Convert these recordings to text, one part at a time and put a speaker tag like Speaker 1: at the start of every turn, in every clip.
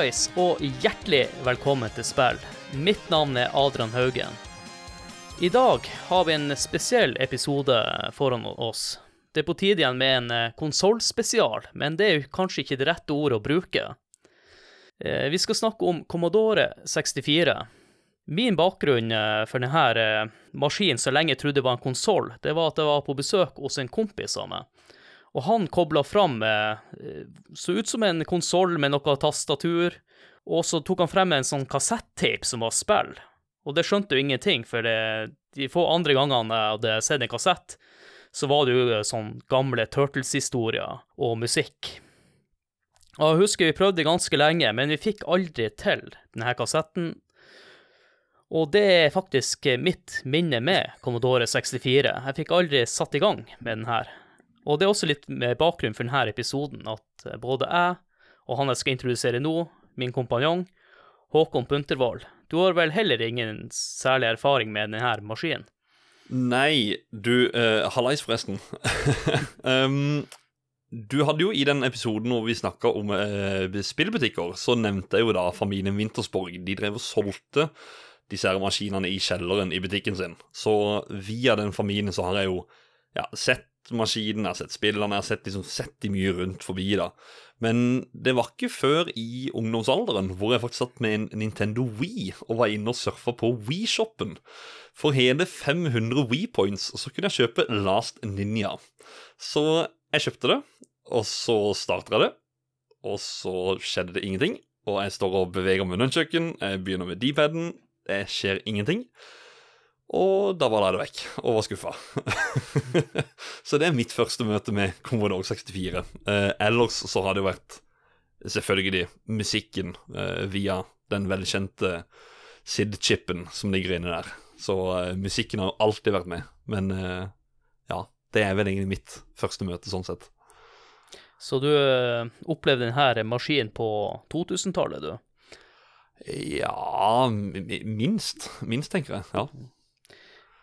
Speaker 1: Hallais og hjertelig velkommen til spill. Mitt navn er Adrian Haugen. I dag har vi en spesiell episode foran oss. Det er på tide igjen med en eh, konsollspesial, men det er jo kanskje ikke det rette ordet å bruke. Eh, Vi skal snakke om Commodore 64. Min bakgrunn eh, for denne maskinen så lenge jeg trodde det var en konsoll, det var at jeg var på besøk hos en kompis av meg. Og han kobla fram eh, så ut som en konsoll med noe tastatur, og så tok han frem en sånn kassettape som var spill. Og det skjønte jo ingenting, for det, de få andre gangene jeg hadde sett en kassett, så var det jo eh, sånn gamle Turtles-historier og musikk. Og jeg husker vi prøvde ganske lenge, men vi fikk aldri til denne kassetten. Og det er faktisk mitt minne med Commodore 64. Jeg fikk aldri satt i gang med den her. Og det er også litt med bakgrunn for denne episoden at eh, både jeg og han jeg skal introdusere nå, min kompanjong, Håkon Puntervold, du har vel heller ingen særlig erfaring med denne maskinen?
Speaker 2: Nei, du uh, Hallais, forresten. um, du hadde jo i den episoden hvor vi snakka om uh, spillbutikker, så nevnte jeg jo da familien Wintersborg. De drev og solgte disse her maskinene i kjelleren i butikken sin. Så via den familien så har jeg jo ja, sett maskinen, jeg har sett spillene, jeg har sett, liksom, sett de mye rundt forbi. da. Men det var ikke før i ungdomsalderen hvor jeg faktisk satt med en Nintendo Wii og var inne og surfa på Wii-shoppen. For hele 500 Wii-points så kunne jeg kjøpe Last Ninja. Så jeg kjøpte det, og så starter jeg det, og så skjedde det ingenting. Og jeg står og beveger munnhåndkjøkken, jeg begynner med D-paden, det skjer ingenting. Og da var det vekk, og var skuffa. så det er mitt første møte med Commodore 64. Eh, ellers så har det jo vært selvfølgelig musikken eh, via den velkjente SID-chipen som ligger inne der. Så eh, musikken har jo alltid vært med. Men eh, ja, det er vel egentlig mitt første møte, sånn sett.
Speaker 1: Så du eh, opplevde denne maskinen på 2000-tallet, du?
Speaker 2: Ja Minst. Minst, tenker jeg. Ja.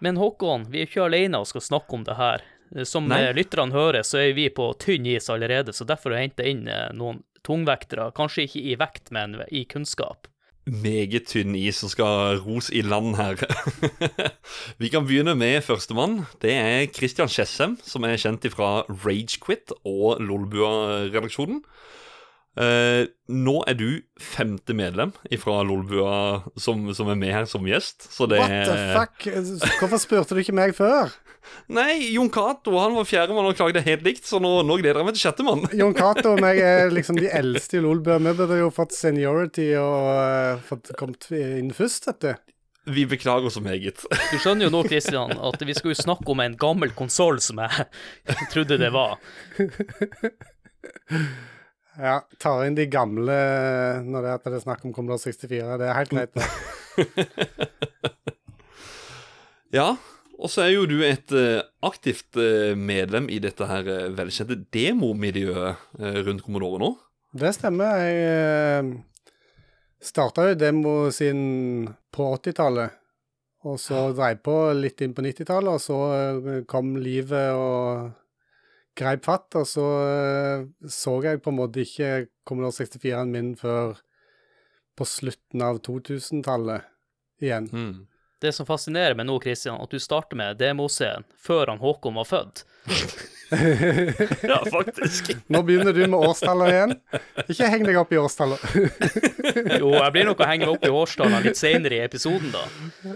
Speaker 1: Men Håkon, vi er ikke alene og skal snakke om det her. Som
Speaker 2: Nei.
Speaker 1: eh, lytterne hører, så er vi på tynn is allerede, så derfor har jeg henta inn eh, noen tungvektere. Kanskje ikke i vekt, men i kunnskap.
Speaker 2: Meget tynn is som skal ros i land her. Vi kan begynne med førstemann. Det er Christian Skjessem, som er kjent fra Ragequit og Lolbua-redaksjonen. Eh, nå er du femte medlem fra Lolbua som, som er med her som gjest. Så det
Speaker 3: What the fuck? Hvorfor spurte du ikke meg før?
Speaker 2: Nei, Jon Cato han var fjerdemann og klagde helt likt, så nå, nå gleder jeg meg til sjettemann.
Speaker 3: Jon Cato og meg er liksom de eldste i Lolbua. Vi burde jo fått seniority og uh, fått kommet inn først, vet du.
Speaker 2: Vi beklager så meget.
Speaker 1: Du skjønner jo nå, Christian, at vi skal jo snakke om en gammel konsoll som jeg trodde det var.
Speaker 3: Ja, tar inn de gamle når det er det snakk om Commodore 64. Det er helt greit. det.
Speaker 2: Ja, og så er jo du et eh, aktivt eh, medlem i dette her uh, velkjente demomiljøet rundt Commodore nå.
Speaker 3: Det stemmer. Jeg starta jo demo siden på 80-tallet. Og så dreiv på litt inn på 90-tallet, og så eh, kom livet og greip fatt. Og så eh, så jeg på en måte ikke Commodore 64-en min før på slutten av 2000-tallet igjen.
Speaker 2: Mm.
Speaker 1: Det som fascinerer meg nå, Kristian, at du starter med demoscenen før han Håkon var født.
Speaker 2: Ja, faktisk.
Speaker 3: Nå begynner du med årstaller igjen. Ikke heng deg opp i årstaller.
Speaker 1: Jo, jeg blir nok å henge meg opp i årstallene litt senere i episoden, da.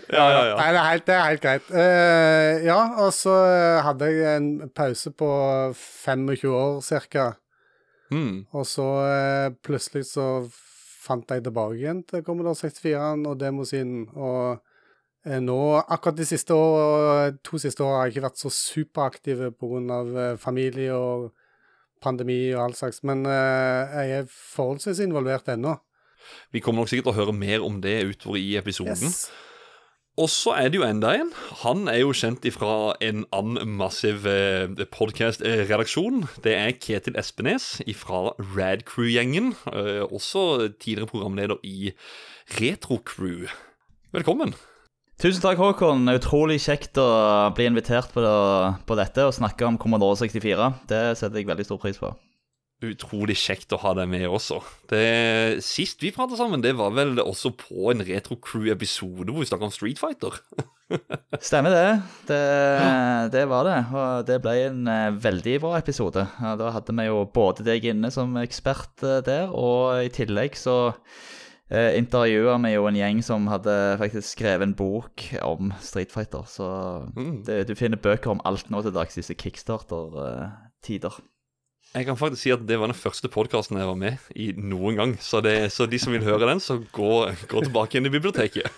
Speaker 2: Ja, ja, ja.
Speaker 3: Nei, det er helt, det er helt greit. Uh, ja, og så hadde jeg en pause på 25 år cirka.
Speaker 2: Mm.
Speaker 3: Og så uh, plutselig så fant jeg tilbake igjen til Commodore 64-en og demosiden. Og nå, akkurat de siste år, to siste årene har jeg ikke vært så superaktiv pga. Eh, familie og pandemi og all slags. Men eh, jeg er forholdsvis involvert ennå.
Speaker 2: Vi kommer nok sikkert til å høre mer om det utover i episoden.
Speaker 3: Yes.
Speaker 2: Og så er det jo enda en. Han er jo kjent ifra en annen massiv eh, podkast-redaksjon. Det er Ketil Espenes fra Radcrew-gjengen. Eh, også tidligere programleder i Retrocrew. Velkommen.
Speaker 4: Tusen takk, Håkon. Utrolig kjekt å bli invitert på, på dette og snakke om Commodore 64. Det setter jeg veldig stor pris på.
Speaker 2: utrolig kjekt å ha deg med også. Det, sist vi pratet sammen, det var vel også på en Retro Crew-episode hvor vi snakket om Street Fighter.
Speaker 4: Stemmer det. det. Det var det. Og det ble en eh, veldig bra episode. Da hadde vi jo både deg inne som ekspert eh, der, og i tillegg så eh, intervjua vi jo en gjeng som hadde faktisk skrevet en bok om Street Fighter. Så
Speaker 2: Mm.
Speaker 4: det, du finner bøker om alt nå til dags, disse kickstarter-tider.
Speaker 2: Jeg kan faktisk si at det var den første podkasten jeg var med i noen gang. Så, det, så de som vil høre den, så gå, gå tilbake inn i biblioteket.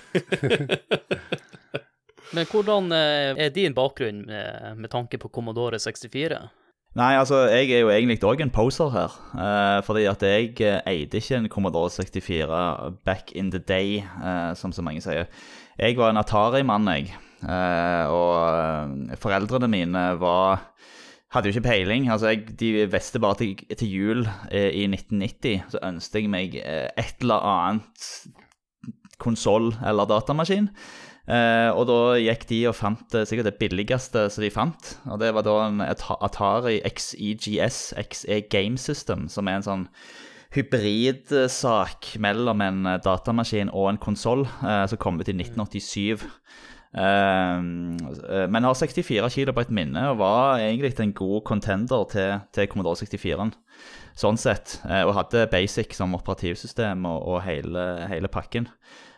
Speaker 1: Men hvordan eh, er din bakgrunn med, med tanke på Commodore 64?
Speaker 4: Nei, altså, jeg er jo egentlig òg en poser her. eh, fordi at jeg eh, eide ikke en Commodore 64 back in the day, eh, som så mange sier. Jeg var en Atari-mann, jeg. Eh, og eh, foreldrene mine var hadde jo ikke peiling. altså jeg, De visste bare til, til jul eh, i 1990 så ønsket jeg meg et eller annet konsoll eller datamaskin. Eh, og da gikk de og fant eh, sikkert det billigste som de fant. Og det var da en At- Atari XEGS, XE Game System, som er en sånn hybridsak mellom en eh, datamaskin og en konsoll, eh, som kom ut i 1987. Eh, eh, men har 64 kilo på et minne og var egentlig en god contender til, til Commodore 64-en. Sånn sett. eh, og hadde Basic som operativsystem og, og hele, hele pakken.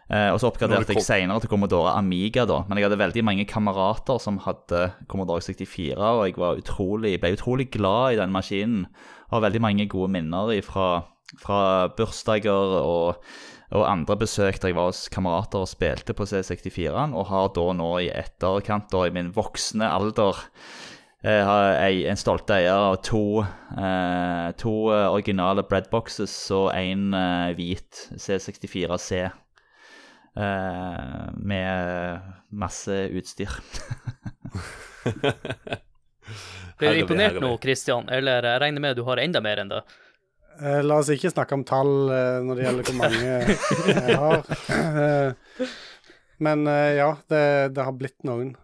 Speaker 4: Eh, og så oppgraderte jeg senere til Commodore Amiga, da. Men jeg hadde veldig mange kamerater som hadde Commodore 64, og jeg var utrolig, ble utrolig glad i den maskinen. Har veldig mange gode minner fra, fra bursdager og, og andre besøk der jeg var hos kamerater og spilte på C64-en, og har da nå i etterkant, da i min voksne alder, jeg har en stolt eier av to, eh, to eh, originale breadboxes og en eh, hvit C64C. Eh, med masse utstyr.
Speaker 1: Blir du imponert nå, Christian? Eller jeg regner med du har enda mer enn det?
Speaker 3: Eh, La oss ikke snakke om tall eh, når det gjelder hvor mange jeg har. Eh, Men eh, ja, det, det har blitt noen.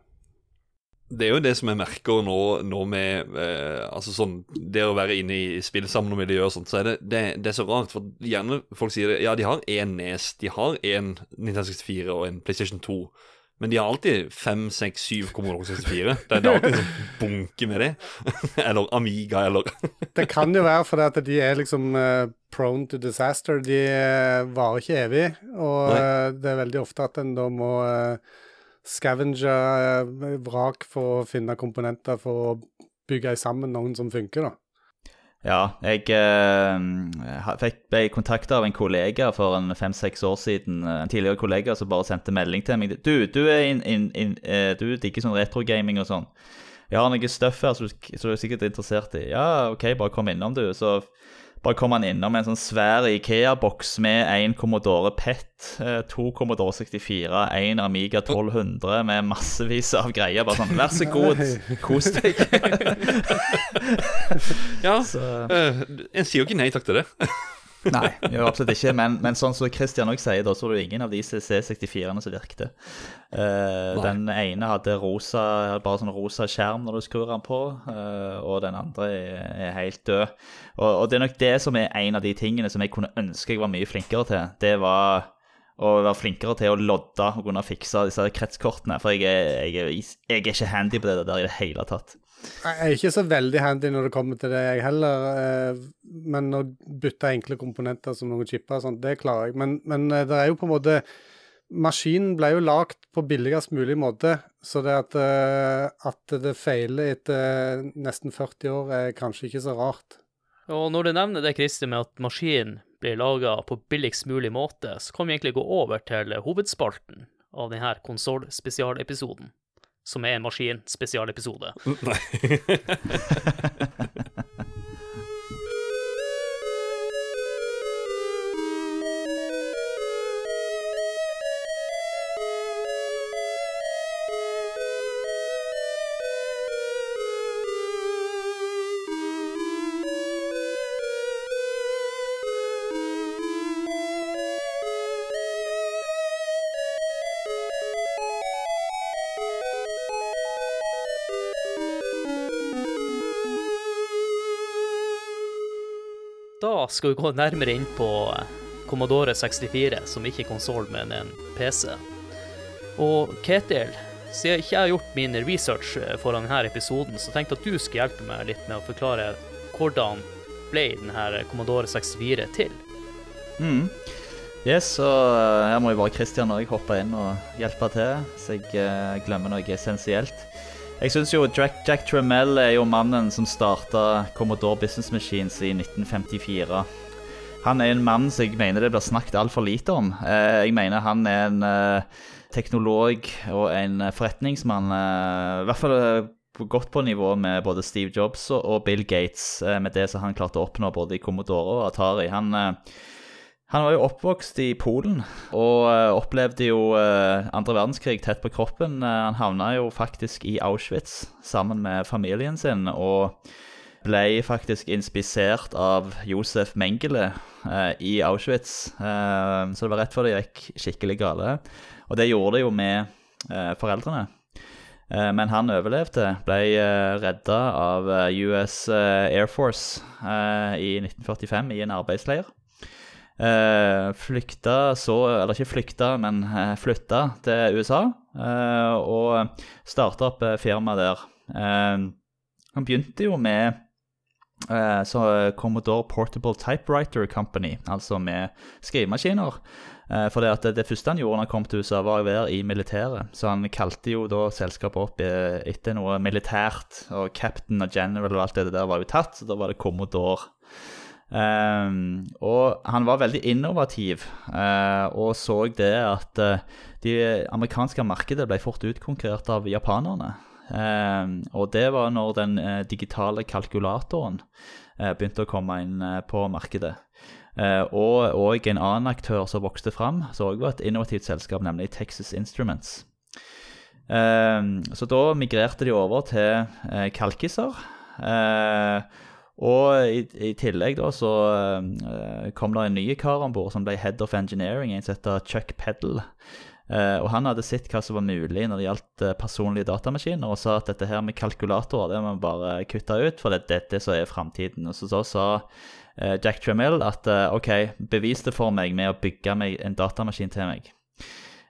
Speaker 2: Det er jo det som jeg merker nå, nå med eh, Altså sånn Det å være inne i spillsamlermiljøet og sånt, så er det, det, det er så rart. For gjerne folk sier det Ja, de har én Nes, de har én Nintendo 64 og en PlayStation 2. Men de har alltid fem, seks, syv Commodore 64. Det er, alltid en bunke med det. eller Amiga, eller
Speaker 3: Det kan jo være fordi at de er liksom uh, prone to disaster. De eh, varer ikke evig, og eh, det er veldig ofte at en da må uh, scavenge eh, vrak for å finne komponenter for å bygge sammen noen som funker, da.
Speaker 4: Ja, jeg eh, fikk, ble kontakta av en kollega for en fem-seks år siden. eh, En tidligere kollega som bare sendte melding til meg. Du, du er inn, in, in, eh, du digger sånn retrogaming og sånn. Jeg har noe stuff her som du som du er sikkert interessert i. Ja, OK, bare kom innom, du. Så bare kom han innom en sånn svær Ikea-boks med en Commodore PET, eh, to Commodore 64, en Amiga 1200 med massevis av greier. Bare sånn, vær så god, kos deg.
Speaker 2: Ja,
Speaker 4: Så
Speaker 2: eh, en sier jo ikke nei takk til det.
Speaker 4: Nei, gjør absolutt ikke. Men, men sånn som Christian òg sier, da så var det ingen av de C64-ene som virkte.
Speaker 2: Uh,
Speaker 4: den ene hadde rosa, bare sånn rosa skjerm når du skrur den på, uh, og den andre er, er helt død. Og, og det er nok det som er en av de tingene som jeg kunne ønske jeg var mye flinkere til. Det var å være flinkere til å lodde og kunne fikse disse kretskortene. For jeg er, jeg er, jeg er ikke handy på det der i det hele tatt.
Speaker 3: Jeg er ikke så veldig handy når det kommer til det, jeg heller. eh, Men å bytte enkle komponenter som noen chipper sånt, det klarer jeg. Men, men eh, det er jo på en måte Maskinen ble jo lagd på billigst mulig måte, så det at, eh, at det feiler etter nesten 40 år, er kanskje ikke så rart.
Speaker 1: Og når du nevner det, Christer, med at maskinen blir laga på billigst mulig måte, så kan vi egentlig gå over til hovedspalten av denne konsollspesialepisoden, som er en maskinspesialepisode.
Speaker 2: Nei.
Speaker 1: skal vi gå nærmere inn på eh, Commodore 64, som ikke er konsoll, men en PC. Og Ketil, siden jeg ikke har gjort min research for foran denne episoden, så tenkte jeg at du skulle hjelpe meg litt med å forklare hvordan ble denne Commodore 64 til.
Speaker 4: Mm. Yes, så eh, her må jo bare Christian og jeg hoppe inn og hjelpe til, så jeg glemmer noe essensielt. Jeg syns jo Jack, Jack Tremell er jo mannen som starta Commodore Business Machines i 1954. Han er en mann som jeg mener det blir snakket altfor lite om. Uh, jeg mener han er en uh, teknolog og en forretningsmann, i hvert fall godt på nivå med både Steve Jobs og Bill Gates, med det som han klarte å oppnå både i Commodore og Atari. Han han var jo oppvokst i Polen og uh, opplevde jo uh, verdenskrig tett på kroppen. Uh, han havna jo faktisk i Auschwitz sammen med familien sin og ble faktisk inspisert av Josef Mengele i Auschwitz. så det var rett før det gikk skikkelig gale. Og det gjorde det jo med foreldrene. Men han overlevde, ble redda av US Air Force i 1945 i en arbeidsleir. Uh, flykta så Eller ikke flykta, men uh, flytta til USA uh, og starta opp firma der. han begynte jo med Commodore Portable Typewriter Company, altså med skrivemaskiner. for det, det, første han gjorde når han kom til USA, var å være i militæret. Så han kalte jo da selskapet opp etter noe militært. Og Captain og General og alt det der var jo tatt, så da var det Commodore. Um, og han var veldig innovativ uh, og så det at uh, de amerikanske markedet ble fort utkonkurrert av japanerne. Um, og det var når den uh, digitale kalkulatoren begynte å komme inn på markedet. og, og en annen aktør som vokste fram, så også var et innovativt selskap, nemlig Texas Instruments. Um, så da migrerte de over til kalkiser. Uh, og i, i, tillegg da så uh, kom det en ny kar om bord som ble head of engineering, en som heter Chuck Peddle. Uh, og han hadde sett hva som var mulig når det gjaldt uh, personlige datamaskiner, og sa at dette her med kalkulatorer det må vi bare kutte ut, for det er dette som er framtiden. Og så, så sa Jack Tramill at OK, bevis det for meg med å bygge meg en datamaskin til meg.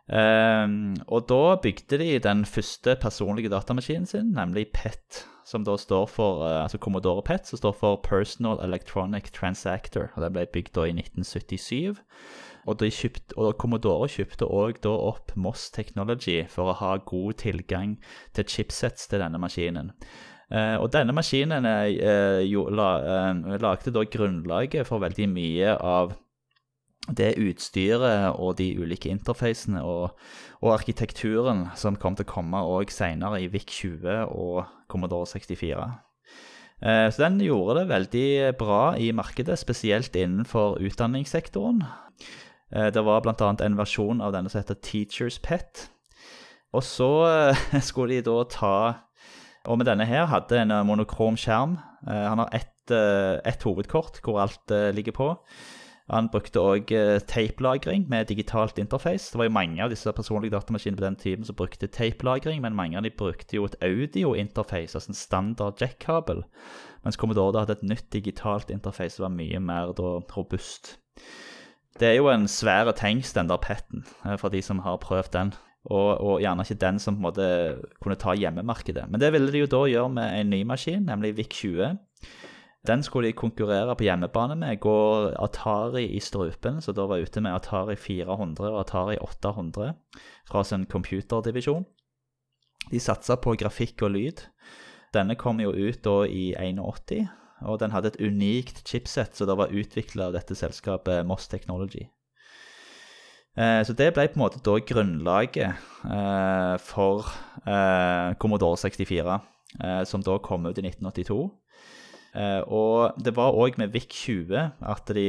Speaker 4: Og da bygde de den første personlige datamaskinen sin, nemlig PET som da står for uh, altså Commodore PET, som står for Personal Electronic Transactor. og Det ble bygd da i 1977. Og, kjøpt, og Commodore kjøpte òg opp Moss Technology for å ha god tilgang til chipsets til denne maskinen. Uh, og denne maskinen uh, jo, la, lagde da grunnlaget for veldig mye av det utstyret og de ulike interfacene og, og, arkitekturen som kom til å komme òg seinere i VIC20 og Commodore 64. Eh, så den gjorde det veldig bra i markedet, spesielt innenfor utdanningssektoren. Eh, det var bl.a. en versjon av denne som heter Teachers Pet. Og så eh, skulle de da ta Og med denne her hadde en monokrom skjerm. Han har ett, ett hovedkort hvor alt ligger på. Han brukte òg teipelagring tapelagring med digitalt interface. Det var jo mange av disse personlige datamaskinene på den tiden som brukte tapelagring, men mange av de brukte jo et audio-interface, altså en standard jack-kabel. Mens Commodore hadde et nytt digitalt interface som var mye mer da, robust. Det er jo en svær tanks, den der PET-en, eh, for de som har prøvd den. Og, og, gjerne ikke den som på en måte kunne ta hjemmemarkedet. Men det ville de jo da gjøre med en ny maskin, nemlig VIC-20. Den skulle de konkurrere på hjemmebane med. Går Atari i strupen, så da var jeg ute med Atari 400 og Atari 800 fra sin computerdivisjon. De satsa på grafikk og lyd. Denne kom jo ut da i 81, og den hadde et unikt chipset som da var utvikla av dette selskapet Moss Technology. Eh, så det ble på en måte da grunnlaget eh, for eh, Commodore 64, som da kom ut i 1982. Uh, og det var òg med VIC-20 at, de,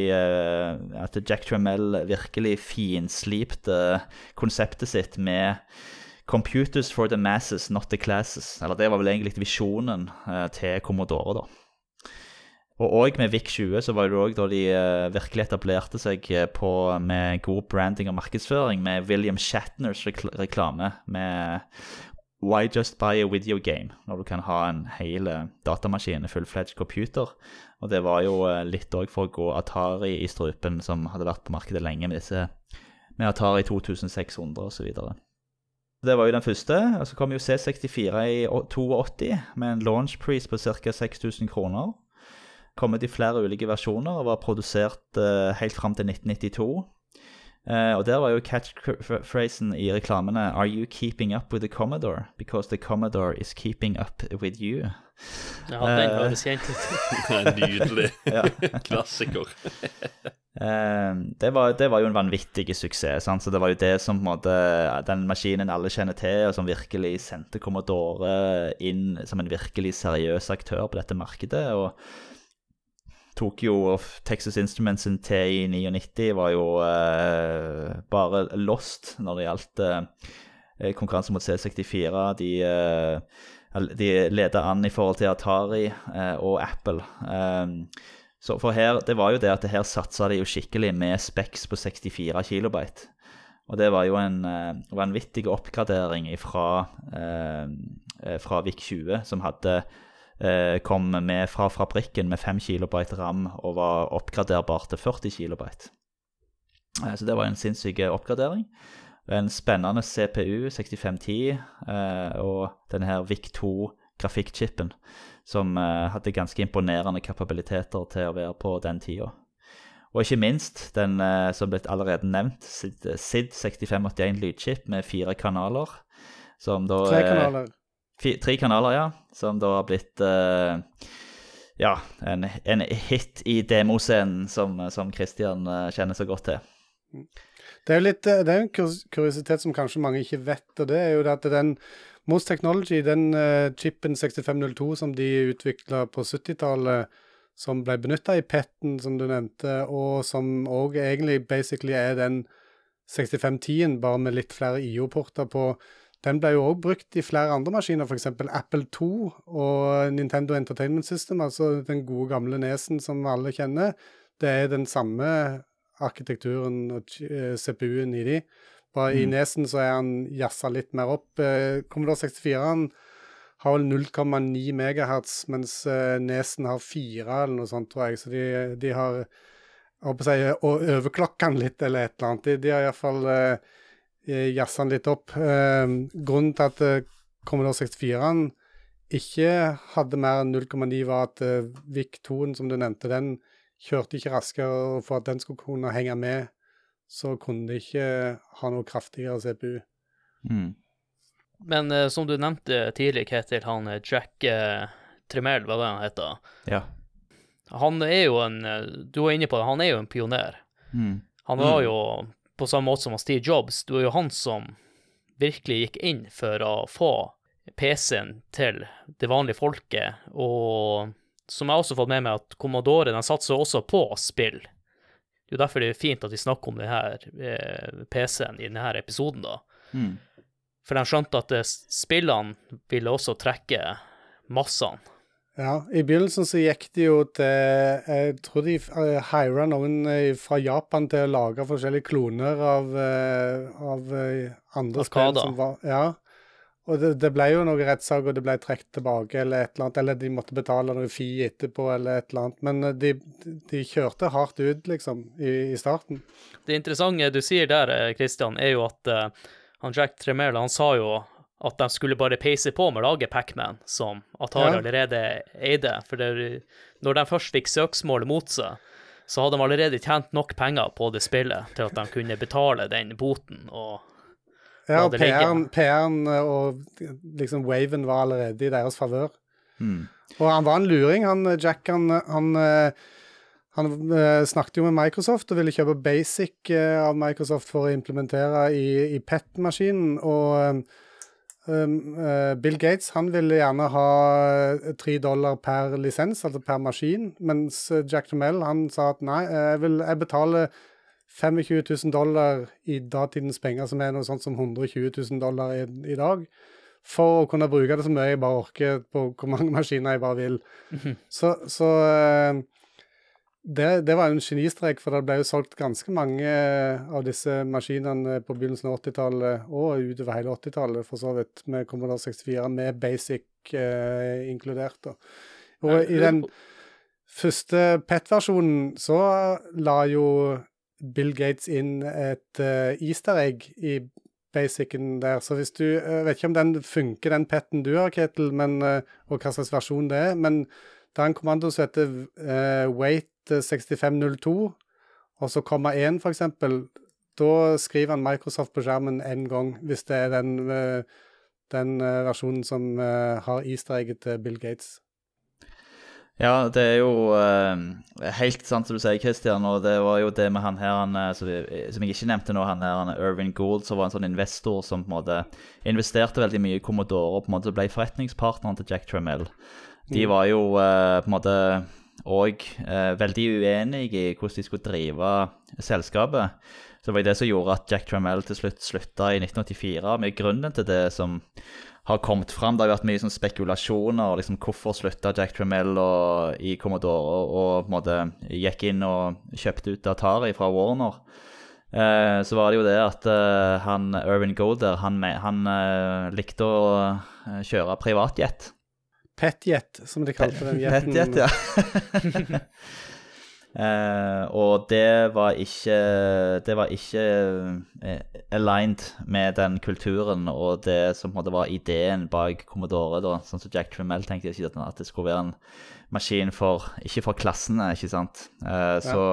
Speaker 4: at, Jack Tremell virkelig finslipte konseptet sitt med 'Computers for the masses, not the classes'. Eller det var vel egentlig visjonen uh, til Commodore, da. Og òg med VIC-20 så var det òg da de virkelig etablerte seg på, med god branding og markedsføring, med William Shatners reklame med Why just buy a video game når du kan ha en hel eh, datamaskin, full-fledged computer, Og det var jo eh, litt òg for å gå Atari i strupen, som hadde vært på markedet lenge med, disse, med Atari 2600 osv. Det var jo den første. og Så kom jo C64 i 82 med en launch price på ca. 6000 kroner. Kommet i flere ulike versjoner og var produsert uh, helt fram til 1992. Uh, og der var jo catchphrasen i reklamene Are you keeping up with the Commodore? Because the Commodore is keeping up with you.
Speaker 1: Ja, den høres kjent ut.
Speaker 2: Nydelig. Klassiker.
Speaker 4: uh, det, var, det var jo en vanvittig suksess. Sant? Så det var jo det som på en måte, den maskinen alle kjenner til, og som virkelig sendte Commodore inn som en virkelig seriøs aktør på dette markedet. og tok jo Texas Instruments sin TI 99 var jo eh, bare lost når det gjaldt eh, konkurranse mot C64. De, eh, de leda an i forhold til Atari eh, og Apple. Eh, så for her, det var jo det at det her satsa de jo skikkelig med Specs på 64 kilobyte. Og det var jo en eh, vanvittig oppgradering fra, eh, fra VIC-20, som hadde eh, kom med fra fabrikken med 5 kilobyte ram og var oppgraderbar til 40 kilobyte. Eh, så det var en sinnssyk oppgradering. En spennende CPU 6510 eh, og denne her VIC2 grafikkchipen som eh, hadde ganske imponerende kapabiliteter til å være på den tida. Og ikke minst den eh, som ble allerede nevnt, SID, SID 6581 lydchip med fire kanaler. Som da
Speaker 3: Tre
Speaker 4: eh,
Speaker 3: kanaler.
Speaker 4: Tre kanaler, ja. Som da har blitt uh, ja, en, en hit i demoscenen som, som Christian uh, kjenner så godt til.
Speaker 3: Det er jo litt, eh, det er en kuriositet som kanskje mange ikke vet, og det er jo at den Most Technology, den uh, chipen 6502 som de utvikla på 70-tallet, som ble benytta i PET-en, som du nevnte, og som òg egentlig basically er den 6510-en, bare med litt flere IO-porter på, den ble jo òg brukt i flere andre maskiner, f.eks. Apple 2 og Nintendo Entertainment System, altså den gode gamle nesen som alle kjenner. Det er den samme arkitekturen og eh, CPU-en i de. Bare i
Speaker 4: Mm.
Speaker 3: nesen så er han jazza litt mer opp. Eh, Commodore 64 han har vel 0,9 megahertz, mens eh, nesen har 4 eller noe sånt, tror jeg. Så de, de har jeg håper å si, å overklokke han litt eller et eller annet. De, de har iallfall uh, jazza den litt opp. Eh, grunnen til at eh, Commodore 64 ikke hadde mer enn 0,9 var at uh, VIC-2-en som du nevnte, den kjørte ikke raskere, og for at den skulle kunne henge med, så kunne de ikke ha noe kraftigere CPU.
Speaker 4: Mm.
Speaker 1: Men eh, som du nevnte tidlig, Ketil, han eh, Jack eh, Tremel, var det han heter?
Speaker 4: Ja.
Speaker 1: Han er jo en eh, Du var inne på det, han er jo en pioner.
Speaker 4: Mm.
Speaker 1: Han var
Speaker 2: Mm.
Speaker 1: jo, på samme måte som Steve Jobs, det var jo han som virkelig gikk inn for å få PC-en til det vanlige folket, og som jeg også har fått med meg at Commodore den satser også på spill. Det er jo derfor det er fint at vi snakker om denne eh, PC-en i denne episoden, da.
Speaker 4: Mm.
Speaker 1: For de skjønte at spillene ville også trekke massene.
Speaker 3: Ja, i begynnelsen så gikk de jo til Jeg tror de uh, hira noen eh, fra Japan til å lage forskjellige kloner av, eh, av eh, andre spill som var Ja. Og det, det ble jo noe rettssak, og det ble trukket tilbake, eller et eller annet. Eller de måtte betale noe fi etterpå, eller et eller annet. Men eh, de, de kjørte hardt ut, liksom, i, i starten.
Speaker 1: Det interessante du sier der, eh, Christian, er jo at uh, han Jack Tremel han sa jo at de skulle bare peise på med å lage Pac-Man, som Atari
Speaker 3: Ja.
Speaker 1: allerede eide. For det, når de først fikk søksmålet mot seg, så hadde de allerede tjent nok penger på det spillet til at de kunne betale den boten. og
Speaker 3: Ja, og. PR-en eh, og liksom waven var allerede i deres favør.
Speaker 4: Mm.
Speaker 3: Og han var en luring, han Jack. Han, han, eh, han eh, snakket jo med Microsoft og ville kjøpe Basic eh, av Microsoft for å implementere i, i PET-maskinen. Og Bill Gates han ville gjerne ha eh, tre dollar per lisens, altså per maskin, mens eh, Jack Tramiel han sa at nei, eh, jeg, vil, jeg betaler 25 000 dollar i datidens penger, som er noe sånt som 120 000 dollar i, i dag, for å kunne bruke det så mye jeg bare orker på hvor mange maskiner jeg bare vil. Så, så eh, det, det var en genistrek, for det ble jo solgt ganske mange eh, av disse maskinene på begynnelsen av 80-tallet, og utover hele 80-tallet for så vidt, med Commodore 64, med basic eh, inkludert. da. Og i den første PET-versjonen så la jo Bill Gates inn et uh, easter egg i basicen der. Så hvis du Jeg vet ikke om den funker, den PET-en du har, Ketil, men, og hva slags versjon det er, men det er en kommando som heter uh, wait 6502, og så komma 1, for eksempel. Da skriver han Microsoft på skjermen én gang, hvis det er den, den versjonen som har easter egget til Bill Gates.
Speaker 4: Ja, det er jo uh, helt sant som du sier, Christian. Og det var jo det med han her han, som, jeg ikke nevnte nå, han her han Irvin Gould, som var en sånn investor som på en måte investerte veldig mye i Commodore og på en måte ble forretningspartneren til Jack Tremell. De mm. var jo uh, på en måte òg eh, veldig uenige i hvordan de skulle drive selskapet. Så det var det som gjorde at Jack Trammell til slutt slutta i 1984. Med grunnen til det som har kommet fram. Det har vært mye sånn spekulasjoner. liksom Hvorfor slutta Jack Tremello i Commodore og, og, måte gikk inn og kjøpte ut Atari fra Warner? Eh, så var det jo det at eh, han Irvin Golder han, han uh, likte å uh, kjøre privatjet.
Speaker 3: Petjet, som de kalte den
Speaker 4: jeten. Petjet, ja. Uh, og det var ikke Det var ikke uh, aligned med den kulturen og det som var ideen bak Commodore. da, Sånn som Jack Tremell tenkte ikke at det skulle være en maskin for Ikke for klassene, ikke sant. Uh, så,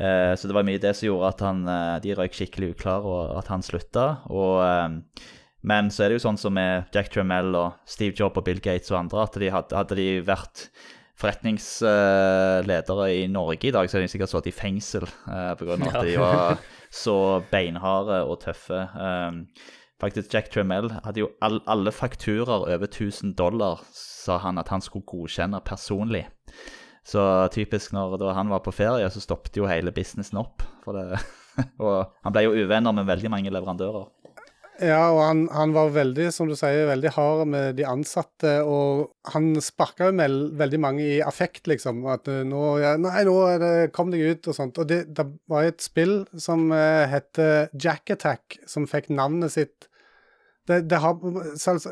Speaker 4: uh, så det var mye det som gjorde at han, de røyk skikkelig uklar, og at han slutta. Og men så er det jo sånn som med Jack Tremell og Steve Job og Bill Gates og andre, at de hadde, hadde de vært forretningsledere i Norge i dag, så hadde de sikkert sittet i fengsel uh, pga. Ja. at de var så beinharde og tøffe. Um, faktisk, Jack Tremell hadde jo all, alle fakturaer over 1000 dollar, sa han at han skulle godkjenne personlig. Så typisk når han var på ferie, så stoppet jo hele businessen opp. og han ble jo uvenner med veldig mange leverandører.
Speaker 3: Ja, og han, han, var veldig, som du sier, veldig hard med de ansatte. Og han sparka jo veldig mange i affekt, liksom. At eh, nå ja, Nei, nå det, kom deg ut, og sånt. Og det, det var et spill som uh, heter Jack Attack, som fikk navnet sitt det, det har,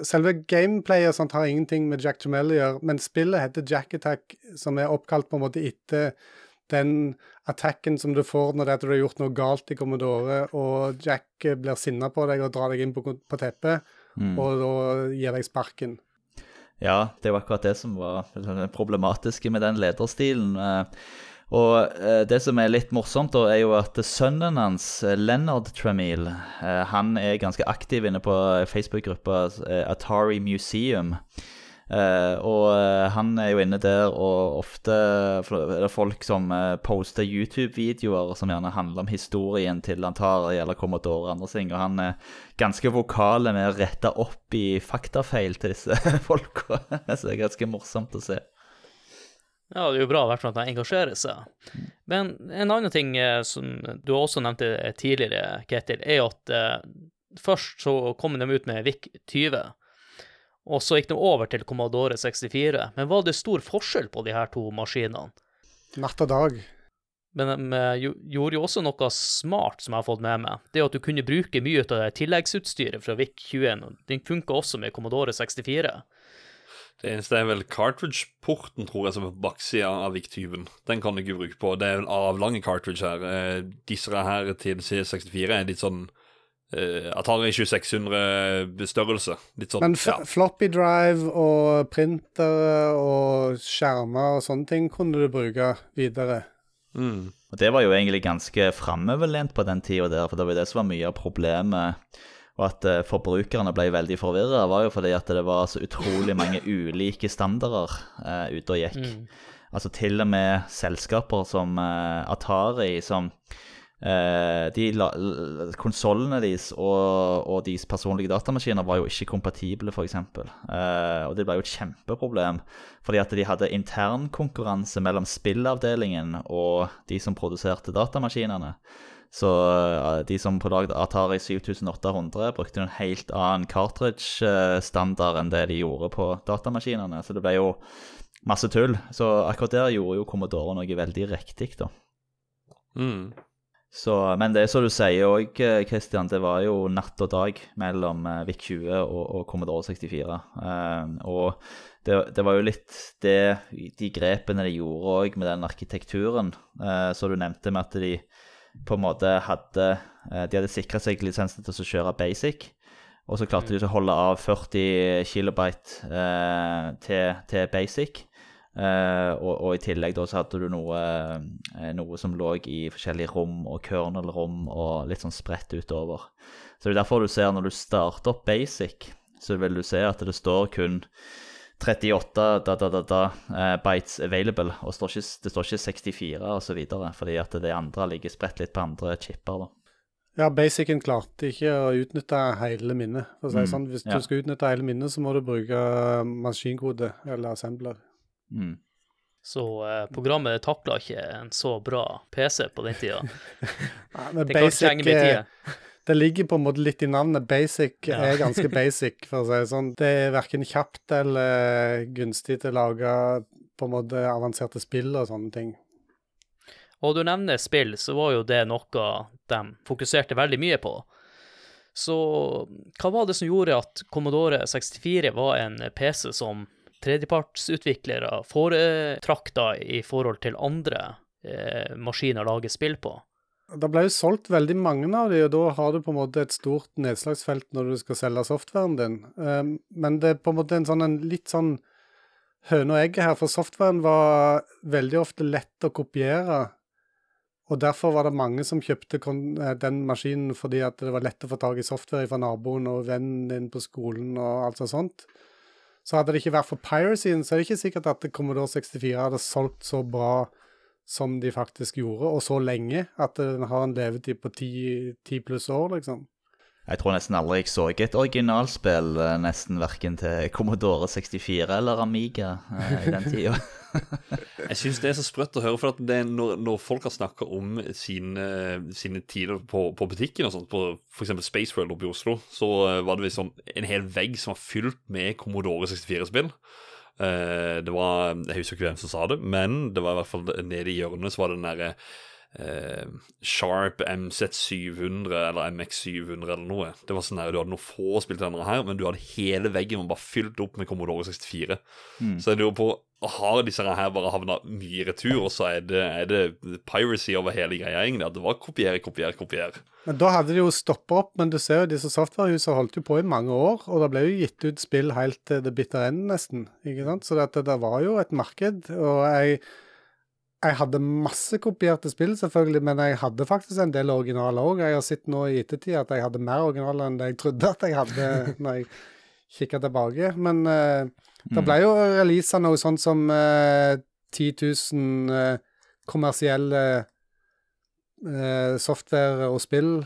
Speaker 3: Selve gameplay og sånt har ingenting med Jack Jamel å gjøre, men spillet heter Jack Attack, som er oppkalt på en måte etter den attacken som du får når det er at du har gjort noe galt i Commodore, og Jack blir sinna på deg og drar deg inn på, på teppet, mm. og da gir deg sparken.
Speaker 4: Ja, det var akkurat det som var det problematiske med den lederstilen. Eh, og eh, det som er litt morsomt, da, er jo at sønnen hans, eh, Leonard Tramiel, han er ganske aktiv inne på Facebook-gruppa Atari Museum. Uh, og uh, han er jo inne der, og ofte er det folk som uh, poster YouTube-videoer som gjerne handler om historien til Antari eller Commodore og andre. Og han er ganske vokal med å rette opp i faktafeil til disse folka. Så det er ganske morsomt å se.
Speaker 1: Ja, det er jo bra i hvert fall at han engasjerer seg. Men en annen ting som du også nevnte tidligere, Ketil, er at først så kom de ut med VIK 20 og så gikk de over til Commodore 64. Men var det stor forskjell på de her to maskinene?
Speaker 3: Natt og dag.
Speaker 1: Men de gjorde jo også noe smart som jeg har fått med meg. Det at du kunne bruke mye av det tilleggsutstyret fra VIC-21. Den funka også med Commodore 64.
Speaker 2: Det eneste er vel cartridge-porten, tror jeg, som er på baksida av VIC-20. Den kan du ikke bruke på. Det er vel avlange cartridge her. Eh, disse her til C64 er litt sånn uh, Atari 2600-størrelse. Litt sånn.
Speaker 3: Men ja. floppy drive og printer og skjermer og sånne ting kunne du bruke videre.
Speaker 4: Mm. Og Det var jo egentlig ganske framoverlent på den tida der, for det var jo det som var mye av problemet. Og at uh, forbrukerne ble veldig forvirra, var jo fordi at det var så utrolig mange ulike standarder uh, ute og gikk. Mm. Altså til og med selskaper som uh, Atari, som Eh, de Konsollene deres og, og, deres personlige datamaskiner var jo ikke kompatible, f.eks. Eh, og det ble jo et kjempeproblem, fordi at de hadde internkonkurranse mellom spillavdelingen og de som produserte datamaskinene. Så eh, de som på lagde Atari 7800, brukte en helt annen cartridge-standard enn det de gjorde på datamaskinene. Så det ble jo masse tull. Så akkurat der gjorde jo Commodore noe veldig riktig, da.
Speaker 2: Mm.
Speaker 4: Så, men det er som du sier òg, Christian, det var jo natt og dag mellom eh, VIC-20 og, og Commodore 64. Eh, og det, det, var jo litt det, de grepene de gjorde òg med den arkitekturen uh, som du nevnte, med at de på en måte hadde eh, De hadde sikra seg lisensen til å kjøre basic. Og så klarte de å holde av 40 kilobyte uh, til, til, basic. Uh, og, og, i tillegg da så hadde du noe, uh, noe som lå i forskjellige rom og kernel-rom og litt sånn spredt utover. Så det er derfor du ser når du starter opp basic, så vil du se at det står kun 38 da, da, da, da, uh, bytes available, og står ikke, det står ikke 64 osv., fordi at det andre ligger spredt litt på andre chipper. da.
Speaker 3: Ja, basicen klarte ikke å utnytte hele minnet. For å si mm, sånn. Hvis ja. du skal utnytte hele minnet, så må du bruke maskinkode eller assembler.
Speaker 1: Mm. Så eh, programmet takla ikke en så bra PC på den tida.
Speaker 3: ja, det basic, eh, det ligger på en måte litt i navnet. Basic ja. er ganske basic, for å si det sånn. Det er verken kjapt eller gunstig til å lage på en måte avanserte spill og sånne ting.
Speaker 1: Og du nevner spill, så var jo det noe de fokuserte veldig mye på. Så hva var det som gjorde at Commodore 64 var en PC som tredjepartsutviklere foretrakk da i forhold til andre eh, maskiner å lage spill på?
Speaker 3: Det ble jo solgt veldig mange av de, og da har du på en måte et stort nedslagsfelt når du skal selge softwaren din. Um, men det er på en måte en sånn en litt sånn høne og egg her, for softwaren var veldig ofte lett å kopiere. Og derfor var det mange som kjøpte eh, den maskinen fordi at det var lett å få tak i software fra naboen og vennen din på skolen og alt sånt. Så hadde det ikke vært for piracyen, så er det ikke sikkert at Commodore 64 hadde solgt så bra som de faktisk gjorde, og så lenge at den har en levetid på ti pluss år, liksom.
Speaker 4: Jeg tror nesten aldri jeg så et originalspill eh, nesten verken til Commodore 64 eller Amiga eh, i den tida.
Speaker 2: jeg syns det er så sprøtt å høre, for når, når, folk har snakka om sine, sine tider på, på, butikken og sånt, på f.eks. Spaceworld oppe i Oslo, så eh, var det liksom en hel vegg som var fylt med Commodore 64-spill. Uh, det var Jeg husker ikke hvem som sa det, men det var i hvert fall nede i hjørnet så var det den derre eh, Sharp MZ700 eller MX700 eller noe. Det var sånn her, Du hadde noen få spilltjenere her, men du hadde hele veggen var bare fylt opp med Commodore 64. Mm. Så jeg lurer på har disse her bare havna mye i retur, og så er det, er det piracy over hele greia, egentlig? At det var kopiere, kopiere, kopiere.
Speaker 3: Men Da hadde de jo stoppa opp, men du ser jo disse softwarehusene holdt jo på i mange år, og det ble jo gitt ut spill helt til det bitter ende, nesten. ikke sant? Så det, det var jo et marked, og jeg jeg hadde masse kopierte spill, selvfølgelig, men jeg hadde faktisk en del originaler òg. Jeg har sett nå i ettertid at jeg hadde mer originaler enn det jeg trodde at jeg hadde når jeg kikka tilbake. Men uh, det ble jo releasa noe sånt som uh, 10 000 uh, kommersielle uh, software og spill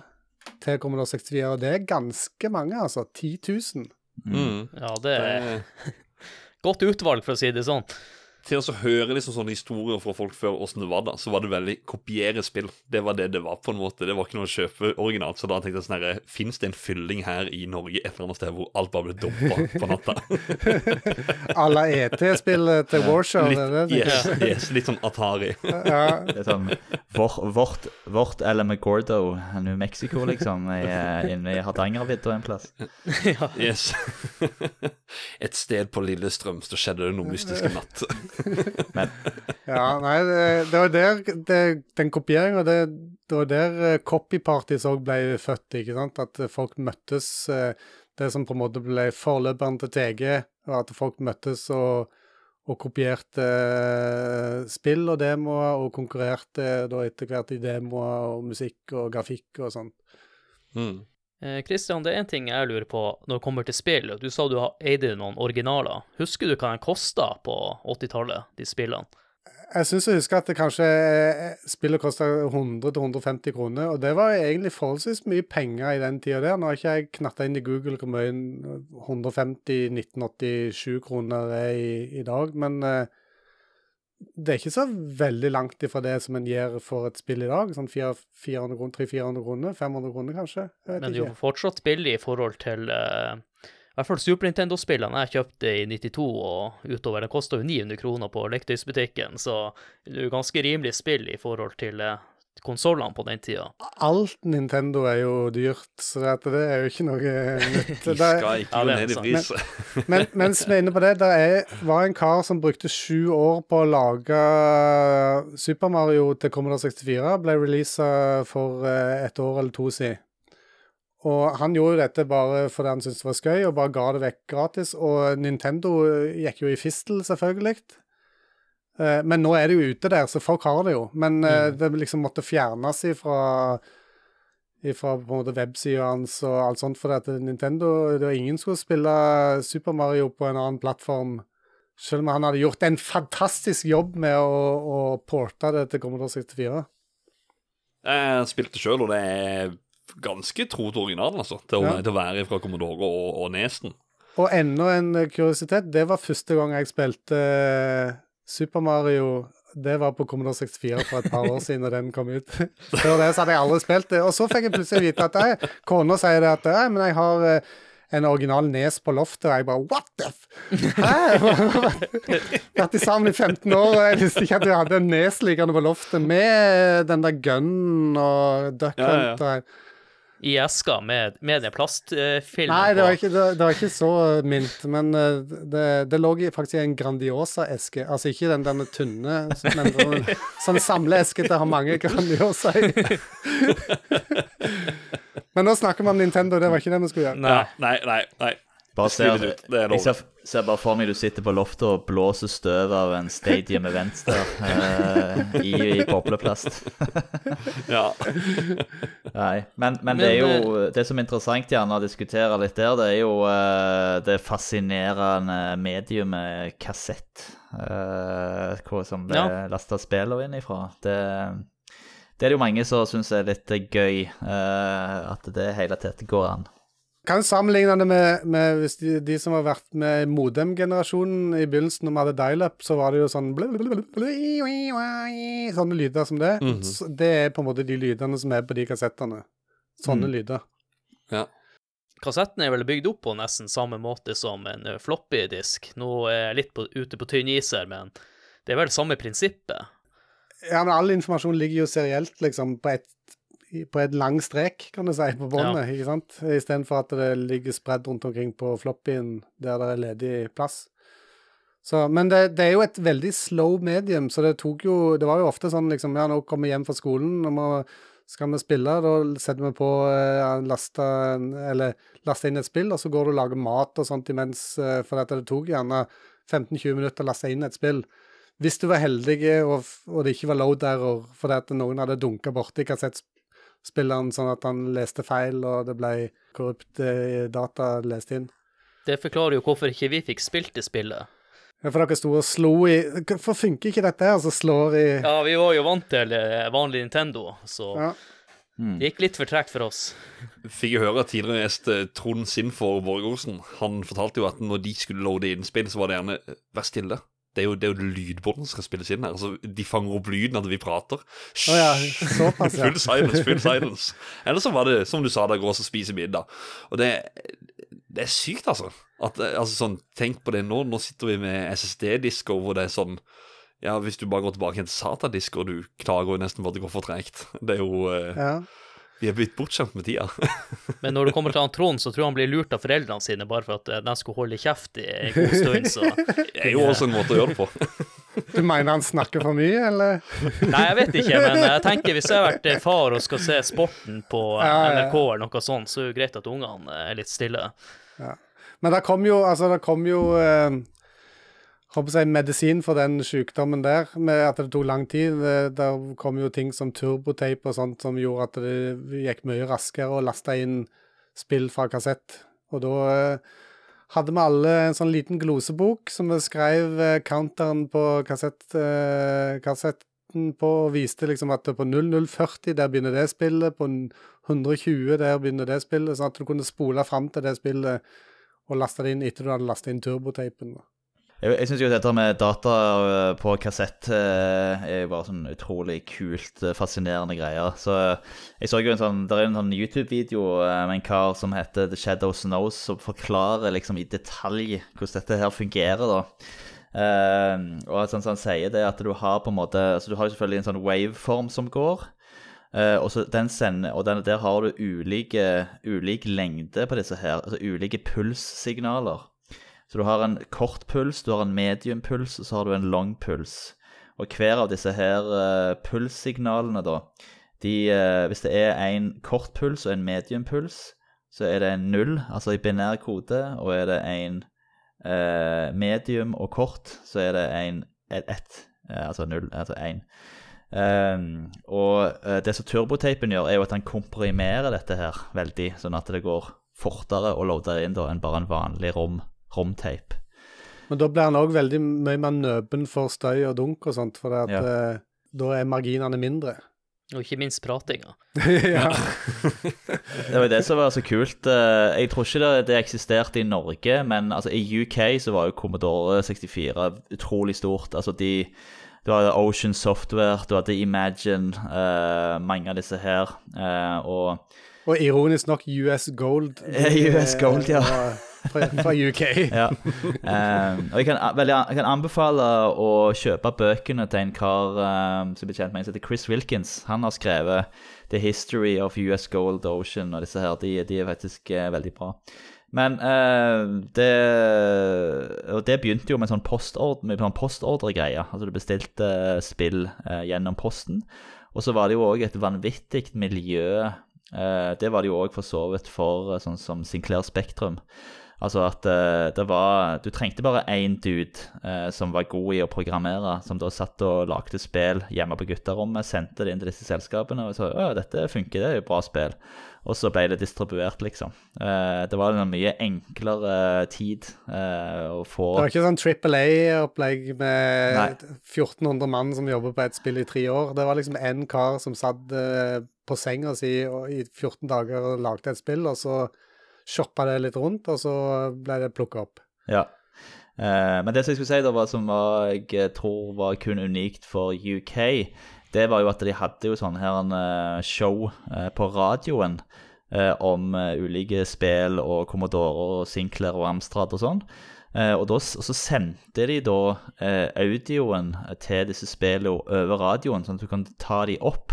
Speaker 3: til Commodore 64, og det er ganske mange, altså. 10 000.
Speaker 1: Mm. Ja, det er godt utvalg, for å si det sånn
Speaker 2: til å høre liksom sånne historier fra folk før åssen det var da, så var det veldig kopiere spill. Det var det det var, på en måte. Det var ikke noe å kjøpe originalt. Så da tenkte jeg sånn herre Fins det en fylling her i Norge et eller annet sted hvor alt bare ble dumpa på natta?
Speaker 3: à la ET-spillet til Warshow?
Speaker 2: Litt, yes, yes, litt sånn Atari. ja.
Speaker 4: Det er sånn vårt, vårt, vårt Gordo, New Mexico, liksom, inne i Hardangervidda en plass.
Speaker 2: ja. Yes. et sted på Lillestrøm så skjedde det noe mystisk i natt.
Speaker 3: Men. Ja, nei, det, det var der det, den kopieringa det, det, var der eh, copyparties òg ble født, ikke sant? At folk møttes eh, Det som på en måte ble forløperen til TG, var at folk møttes og, og kopierte eh, spill og demoer, og konkurrerte da etter hvert i demoer og musikk og grafikk og sånt.
Speaker 1: Mm. Kristian, eh, det er en ting jeg lurer på når det kommer til spill. Du sa du eide noen originaler. Husker du hva den kosta på 80-tallet, de spillene?
Speaker 3: Jeg syns jeg husker at det kanskje eh, spillet kosta 100-150 kroner, og det var egentlig forholdsvis mye penger i den tida der. Nå har ikke jeg knatta inn i Google hvor mye 150 1987 kroner er i, i dag, men uh, det er ikke så veldig langt ifra det som en gir for et spill i dag. Sånn 300-400 kroner, 500 kroner kanskje.
Speaker 1: Men det er jo fortsatt billig i forhold til uh, i hvert fall Super Nintendo-spillene jeg kjøpte i 92 og utover. Det kosta jo 900 kroner på lektøysbutikken, så det er jo ganske rimelig spill i forhold til uh, konsollene på den tida.
Speaker 3: Alt Nintendo er jo dyrt, så det, er jo ikke noe nytt.
Speaker 2: De skal ikke gå ned i pris.
Speaker 3: men mens vi er inne på det, det er, var en kar som brukte sju år på å lage Super Mario til Commodore 64. Ble releasa for eh, et år eller to siden. Og han gjorde jo dette bare fordi han syntes det var skøy, og bare ga det vekk gratis. Og Nintendo gikk jo i fistel, selvfølgelig. Eh, Men nå er det jo ute der, så folk har det jo. Men mm. det liksom måtte fjernes ifra fra på en måte websida hans og alt sånt, fordi at Nintendo det var ingen som skulle spille Super Mario på en annen plattform. Selv om han hadde gjort en fantastisk jobb med å, å porte det til Commodore 64.
Speaker 2: Jeg spilte sjøl, og det er ganske tro til originalen, altså. Til
Speaker 3: Ja.
Speaker 2: til å være fra Commodore og, og Nesen.
Speaker 3: Og enda en kuriositet, det var første gang jeg spilte eh, Super Mario Det var på Commodore 64 for et par år siden da den kom ut. Før det så hadde jeg aldri spilt det. Og så fikk jeg plutselig vite at kona sier det at eh, men jeg har eh, en original Nes på loftet, og jeg bare What the f... Hæ? Vært sammen i 15 år, og jeg visste ikke at du hadde en Nes liggende på loftet med den der gunnen og duck
Speaker 2: hunt. Ja,
Speaker 3: ja.
Speaker 1: I esker med, med den plastfilmen
Speaker 3: Nei, det var, ikke, det, det var ikke så mint, men eh, det, det lå faktisk i en Grandiosa-eske. Altså ikke den der tynne, men sånn, sånn samleeske til å ha mange Grandiosa i. men nå snakker vi om Nintendo, det var ikke det vi skulle gjøre.
Speaker 1: Nei.
Speaker 2: Nei, nei. nei.
Speaker 4: Bare ser,
Speaker 2: det ut. Det er
Speaker 4: jeg ser, ser bare for meg du sitter på loftet og blåser støv av en Stadium Events der uh, i, i bobleplast.
Speaker 2: Ja.
Speaker 4: Nei, men, men,
Speaker 1: Men,
Speaker 4: det er jo Det som er interessant gjerne å diskutere litt der, det er jo uh, det fascinerende mediumet kassett. Uh, hvor som ble
Speaker 1: Ja.
Speaker 4: lasta spillene inn ifra. Det, det er det jo mange som syns er litt gøy, eh, at det hele tatt går an.
Speaker 3: Kan sammenligne det med, med hvis de, de som har vært med modem-generasjonen i begynnelsen, når vi hadde dial-up, så var det jo sånn Sånne lyder som det.
Speaker 2: Mhm.
Speaker 3: Så det er på en måte de lydene som er på de kassettene. Sånne
Speaker 4: Mm.
Speaker 3: lyder.
Speaker 1: Kassetten er vel bygd opp på nesten samme måte som en eh, floppy-disk. Nå er jeg litt på, ute på tynn is her, men det er vel samme prinsippet.
Speaker 3: Ja, men all informasjon ligger jo serielt, liksom, på et, i- på et lang strek, kan du si, på båndet, ikke sant? Istedenfor at det ligger spredd rundt omkring på floppyen der det er ledig plass. Så, men det, det er jo et veldig slow medium, så det tok jo Det var jo ofte sånn liksom Ja, nå kommer vi hjem fra skolen, og må, skal vi spille, da setter vi på ja, laste, eller laste inn et spill, og så går du og lager mat og sånt imens, eh, for det tok gjerne 15-20 minutter å laste inn et spill. Hvis du var heldig og, og det ikke var load error fordi at noen hadde dunka borti kassettspilleren sånn at han leste feil, og det ble korrupt eh, data lest inn.
Speaker 1: Det forklarer jo hvorfor ikke vi fikk spilt det spillet.
Speaker 3: Ja, For dere sto og slo i Hvorfor funker ikke dette her, så slår i
Speaker 1: Ja, vi var jo vant til eh, vanlig Nintendo, så
Speaker 3: Ja.
Speaker 1: det gikk litt for tregt for oss.
Speaker 2: Fikk jeg høre at tidligere gjest eh, Trond Simfor Borgersen. Han fortalte jo at når de skulle loade innspill, så var det gjerne Vær stille. Det er jo, det er jo lydbåndene som skal spilles inn her. Altså, de fanger opp lyden at vi prater.
Speaker 3: Oh, ja, såpass, ja.
Speaker 2: Full silence, full silence. Eller så var det, som du sa, da gå og spise middag. Og det, det er sykt, altså. At, eh, altså sånn, Tenk på det nå. Nå sitter vi med SSD-disker hvor det er sånn Ja, hvis du bare går tilbake til SATA-disker, du klager jo nesten på at det går for tregt. Det er jo eh,
Speaker 3: ja.
Speaker 2: Vi er blitt bortskjemt med tida.
Speaker 1: Men når det kommer til han Trond, så tror jeg han blir lurt av foreldrene sine bare for at eh, de skulle holde kjeft i en god stund, så
Speaker 2: Det er jo også en måte å gjøre det på.
Speaker 3: Du mener han snakker for mye, eller?
Speaker 1: Nei, jeg vet ikke, men jeg tenker hvis jeg har vært eh, far og skal se sporten på eh,
Speaker 3: Ja, ja, ja.
Speaker 1: NRK eller noe sånt, så er det jo greit at ungene er litt stille.
Speaker 3: Men det kom jo, altså, det kom jo eh, håper jeg, medisin for den sykdommen der, med at det tok lang tid. Det, der kom jo ting som turbotape og sånt som gjorde at det gikk mye raskere å laste inn spill fra kassett. Og da eh, hadde vi alle en sånn liten glosebok som vi skrev eh, counteren på kassett, eh, kassetten på, og viste liksom at på 0040 der begynner det spillet, på 120 der begynner det spillet, sånn at du kunne spole fram til det spillet og laste det inn etter du hadde lastet inn turbotapen. da.
Speaker 4: Jeg, jeg syns jo dette med data eh, på kassett eh, er jo bare sånn utrolig kult, eh, fascinerende greier. Så jeg så jo en sånn Det er en sånn YouTube-video med en kar som heter The Shadow Snows, som forklarer liksom i detalj hvordan dette her fungerer, da. Uh, og sånn som han sier det at du har på en måte Altså du har jo selvfølgelig en sånn waveform som går. Uh, og, den sender, og den, der har du ulike, ulik lengde på disse her, altså ulike pulssignaler. Så du har en kort puls, du har en medium puls, og så har du en lang puls. Og hver av disse her uh, pulssignalene, da de, uh, Hvis det er en kort puls og en medium puls, så er det en null, altså i binær kode. Og er det en uh, medium og kort, så er det en ett, et, altså null, altså én. Um, og det som turbotapen gjør, er jo at han komprimerer dette her veldig, sånn at det går fortere å loade inn da enn bare en vanlig rom, romtape.
Speaker 3: Men da blir han òg veldig mye mer nøben for støy og dunk og sånt, for at,
Speaker 4: Ja.
Speaker 3: eh, da er marginene mindre.
Speaker 1: Og ikke minst pratinga.
Speaker 3: ja.
Speaker 4: Det var jo det som var så kult. Eh, Jeg tror ikke det, det eksisterte i Norge, men altså, i UK så var jo Commodore 64 utrolig stort. Altså de Du hadde Ocean Software, du hadde Imagine, uh, mange av disse her. Uh, og
Speaker 3: Og ironisk nok US Gold.
Speaker 4: US Gold, ja.
Speaker 3: Fra, UK.
Speaker 4: ja. um, og jeg kan, veldig, jeg kan anbefale å kjøpe bøkene til en kar um, som blir kjent med en som heter Chris Wilkins. Han har skrevet The History of US Gold Ocean, og disse her, de, de er faktisk uh, veldig bra. Men uh, det Og det begynte jo med sånn postord- med sånn postordregreie. Altså du bestilte eh, spill uh, gjennom posten. Og så var det jo òg et vanvittig miljø. Det var det jo òg for så vidt for sånn som Sinclair Spektrum. Altså at eh, det var Du trengte bare én dude eh, som var god i å programmere, som da satt og lagde spill hjemme på gutterommet, sendte det inn til disse selskapene og sa at dette funker, det er jo bra spill. Og så ble det distribuert, liksom. Eh, det var en mye enklere tid eh, å få
Speaker 3: Det var ikke sånn Triple A-opplegg med
Speaker 4: Nei.
Speaker 3: 1400 mann som jobber på et spill i tre år. Det var liksom én kar som satt eh, på senga si i 14 dager og lagde et spill, og så shoppa det litt rundt, og så ble det plukka opp.
Speaker 4: Ja. Eh, men det som jeg skulle si da, var, som var, jeg tror var kun unikt for UK, det var jo at de hadde jo sånn her en eh, show eh, på radioen eh, om ulike spill og Commodore og Sinclair og Amstrad og sånn. Og, da, og så sendte de da audioen til disse spillene over radioen, sånn at du kan ta de opp.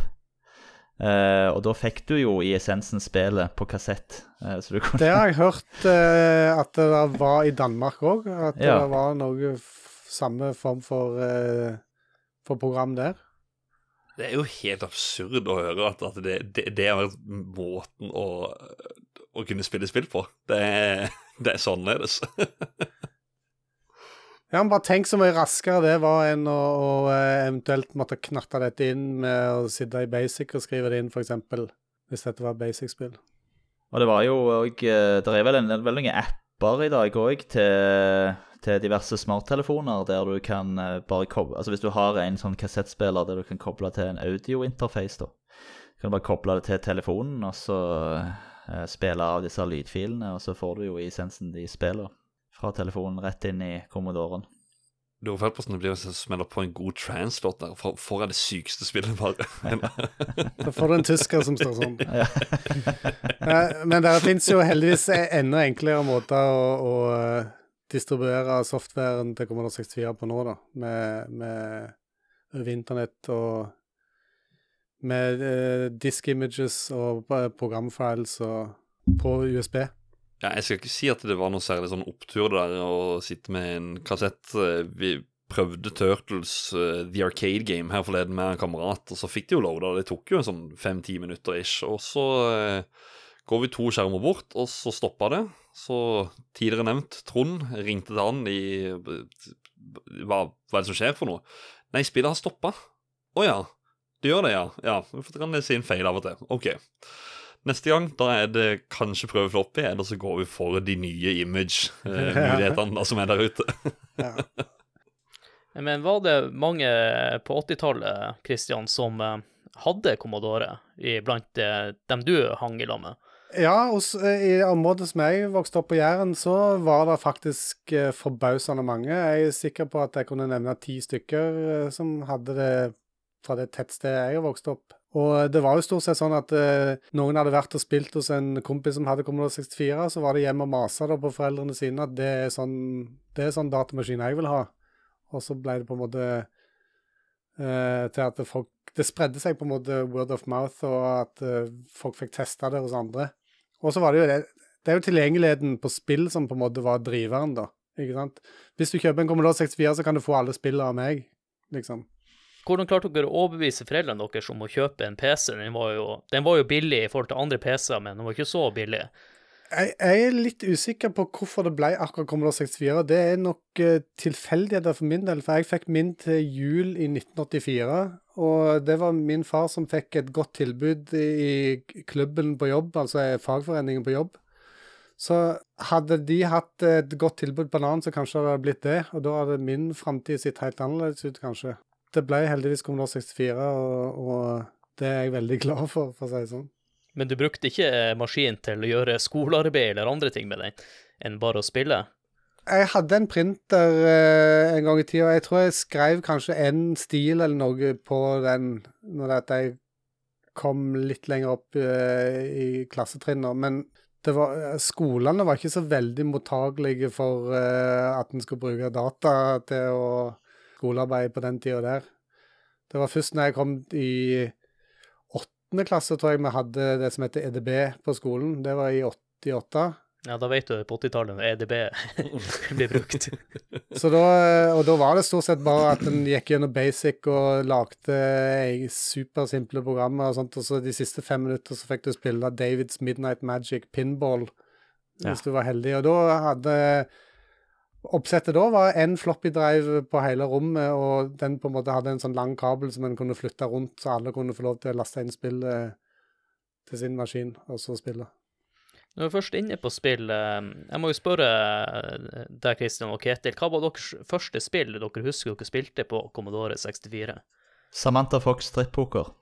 Speaker 4: Eh, og da fikk du jo i essensen spillet på kassett. Uh, så du kunne
Speaker 3: Det har jeg hørt uh, at det var i Danmark òg. At
Speaker 4: Ja.
Speaker 3: det var noe f samme form for, for program der.
Speaker 2: Det er jo helt absurd å høre at, at det, det, det vært måten å, å kunne spille spill på. Det er, det er det. annerledes.
Speaker 3: Ja, men bare tenk så mye raskere det var enn å, å eh, eventuelt måtte knatte dette inn med å sitte i basic og skrive det inn, f.eks. Hvis dette var basic-spill.
Speaker 4: Og det var jo òg Det er vel, en, veldig er apper i dag òg til, til diverse smarttelefoner der du kan eh, bare koble Altså hvis du har en sånn kassettspiller der du kan koble til en audiointerface, da. kan du bare koble det til telefonen og så eh, spille av disse lydfilene, og så får du jo i essensen de spillene fra telefonen rett inn i Commodoren.
Speaker 2: Du har følt på sånn det blir å smelle på en god translåt der. For, for er det sykeste spillet, bare.
Speaker 3: for får du en tysker som står sånn. Eh, Men det fins jo heldigvis e- enda enklere måter å, å eh, distribuere softwaren til Commodore 64 på nå, da. Med, med over internett og med eh, disk images og eh, programfiles og på USB.
Speaker 2: Ja, jeg skal ikke si at det var noe særlig sånn opptur der å sitte med en kassett. Eh, Vi prøvde Turtles uh, The Arcade Game her forleden med en kamerat, og så fikk de jo loada. Det tok jo en sånn fem-ti minutter ish. Og så uh, går vi to skjermer bort, og så stoppa det. Så tidligere nevnt Trond ringte til han i hva, hva er det som skjer for noe? Nei, spillet har stoppa. Å ja. Det gjør det, ja. Ja, Vi kan si en feil av og til. OK. Neste gang da er det kanskje prøve floppy, eller så går vi for de nye image-mulighetene som er der ute.
Speaker 3: Ja.
Speaker 1: Men var det mange på 80-tallet, Christian, som eh, hadde Commodore blant eh, dem du hang i lag med?
Speaker 3: Ja, hos, eh, i området som jeg vokste opp på Jæren, så var det faktisk eh, forbausende mange. Jeg er sikker på at jeg kunne nevne ti stykker eh, som hadde det fra det tettstedet jeg har vokst opp. Og det var jo stort sett sånn at eh, noen hadde vært og spilt hos en kompis som hadde Commodore 64, så var det hjem og masa på foreldrene sine at det er sånn, det er sånn datamaskin jeg vil ha. Og så ble det på en måte eh, til at folk Det spredde seg på en måte word of mouth, og at eh, folk fikk testa det hos andre. Og så var det jo det Det er jo tilgjengeligheten på spill som på en måte var driveren, da. Ikke sant? Hvis du kjøper en Commodore 64, så kan du få alle spillene av meg, liksom.
Speaker 1: Hvordan klarte dere å overbevise foreldrene deres om å kjøpe en PC? Den var jo, den var jo billig i forhold til andre PC-er, men den var ikke så billig.
Speaker 3: Jeg, jeg er litt usikker på hvorfor det ble akkurat Commodore 64. Det er nok uh, tilfeldigheter for min del, for jeg fikk min til jul i 1984. Og det var min far som fikk et godt tilbud i klubben på jobb, altså fagforeningen på jobb. Så hadde de hatt et godt tilbud på en annen, så kanskje det hadde blitt det. Og da hadde min framtid sett helt annerledes ut, kanskje. Det ble heldigvis Commodore 64, og, og det er jeg veldig glad for, for å si det sånn.
Speaker 1: Men du brukte ikke maskin til å gjøre skolearbeid eller andre ting med den, enn bare å spille?
Speaker 3: Jeg hadde en printer eh, en gang i tida. Jeg tror jeg skrev kanskje en stil eller noe på den når jeg kom litt lenger opp eh, i klassetrinnene. Men var, skolene var ikke så veldig mottagelige for eh, at en skulle bruke data til å skolearbeide på den tida der. Det var først når jeg kom i åttende klasse, tror jeg vi hadde det som heter EDB på skolen. Det var i 88.
Speaker 1: Ja, da vet du på 80-tallet når EDB blir brukt.
Speaker 3: så da, og da var det stort sett bare at en gikk gjennom basic og lagde supersimple programmer og sånt, og så de siste fem minutter så fikk du spille Davids Midnight Magic Pinball hvis ja. du var heldig. Og da hadde Oppsettet da var en floppy drive på hele rommet, og den på en måte hadde en sånn lang kabel som en kunne flytte rundt, så alle kunne få lov til å laste inn spill til sin maskin og så spille.
Speaker 1: Når vi er først inne på spill, eh, jeg må jo spørre eh, deg, Kristian og Ketil, hva var deres første spill dere husker dere spilte på Commodore 64?
Speaker 4: Samantha Fox strippoker.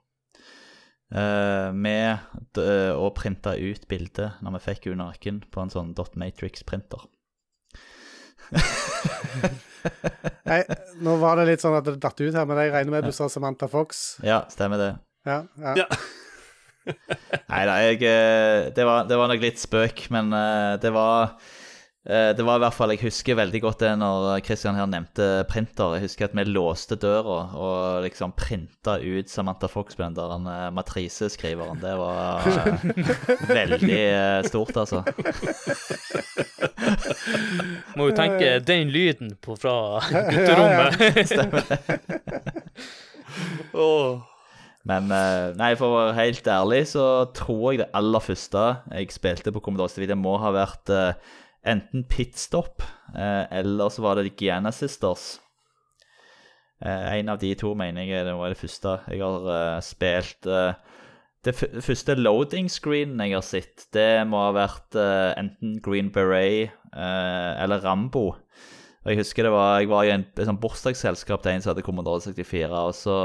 Speaker 4: Uh, med å printe ut bildet når vi fikk under nakken på en sånn dot matrix-printer.
Speaker 3: Nei, nå var det litt sånn at det datt ut her, men jeg regner med du sa Samantha Fox.
Speaker 4: Ja, stemmer det.
Speaker 3: Ja, ja.
Speaker 2: ja.
Speaker 4: Nei da, jeg eh, det var, det var, nok litt spøk, men eh, det var det var i hvert fall, Jeg husker veldig godt det når Christian her nevnte printer. Jeg husker at vi låste døra og liksom printa ut Samantha Fox-blenderen, matriseskriveren. Det var veldig stort, altså.
Speaker 1: Må jo tenke den lyden på fra gutterommet.
Speaker 4: Stemmer det. oh. Men eh, nei, for å være helt ærlig så tror jeg det aller første jeg spilte på Commodore 64, det må ha vært enten Pitstop uh, eller så var det Giana Sisters. Uh, en av de to mener jeg det var det første jeg har spilt. det første loading screenen jeg har sett, det må ha vært enten Green Beret eller Rambo. Og Jeg husker det var, jeg var i en, et sånn bursdagsselskap til en som hadde Commodore 64. og så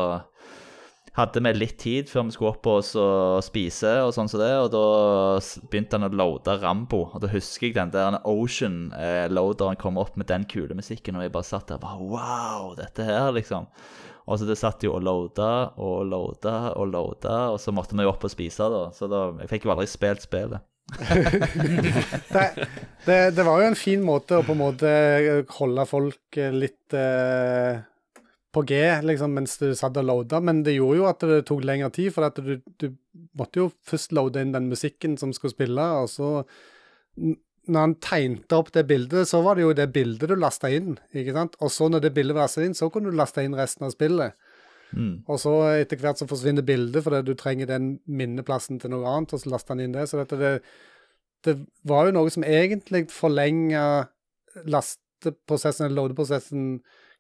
Speaker 4: hadde vi litt tid før vi skulle opp og spise, og sånn som det, og da begynte han å loade Rambo. Og da husker jeg den der Ocean-loaderen kom opp med den kule musikken, og jeg bare satt der bare Wow, dette her, liksom. Og så det satt jo og loada og loada og loada, og så måtte vi jo opp og spise, da. Så da, jeg fikk jo aldri spilt spillet.
Speaker 3: det, det, det, var jo en fin måte å på en måte holde folk litt eh på G liksom, mens du satt og loada, men det gjorde jo at det tok lengre tid, for at du, du måtte jo først loade inn den musikken som skulle spille, og så når han tegnte opp det bildet, så var det jo det bildet du lasta inn. ikke sant? Og så når det bildet var lasta inn, så kunne du laste inn resten av spillet. Mm. Og så etter hvert så forsvinner bildet fordi du trenger den minneplassen til noe annet, og så laster han inn det. Så dette, det, det var jo noe som egentlig forlenga lasteprosessen, eller loadeprosessen,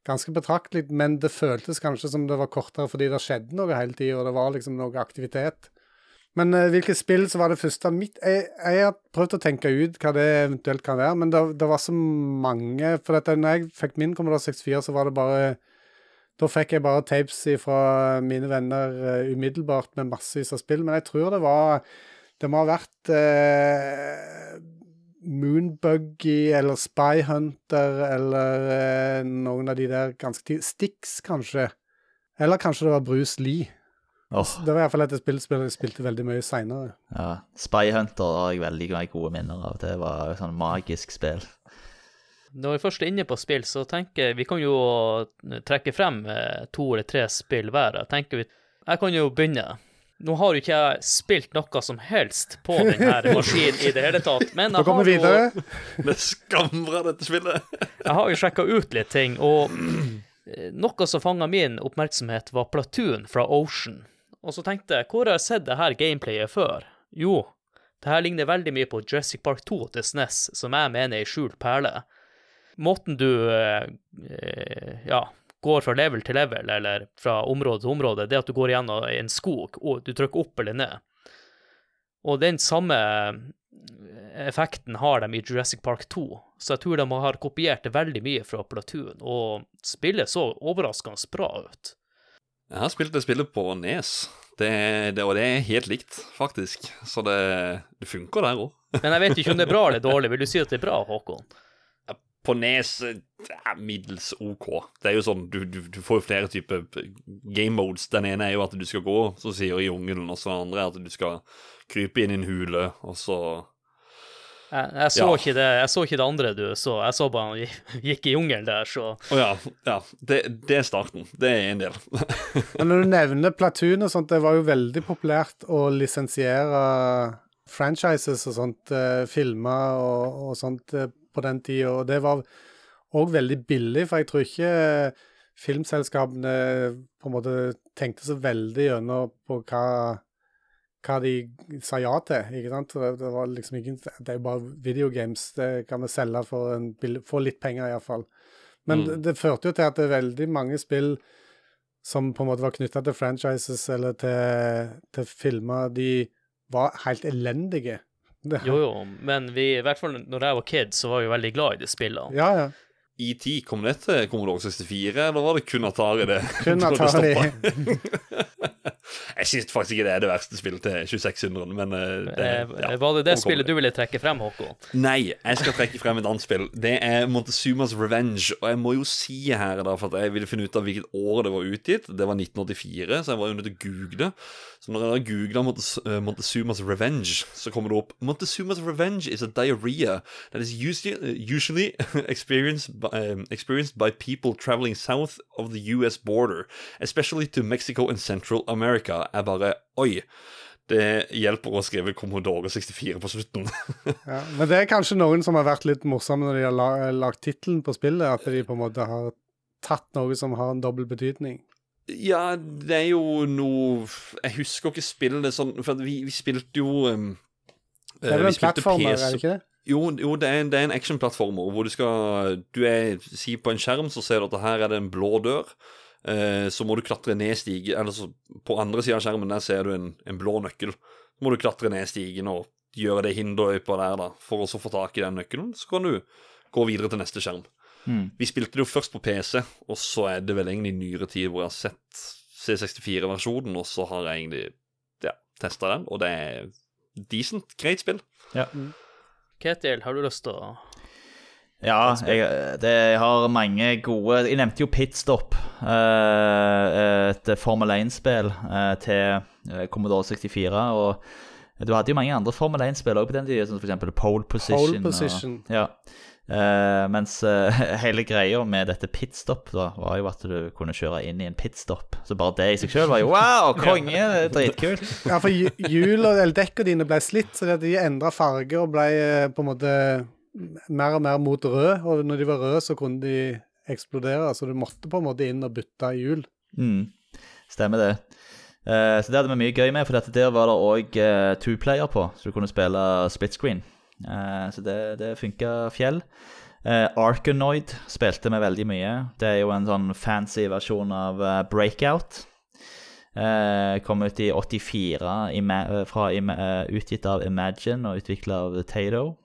Speaker 3: ganske betraktelig, men det føltes kanskje som det var kortere fordi det skjedde noe hele tida, og det var liksom noe aktivitet. Men uh, hvilket spill så var det første mitt jeg, jeg, har prøvd å tenke ut hva det eventuelt kan være, men det, det var så mange For dette, når jeg fikk min Commodore 64, så var det bare Da fikk jeg bare tapes fra mine venner uh, umiddelbart med massevis av spill, men jeg tror det var Det må ha vært uh, Moonbuggy eller Spyhunter eller eh, noen av de der ganske tidlig Stix, kanskje. Eller kanskje det var Bruce Lee. Oh. Det var iallfall et spill som jeg spilte veldig mye seinere.
Speaker 4: Ja. Spyhunter har jeg veldig gode minner av. Det var et sånn magisk spill.
Speaker 1: Når vi først er inne på spill, så tenker jeg vi kan jo trekke frem eh, to eller tre spill hver. Jeg tenker vi Jeg kan jo begynne. Nå har jo ikke jeg spilt noe som helst på denne maskinen i det hele tatt, men jeg
Speaker 3: kommer
Speaker 1: har jo.
Speaker 2: Det er dette spillet.
Speaker 1: Jeg har jo sjekka ut litt ting, og eh, noe som fanga min oppmerksomhet, var Platoon fra Ocean. Og så tenkte jeg, hvor har jeg sett det her gameplayet før? Jo, det her ligner veldig mye på Jurassic Park 2 til SNES, som jeg mener er ei skjult perle. Måten du eh, eh, ja, går fra level til level, eller fra område til område, det at du går gjennom en skog, og du trykker opp eller ned. Og den samme effekten har de i Jurassic Park 2, så jeg tror de har kopiert det veldig mye fra Platoon, og spillet så overraskende bra ut.
Speaker 2: Jeg har spilt det spillet på Nes, det, det, og det er helt likt, faktisk. Så det, det funker der òg.
Speaker 1: Men jeg vet ikke om det er bra eller dårlig. Vil du si at det er bra, Håkon?
Speaker 2: På Nes ja, er middels OK. Det er jo sånn, du, du, du får jo flere typer game modes. Den ene er jo at du skal gå, så sier i jungelen, og så den andre er at du skal krype inn i en hule, og så
Speaker 1: Jeg, jeg, så
Speaker 2: Ja.
Speaker 1: ikke det, jeg så ikke det andre du så. Jeg så bare han gikk- gikk i jungelen der, så
Speaker 2: Å ja. ja det, det er starten. Det er en del.
Speaker 3: Men når du nevner Platoon og sånt, det var jo veldig populært å lisensiere franchises og sånt, eh, filmer og, og sånt eh, på den tida. Og det var òg veldig billig, for jeg tror ikke filmselskapene på en måte tenkte så veldig gjennom på hva hva de sa ja til. ikke sant? Det, var liksom ikke, det er jo bare videogames. Det kan vi selge for en få litt penger, iallfall. Men
Speaker 2: Mm.
Speaker 3: det, det førte jo til at det er veldig mange spill som på en måte var knytta til franchises eller til, til filmer, de var helt elendige. Det,
Speaker 1: jo jo. Men vi, i hvert fall når jeg var kid, så var vi veldig glad i de spillene.
Speaker 3: Ja, ja.
Speaker 2: ET, kom det til Commodore 64, eller var det kun Atari det?
Speaker 3: Kun Atari.
Speaker 2: Jeg syns faktisk ikke det er det verste spillet til 2600, men eh, det,
Speaker 1: Eh,
Speaker 2: ja,
Speaker 1: var det det spillet du ville trekke frem, Håkon?
Speaker 2: Nei, jeg skal trekke frem et annet spill. Det er Montezumas Revenge. Og jeg må jo si her, da, for at jeg ville finne ut av hvilket år det var utgitt. Det var 1984, så jeg var jo nødt til å google. Så når jeg googler Montes eh, Montezumas Revenge, så kommer det opp Montezumas Revenge is a diarrhea that is usually, usually experienced, by, um, experienced by people traveling south of the US border, especially to Mexico and Central America. Jeg bare Oi. Det hjelper å skrive Commodore 64 på slutten.
Speaker 3: Ja, men det er kanskje noen som har vært litt morsomme når de har la, lagt tittelen på spillet, at de på en måte har tatt noe som har en dobbel betydning.
Speaker 2: Ja, det er jo noe Jeg husker ikke spillet sånn For vi, vi spilte jo um,
Speaker 3: Det er vel en plattformer, er det ikke det?
Speaker 2: Jo, jo det, er en, det er en actionplattformer hvor du skal Du er Si på en skjerm så ser du at her er det en blå dør. Eh, så må du klatre ned stigen Eller så på andre sida av skjermen der ser du en, en blå nøkkel. Så må du klatre ned stigen og gjøre det hinderløypa der, da. For å så få tak i den nøkkelen, så kan du gå videre til neste skjerm.
Speaker 4: Mm.
Speaker 2: Vi spilte det jo først på PC, og så er det vel egentlig i nyere tid hvor jeg har sett C64-versjonen, og så har jeg egentlig ja, testa den, og det er decent, greit spill.
Speaker 4: Ja.
Speaker 1: Ketil, har du lyst til å
Speaker 4: Ja, jeg, det, jeg har mange gode Jeg nevnte jo Pitstop, eh, et Formel 1-spill eh, til eh, Commodore 64. Og du hadde jo mange andre Formel 1-spill òg på den tida, som f.eks. Pole Position.
Speaker 3: Pole Position.
Speaker 4: Og, ja. Eh, mens uh, hele greia med dette pitstop da, var jo at du kunne kjøre inn i en pitstop. Så bare det i seg sjøl var jo wow, konge! er Dritkult.
Speaker 3: Ja, for hju- hjul og eller dekkene dine ble slitt, så de endra farge og ble eh, på en måte mer og mer mot rød. Og når de var røde, så kunne de eksplodere, så du måtte på en måte inn og bytte hjul.
Speaker 4: Mm, stemmer det. Uh, så det hadde vi mye gøy med, for dette der var det òg uh, two-player på, så du kunne spille split screen. Eh, så det, det funka fjell. Uh, Arkanoid spilte vi veldig mye. Det er jo en sånn fancy versjon av eh, Breakout. Eh, kom ut i 84, ima eh, fra, eh, utgitt av Imagine og utvikla av Tato.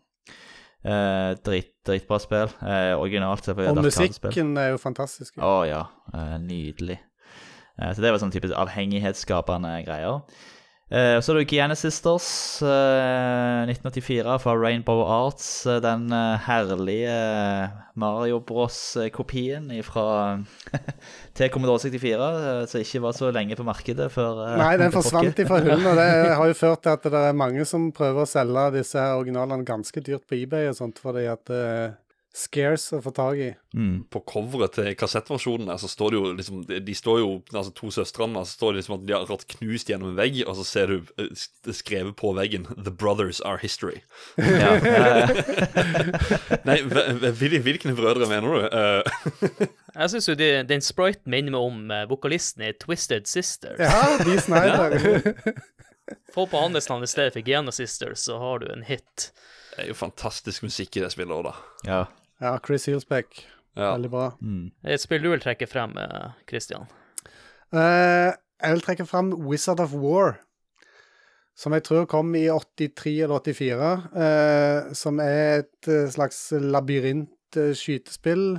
Speaker 4: Eh, drit, dritbra spill. Eh, originalt.
Speaker 3: Og musikken er jo fantastisk.
Speaker 4: Å ja. eh, nydelig. Eh, så det var sånn type avhengighetsskapende greier. Eh, så er det Giannis Sisters, uh, 1984 fra Rainbow Arts. Uh, den eh, herlige Mario Bros-kopien fra til Commodore 64, eh, som ikke var så lenge på markedet før
Speaker 3: Nei, den forsvant ifra hullen, og det har jo ført til at det er mange som prøver å selge disse originalene ganske dyrt på eBay og sånt, fordi at scarce å få tak i.
Speaker 4: Mm.
Speaker 2: På coveret til kassettversjonen der, så står det jo liksom De de står jo, altså to søstrene, så står det liksom at de har vært knust gjennom en vegg, og så ser du eh, det skrevet på veggen 'The brothers are history'.
Speaker 4: Ja,
Speaker 2: Nei, hvilke brødre mener du? Eh,
Speaker 1: Jeg syns jo de, den spriten minner meg om eh, vokalisten i Twisted Sisters.
Speaker 3: Ja, de Snyder.
Speaker 1: Få på hans navn i stedet for Giana Sisters, så har du en hit.
Speaker 2: det er jo fantastisk musikk i det spillet òg, da.
Speaker 4: ja.
Speaker 3: Ja, Chris Hillsbeck.
Speaker 2: Ja.
Speaker 3: Veldig bra.
Speaker 4: Mm.
Speaker 1: Et spill du vil trekke frem, eh, Christian?
Speaker 3: Uh, jeg vil trekke frem Wizard of War, som jeg tror kom i 83 eller 84. Uh, som er et eh, slags labyrint-skytespill.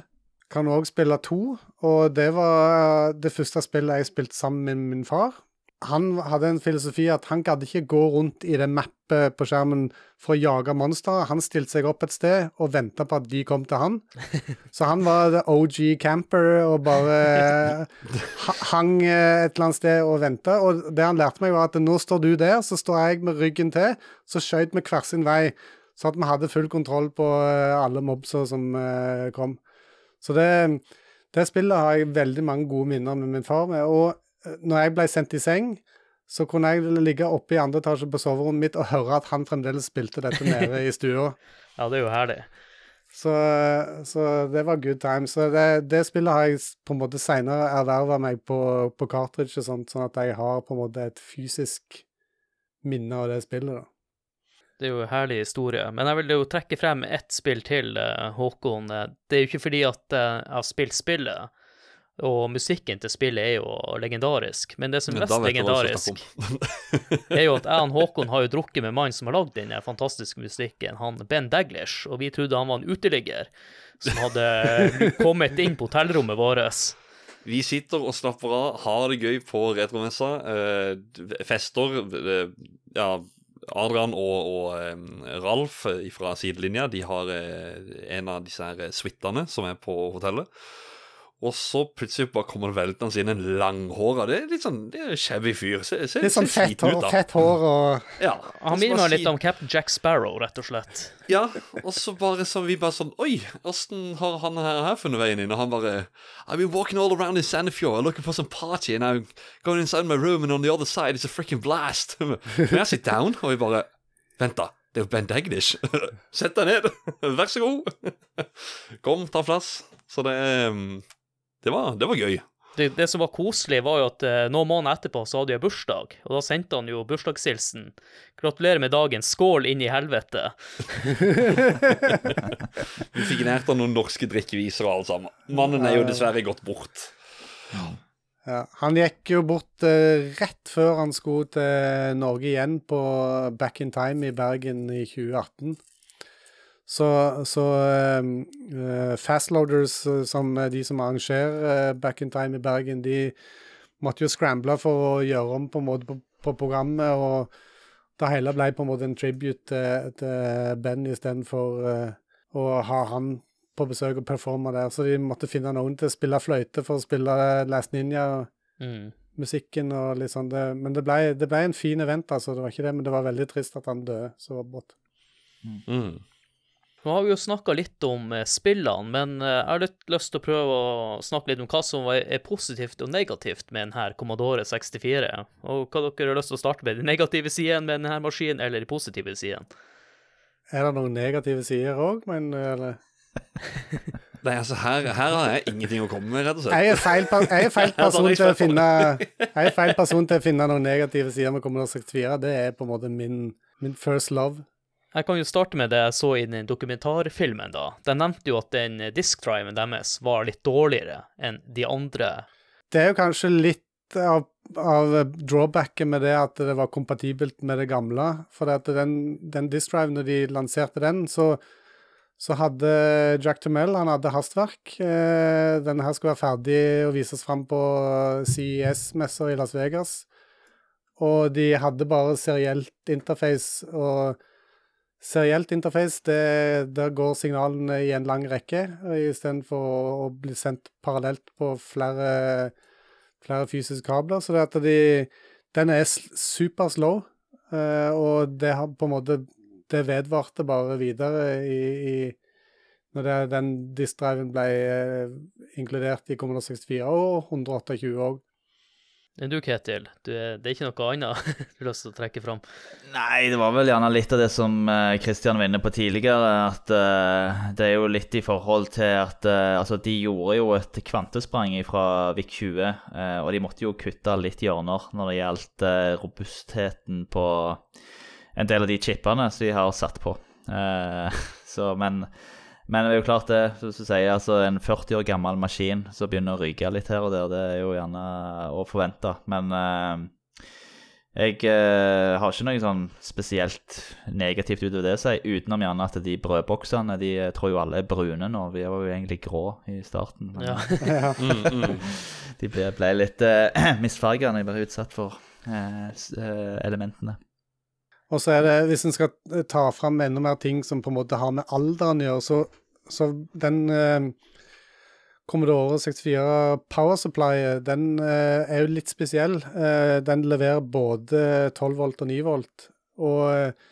Speaker 3: Kan òg spille to, og det var det første spillet jeg spilte sammen med min far. Han hadde en filosofi at han gadd ikke gå rundt i det mappet på skjermen for å jage monstre. Han stilte seg opp et sted og venta på at de kom til han. Så han var the OG camper og bare hang eh, et eller annet sted og venta. Og det han lærte meg, var at nå står du der, så står jeg med ryggen til. Så skjøt vi hver sin vei, så at vi hadde full kontroll på eh, alle mobser som eh, kom. Så det, det spillet har jeg veldig mange gode minner med min far med. Og når jeg ble sendt i seng, så kunne jeg ligge oppe i andre etasje på soverommet mitt og høre at han fremdeles spilte dette nede i stua.
Speaker 1: Ja, det er jo herlig.
Speaker 3: Så, så det var good time. Så det, det spillet har jeg på en måte seinere erverva meg på, på cartridge og sånt, sånn at jeg har på en måte et fysisk minne av det spillet. da.
Speaker 1: Det er jo en herlig historie. Men jeg vil jo trekke frem ett spill til, eh, Håkon. Eh, Det er jo ikke fordi at eh, jeg har spilt spillet, og musikken til spillet er jo legendarisk, men det som er mest legendarisk, er jo at jeg og Håkon har jo drukket med mannen som har lagd den fantastiske musikken, han Ben Daglish, og vi trodde han var en uteligger som hadde kommet inn på hotellrommet vårt.
Speaker 2: Vi sitter og slapper av, har det gøy på retromessa. Eh, fester. Eh, ja, Adrian og, og eh, Ralf fra sidelinja de har eh, en av disse her suitene som er på hotellet. Og så plutselig bare kommer veltende inn en langhåra Det er litt sånn det er en shabby fyr. Se, se,
Speaker 3: Litt sånn fett hår,
Speaker 2: ut,
Speaker 3: fett hår og
Speaker 2: Ja,
Speaker 1: Han minner meg litt om Captain Jack Sparrow, rett og slett.
Speaker 2: Ja, og så bare så vi bare sånn Oi, åssen har han her, her funnet veien inn? Og han bare I've been walking all around in Sandefjord looking for some party, and I'm going inside my room, and on the other side it's a freaking blast. Men jeg sit down? Og vi bare Vent, da. Det er jo Ben Dagnish. Sett deg ned. Vær så god. Kom, ta plass. Så det um, Det var, det var gøy.
Speaker 1: Det, det som var koselig, var jo at eh, noen måneder etterpå så hadde jeg bursdag, og da sendte han jo bursdagshilsen. Gratulerer med dagen, skål inn i helvete.
Speaker 2: Vi fikk nært av noen norske drikkeviser og alt sammen. Mannen er jo dessverre gått bort.
Speaker 3: ja. Han gikk jo bort eh, rett før han skulle til Norge igjen på Back in Time i Bergen i 2018. Så, så eh, eh, Fastloaders, eh, som er de som arrangerer eh, Back in Time i Bergen, de måtte jo scramble for å gjøre om på en måte på, på programmet, og det hele ble på en måte en tribute til, til Ben istedenfor uh, å ha han på besøk og performe der. Så de måtte finne noen til å spille fløyte for å spille Last Ninja.
Speaker 1: Mm.
Speaker 3: Musikken og litt sånn. Det, men det ble, det ble en fin event, altså. Det var ikke det, men det var veldig trist at han døde så brått.
Speaker 2: Mm.
Speaker 1: Nå har vi jo snakka litt om eh, spillene, men eh, jeg har litt lyst til å prøve å snakke litt om hva som er positivt og negativt med denne Commodore 64. Og hva dere har lyst til å starte med, de negative sidene med denne maskinen, eller de positive sidene?
Speaker 3: Er det noen negative sider òg, men eller?
Speaker 2: Nei, altså, her, her har jeg ingenting å komme med, rett og slett.
Speaker 3: Jeg er feil, per- jeg er feil person
Speaker 2: er
Speaker 3: til å finne Jeg er feil person til å finne noen negative sider med Commodore 64. Det er på en måte min, min first love.
Speaker 1: Jeg kan jo starte med det jeg så i den dokumentarfilmen, da. De nevnte jo at den diskdriven deres var litt dårligere enn de andre.
Speaker 3: Det er jo kanskje litt av, av drawbacket med det at det var kompatibelt med det gamle. For at den, den disk-drive, når de lanserte den, så, så hadde Jack Tumell han hadde hastverk. Eh, denne her skulle være ferdig og vises fram på CES-messer i Las Vegas. Og de hadde bare serielt interface, og serielt interface, det, der går signalene i en lang rekke, istedenfor å, bli sendt parallelt på flere, flere fysiske kabler. Så det at de, den er super slow, eh, og det har på en måte Det vedvarte bare videre i, i når det, den disk-driven ble eh, inkludert i Commodore 64, og 128 òg.
Speaker 1: Du, Ketil, du, det er ikke noe annet du har lyst til å trekke fram?
Speaker 4: Nei, det var vel gjerne litt av det som Kristian Christian var inne på tidligere. At uh, det er jo litt i forhold til at uh, Altså, de gjorde jo et kvantesprang fra Vik 20. Uh, og de måtte jo kutte litt hjørner når det gjaldt eh, robustheten på en del av de chipene som de har satt på. Eh, så, men, men det er jo klart det, som du sier, altså en 40 år gammel maskin som begynner å ryke litt her og der, det er jo gjerne å forvente. Men eh, jeg eh, har ikke noe sånn spesielt negativt utover det å si, utenom gjerne at de brødboksene de eh, tror jo alle er brune nå. Vi var jo egentlig grå i starten. Men
Speaker 1: Ja.
Speaker 3: Ja.
Speaker 2: Mm, mm.
Speaker 4: de ble, ble litt eh, misfarga når de ble utsatt for eh, eh, elementene.
Speaker 3: Og så er det, hvis en skal eh, ta fram enda mer ting som på en måte har med alderen å gjøre, så, så den eh, Commodore 64 Power Supply, den eh, er jo litt spesiell. Eh, den leverer både 12 volt og 9 volt, og eh,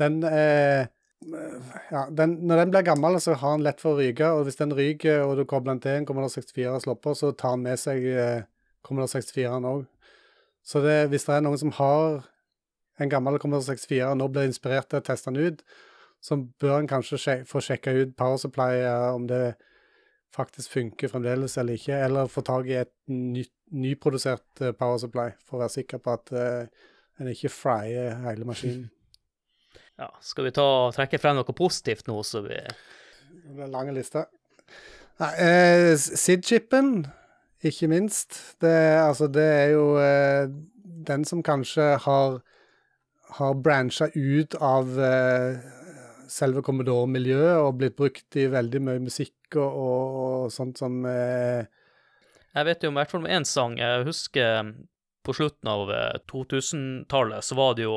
Speaker 3: den er ja, den, Når den blir gammel, så har den lett for å ryke, og hvis den ryker og du kobler den til en Commodore 64 og slår på, så tar den med seg eh, Commodore 64-en òg. Så det, hvis det er noen som har en gammel Commodore 64 og nå blir inspirert til å teste den ut, så bør en kanskje sjek få sjekka ut Power Supply, om det faktisk funker fremdeles eller ikke, eller få tak i et ny, nyprodusert eh, Power Supply for å være sikker på at uh, en ikke fryer hele maskinen.
Speaker 1: Ja, skal vi ta og trekke frem noe positivt nå, så vi
Speaker 3: Det blir en lang liste. Nei, eh, SID-chipen, ikke minst. Det, altså, det er jo eh, den som kanskje har, har brancha ut av eh, selve Commodore-miljøet og blitt brukt i veldig mye musikk og, og, og sånt som eh,
Speaker 1: Jeg vet jo om i hvert fall om én sang. Jeg husker på slutten av eh, 2000-tallet så var det jo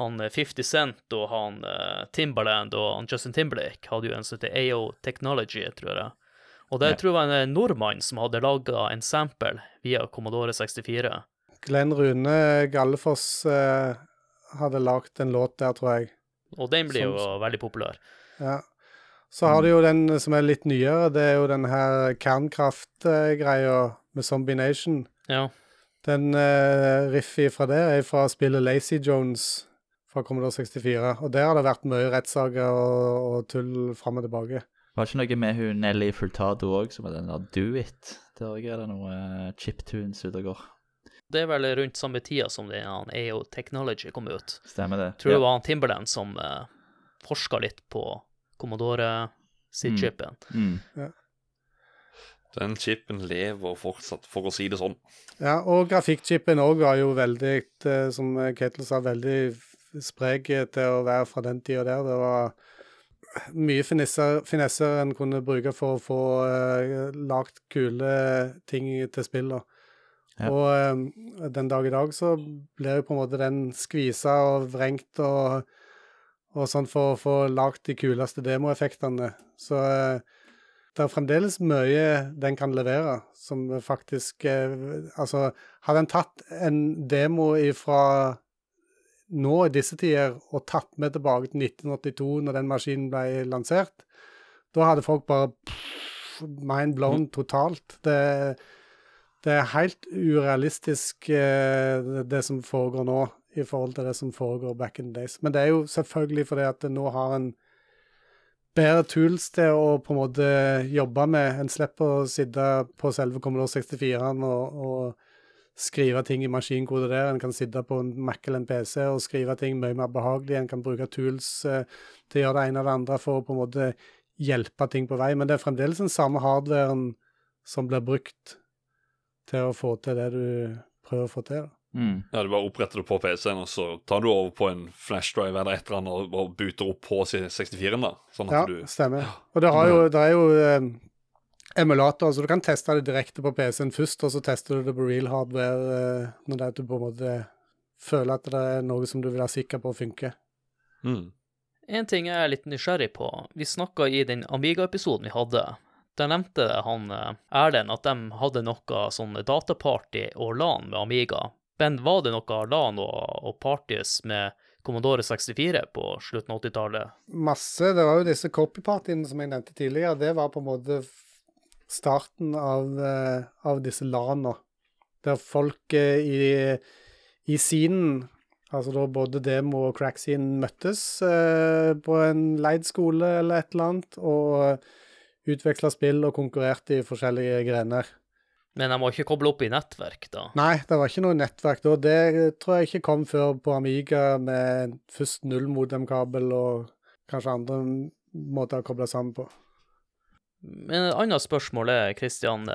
Speaker 1: han eh, 50 Cent og han Timberland Timbaland og han Justin Timberlake hadde jo en som heter AO Technology, tror jeg. Og det
Speaker 4: Ja.
Speaker 1: tror jeg var en eh, nordmann som hadde laga en sample via Commodore 64.
Speaker 3: Glenn Rune Gallefoss eh, hadde lagd en låt der, tror jeg.
Speaker 1: Og den blir jo veldig populær.
Speaker 3: Ja. Så har du jo den som er litt nyere, det er jo den her kernkraft-greia med Zombie Nation.
Speaker 1: Ja.
Speaker 3: Den uh, riffet fra det er fra spillet Lazy Jones fra Commodore 64. Og der har det vært mye rettssaker og, og tull fram og tilbake.
Speaker 4: Var det ikke noe med hun Nelly Furtado òg, som er den der Do It? Der òg er det noe eh, chiptunes ute og går.
Speaker 1: Det er vel rundt samme tida som den han AO Technology kom ut.
Speaker 4: Stemmer det?
Speaker 1: Tror det var han Timberland som uh, forska litt på Commodore SID-chipen.
Speaker 4: Mm.
Speaker 2: Den chipen lever fortsatt, for å si det sånn.
Speaker 3: Ja, og grafikkchipen òg var jo veldig, eh, som Ketil sa, veldig sprek til å være fra den tida der. Det var mye finesser, finesser en kunne bruke for å få uh, lagd kule ting til spill. da.
Speaker 4: Ja.
Speaker 3: Og eh, den dag i dag så blir jo på en måte den skvisa og vrengt og, og sånn for å få lagd de kuleste demoeffektene. Så eh, det er fremdeles mye den kan levere, som faktisk eh, Altså, hadde en tatt en demo fra nå i disse tider og tatt med tilbake til 1982, når den maskinen ble lansert, da hadde folk bare mind blown totalt. Det, det er helt urealistisk, eh, det, som foregår nå, i forhold til det som foregår back in the days. Men det er jo selvfølgelig fordi at nå har en bedre tools til å på en måte jobbe med. En slipper å sitte på selve Commodore 64-en og, og skrive ting i maskinkode der. En kan sitte på en Mac eller en PC og skrive ting mye mer behagelig. En kan bruke tools eh, til å gjøre det ene og det andre for å på en måte hjelpe ting på vei. Men det er fremdeles den samme hardwaren som blir brukt til å få til det du prøver å få til. da.
Speaker 4: Mm.
Speaker 2: Ja, Du bare oppretter det på PC-en, og så tar du over på en flashdrive eller et eller annet og, og buter opp på 64-en. da. Sånn
Speaker 3: Ja,
Speaker 2: du
Speaker 3: stemmer. Og det, har jo, det er jo eh, emulator, så du kan teste det direkte på PC-en først, og så tester du det på real hardware eh, når det er at du på en måte føler at det er noe som du vil være sikker på funker.
Speaker 2: mm.
Speaker 1: En ting jeg er litt nysgjerrig på. Vi snakka i den Amiga-episoden vi hadde. Der nevnte han eh, Erlend at de hadde noe sånn dataparty og LAN med Amiga. Men var det noe LAN og, og parties med Commodore 64 på slutten av 80-tallet.
Speaker 3: Masse. Det var jo disse copypartyene som jeg nevnte tidligere. Det var på en måte starten av, eh, av disse LAN-ene. Der folk eh, i, i scenen, altså da både demo og crack-scenen, møttes eh, på en leid skole eller et eller annet, og utveksla spill og konkurrerte i forskjellige grener.
Speaker 1: Men han var ikke kobla opp i nettverk, da.
Speaker 3: Nei, det var ikke noe nettverk da. Det tror jeg ikke kom før på Amiga med først null modemkabel og kanskje andre måter å koble sammen på.
Speaker 1: Men et annet spørsmål er, Kristian,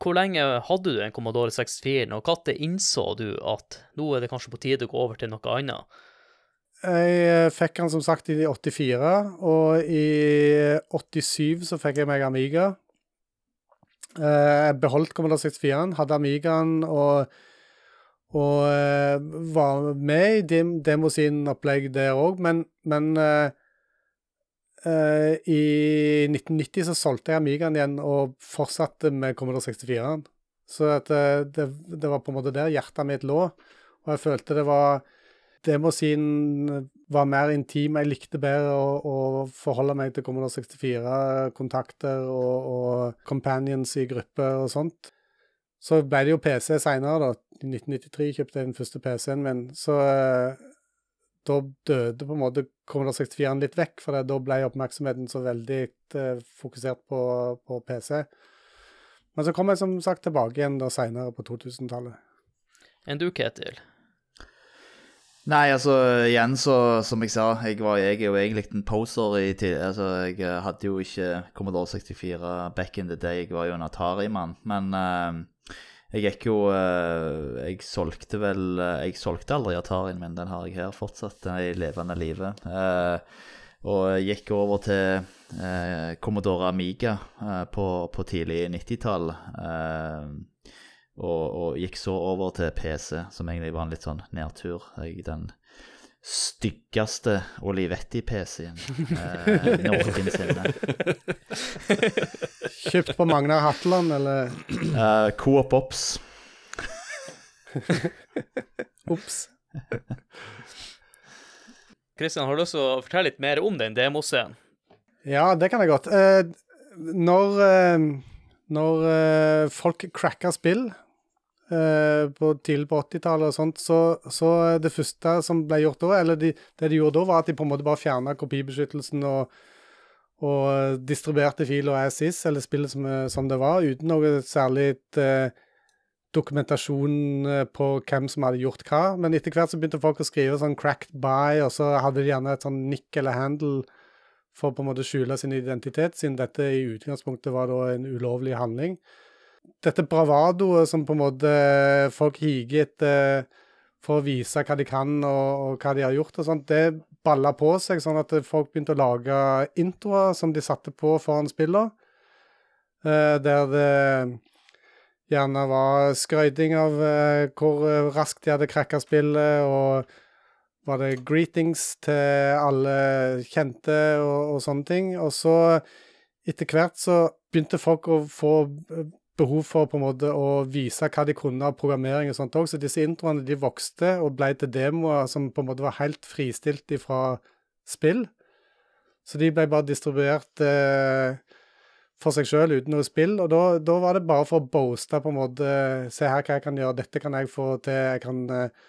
Speaker 1: hvor lenge hadde du en Commodore 64, og når innså du at nå er det kanskje på tide å gå over til noe annet?
Speaker 3: Jeg eh, fikk den som sagt i 84, og i 87 så fikk jeg meg Amiga. Eh, jeg beholdt Commodore 64-en, hadde Amigaen og, og uh, var med i dem, demo sin opplegg der òg, men, men uh, i 1990 så solgte jeg Amigaen igjen og fortsatte med Commodore 64-en. Så at, det, det, var på en måte der hjertet mitt lå, og jeg følte det var demoscenen var mer intim. Jeg likte bedre å, å forholde meg til Commodore 64-kontakter og, og, companions i grupper og sånt. Så ble det jo PC seinere, da. I 1993 kjøpte jeg den første PC-en min. Så eh, da døde på en måte Commodore 64-en litt vekk, for da ble oppmerksomheten så veldig eh, fokusert på, på, PC. Men så kom jeg som sagt tilbake igjen da seinere på 2000-tallet.
Speaker 1: En du, Ketil?
Speaker 4: Nei, altså igjen så, som jeg sa, jeg, var, jeg er jo egentlig en poser i tid. Altså, jeg eh, hadde jo ikke Commodore 64 back in the day, jeg var jo en Atari-mann. Men uh, jeg gikk jo uh, Jeg solgte vel Jeg solgte aldri Atarien min, den har jeg her fortsatt i levende livet. Uh, og gikk over til Commodore Amiga på, på tidlig 90-tall. Og, og, gikk så over til PC, som egentlig var en litt sånn nedtur. Jeg, den styggeste Olivetti-PC-en eh, noensinne.
Speaker 3: Kjøpt på Magnar Hatland, eller?
Speaker 4: Uh, Coop Ops.
Speaker 3: Ops.
Speaker 1: Kristian, har du lyst til å fortelle litt mer om den demoscenen?
Speaker 3: Ja, det kan jeg godt. Eh, når eh, når eh, folk cracker spill, Eh, på til på 80-tallet og sånt, så, så, det første som ble gjort da, eller de, det de gjorde da, var at de på en måte bare fjerna kopibeskyttelsen og, og distribuerte filer as is, eller spillet som, som, det var, uten noe særlig eh, dokumentasjon eh, på hvem som hadde gjort hva. Men etter hvert så begynte folk å skrive sånn 'cracked by', og så hadde de gjerne et sånn nikk eller handle for på en måte skjule sin identitet, siden dette i utgangspunktet var da en ulovlig handling dette bravadoet som på en måte folk higer etter for å vise hva de kan og, og hva de har gjort og sånt, det balla på seg, sånn at folk begynte å lage introer som de satte på foran spillene. Uh, der det gjerne var skrøyting av hvor raskt de hadde krakka spillet, og var det greetings til alle kjente og, og sånne ting. Og så, etter hvert, så begynte folk å få behov for på en måte å vise hva de kunne av programmering og sånt òg. Så disse introene de vokste og ble til demoer som på en måte var helt fristilt fra spill. Så de ble bare distribuert eh, for seg sjøl uten noe spill. Og da, var det bare for å boaste på en måte Se her hva jeg kan gjøre, dette kan jeg få til. Jeg kan eh,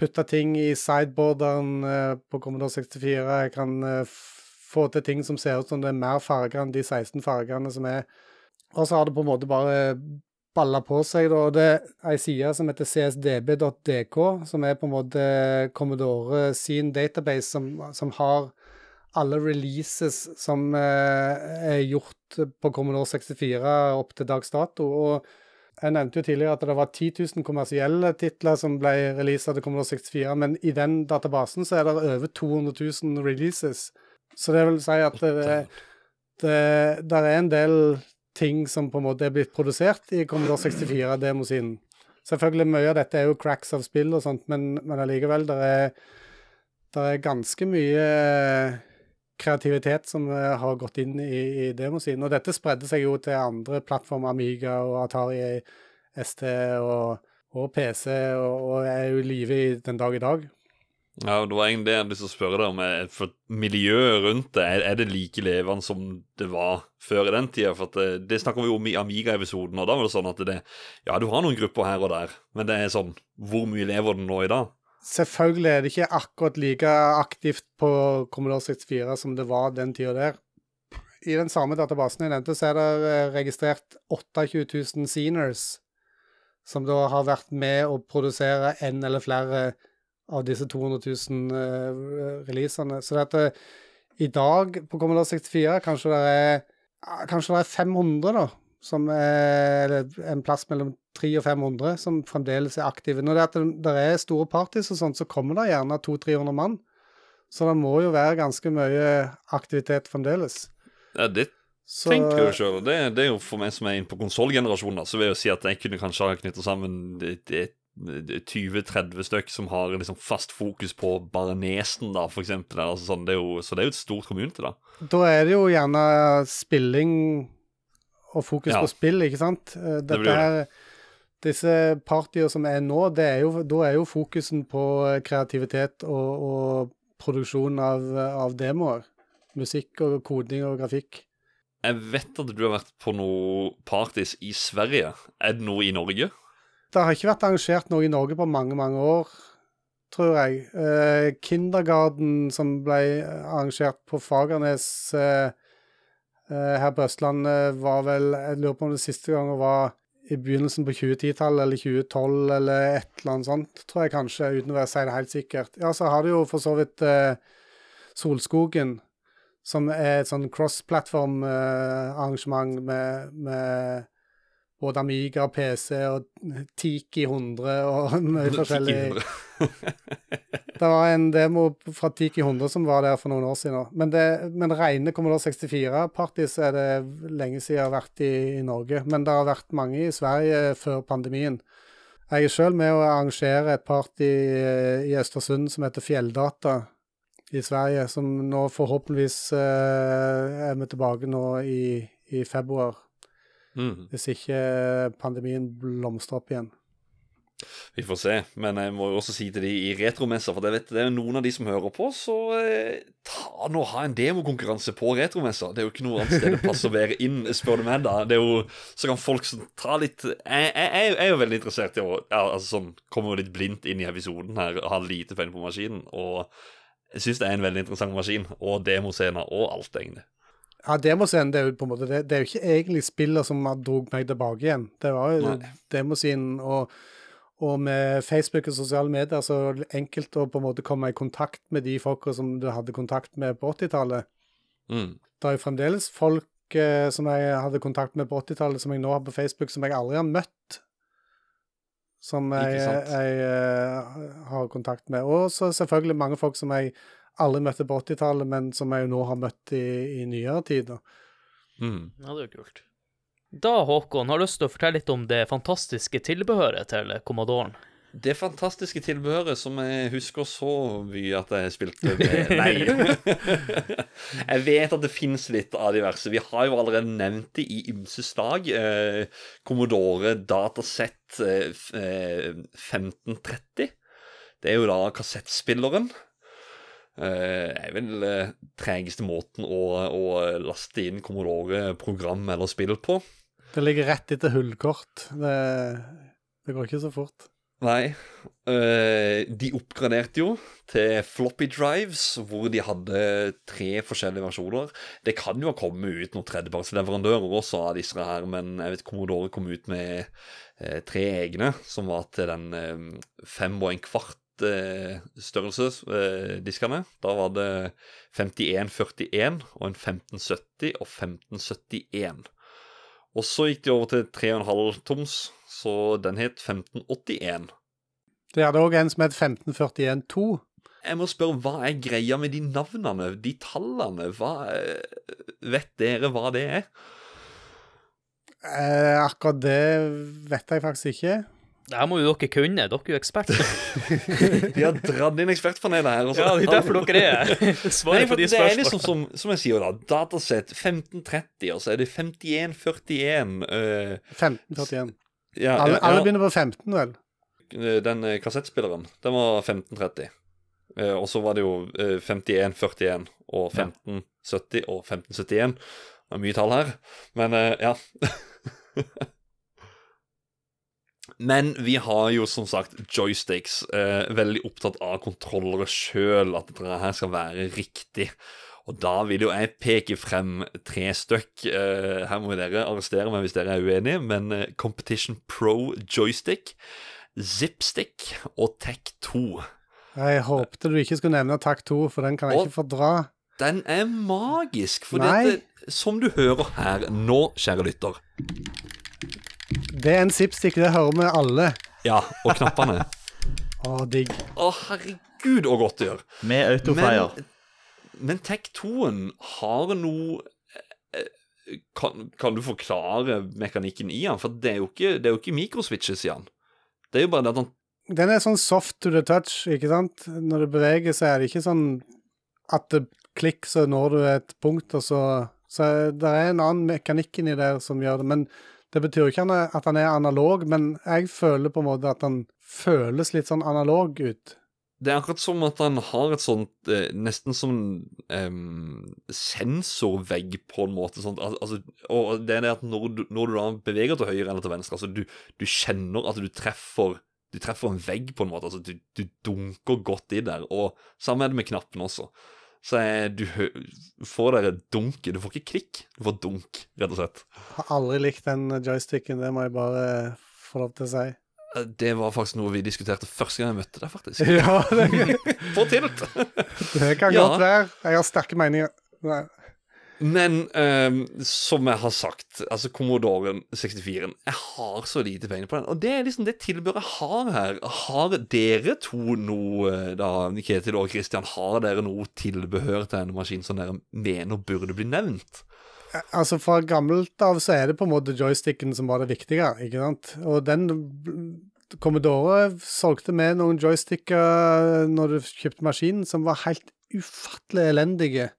Speaker 3: putte ting i sideboarderen eh, på Commodore 64. Jeg kan eh, få til ting som ser ut som det er mer farger enn de 16 fargene som er og så har det på en måte bare balla på seg. Da. Det er ei side som heter csdb.dk, som er på en måte Commodore sin database, som, som har alle releases som eh, er gjort på Commodore 64 opp til dags dato. og jeg nevnte jo tidligere at det var 10 000 kommersielle titler som ble releasa til Commodore 64, men i den databasen så er det over 200 000 releases. Så det vil si at det, det, det er en del ting som på en måte er blitt produsert i Commodore 64-demosiden. Selvfølgelig mye av dette er jo cracks av spill og sånt, men, men allikevel, det er, er, ganske mye kreativitet som eh, har gått inn i, i demosiden. Og dette spredde seg jo til andre plattformer, Amiga og Atari ST og, og PC, og, og, er jo i den dag i dag.
Speaker 2: Ja, det var egentlig det jeg hadde lyst til å spørre deg om. eh, For miljøet rundt det, er, det like levende som det var før i den tida? For det, det snakker vi jo om i Amiga-episoden, og da var det sånn at det Ja, du har noen grupper her og der, men det er sånn Hvor mye lever den nå i dag?
Speaker 3: Selvfølgelig er det ikke akkurat like aktivt på Commodore 64 som det var den tida der. I den samme databasen jeg nevnte, så er det eh, registrert 28 000 seniors, som da har vært med å produsere en eller flere av disse 200 000 eh, releasene. Så dette, i dag på Commodore 64 kanskje det er, kanskje det er 500, da. Som er eller en plass mellom 300 og 500 som fremdeles er aktive. Når det, er det, er store parties og sånt, så kommer det gjerne 200-300 mann. Så det må jo være ganske mye aktivitet fremdeles.
Speaker 2: Ja, det
Speaker 3: Så,
Speaker 2: tenker jeg sjøl. Det, det er jo for meg som er inne på konsollgenerasjonen, så vil jeg jo si at jeg kunne kanskje ha knytta sammen det- det- det 20-30 stykk som har liksom fast fokus på Barenesen da, for eksempel. Altså, sånn, det jo, så det er jo et stort community, da.
Speaker 3: Da er det jo gjerne spilling og fokus
Speaker 2: Ja.
Speaker 3: på spill, ikke sant? Eh, Dette
Speaker 2: det.
Speaker 3: her, disse partier som er nå, det er jo, da er jo fokusen på kreativitet og, og produksjon av, av demoer. Musikk og koding og grafikk.
Speaker 2: Jeg vet at du har vært på noen parties i Sverige. Er det noe i Norge?
Speaker 3: Det har ikke vært arrangert noe i Norge på mange, mange år, tror jeg. Eh, Kindergarten som ble arrangert på Fagernes eh, eh, her på Østlandet, var vel Jeg lurer på om det siste gangen var i begynnelsen på 2010-tallet eller 2012 eller et eller annet sånt, tror jeg kanskje, uten å si det helt sikkert. Ja, så har du jo for så vidt eh, Solskogen, som er et sånn cross-plattform-arrangement med, med både Amiga, PC og Tiki 100 og mye forskjellig. Det var en demo fra Tiki 100 som var der for noen år siden. Men, det, men rene Commodore 64-parties er det lenge siden jeg har vært i, i Norge. Men det har vært mange i Sverige før pandemien. Jeg er sjøl med å arrangere et party eh, i Østersund som heter Fjelldata i Sverige, som nå forhåpentligvis eh, er vi tilbake nå i, i februar.
Speaker 2: Mm.
Speaker 3: Hvis ikke pandemien blomstrer opp igjen.
Speaker 2: Vi får se. Men jeg må jo også si til de i retromesser, for vet det er noen av de som hører på, så eh, ta nå ha en demokonkurranse på retromesser. Det er jo ikke noe annet sted det passer bedre inn, spør du meg, da. Det er jo, Så kan folk ta litt Jeg, jeg, jeg er jo veldig interessert i å ja, altså sånn, komme litt blindt inn i episoden her og ha lite penger på maskinen. Og jeg syns det er en veldig interessant maskin, og demoscener og alt, egentlig.
Speaker 3: Ja, demoscenen det er jo på en måte Det, det er jo ikke egentlig spillet som drog meg tilbake igjen. Det var jo demoscenen og, og med Facebook og sosiale medier så enkelt å på en måte komme i kontakt med de folka som du hadde kontakt med på 80-tallet.
Speaker 2: Mm.
Speaker 3: Det er jo fremdeles folk eh, som jeg hadde kontakt med på 80-tallet, som jeg nå har på Facebook, som jeg aldri har møtt. Som jeg,
Speaker 2: jeg,
Speaker 3: jeg eh, har kontakt med. Og så selvfølgelig mange folk som jeg aldri møtte på 80-tallet, men som jeg jo nå har møtt i, i nyere tid.
Speaker 2: Mm.
Speaker 1: Ja, det er jo kult. Da, Håkon, har du lyst til å fortelle litt om det fantastiske tilbehøret til Commodoren?
Speaker 2: Det fantastiske tilbehøret som jeg husker så mye at jeg spilte med Nei. jeg vet at det fins litt av diverse. Vi har jo allerede nevnt det i ymse slag. Eh, Commodore Datasett eh, eh, 1530. Det er jo da kassettspilleren. Eh, er vel eh, tregeste måten å, å laste inn Commodore-program eller spill på.
Speaker 3: Det ligger rett etter hullkort. Det, det går ikke så fort.
Speaker 2: Nei. eh, de oppgraderte jo til floppy drives, hvor de hadde tre forskjellige versjoner. Det kan jo ha kommet ut noen tredjepartsleverandører også av disse her, men jeg vet Commodore kom ut med eh, tre egne, som var til den fem og en kvart eh, størrelse eh, diskene. Da var det 5141 og en 1570 og 1571. Og så gikk de over til 3,5 toms, så den het 1581.
Speaker 3: De hadde òg en som het 1541-2.
Speaker 2: Jeg må spørre, hva er greia med de navnene, de tallene? Hva, eh, vet dere hva det er?
Speaker 3: Eh, akkurat det vet jeg faktisk ikke.
Speaker 1: Det her må jo dere kunne, dere er jo eksperter.
Speaker 2: De har dratt inn ekspertpanelet her. og
Speaker 1: ja, det er derfor dere er her.
Speaker 2: Svaret
Speaker 1: på de
Speaker 2: det er liksom som, som jeg sier, da. Datasett 1530, og så er det 5141 uh,
Speaker 3: 1541.
Speaker 2: ja,
Speaker 3: Alle, alle
Speaker 2: ja,
Speaker 3: begynner på 15, vel?
Speaker 2: Den eh, kassettspilleren, den var 1530. Uh, og så var det jo uh, 5141 og 1570 og 1571. Det er mye tall her, men uh, ja. Men vi har jo som sagt joysticks. Eh, veldig opptatt av kontrollere sjøl, at dette her skal være riktig. Og da vil jo jeg peke frem tre stykk. Eh, her må dere arrestere meg hvis dere er uenige, men eh, Competition Pro joystick, Zipstick og Tech 2.
Speaker 3: Jeg håpte du ikke skulle nevne Tech 2, for den kan jeg
Speaker 2: Og-
Speaker 3: ikke fordra.
Speaker 2: Den er magisk, for dette, som du hører her nå, kjære lytter
Speaker 3: Det er en zipstick, det hører vi alle.
Speaker 2: Ja, og knappene.
Speaker 3: Å, digg.
Speaker 2: Å, herregud, så godt det gjør.
Speaker 4: Med autofire.
Speaker 2: Men, men Tech 2-en har noe eh, kan, kan du forklare mekanikken i den? For det er jo ikke, det er jo ikke mikroswitches i den. Det er jo bare det at han
Speaker 3: Den er sånn soft to the touch, ikke sant? Når du beveger, så er det ikke sånn at det klikk, så når du et punkt, og så Så det er en annen mekanikk inni der som gjør det. Men det betyr jo ikke at han er analog, men jeg føler på en måte at han føles litt sånn analog ut.
Speaker 2: Det er akkurat som at han har et sånt eh, Nesten som em, sensorvegg, på en måte. Sånt, al altså, og det er det at når du, når du da beveger til høyre eller til venstre, altså du, du kjenner at du treffer Du treffer en vegg, på en måte. altså Du, du dunker godt i der. Og samme er det med knappen også. Så eh, du får dere dunke. Du får ikke klikk, du får dunk, rett og slett.
Speaker 3: Har aldri likt den joysticken, det må jeg bare få lov til å si.
Speaker 2: Eh, Det var faktisk noe vi diskuterte første gang jeg møtte deg, faktisk.
Speaker 3: Ja, det,
Speaker 2: På tilt!
Speaker 3: det kan
Speaker 2: Ja.
Speaker 3: godt være. Jeg har sterke meninger. Nei.
Speaker 2: Men um, som jeg har sagt, altså Commodoren 64 Jeg har så lite penger på den. Og det er liksom det tilbudet jeg har her. Har dere to noe, da, Ketil og Christian, har dere noe tilbehør til en maskin som dere mener burde bli nevnt?
Speaker 3: Altså Fra gammelt av så er det på en måte joysticken som var det viktige, ikke sant? Og den Commodore solgte med noen joysticker når du kjøpte maskinen, som var helt ufattelig elendige.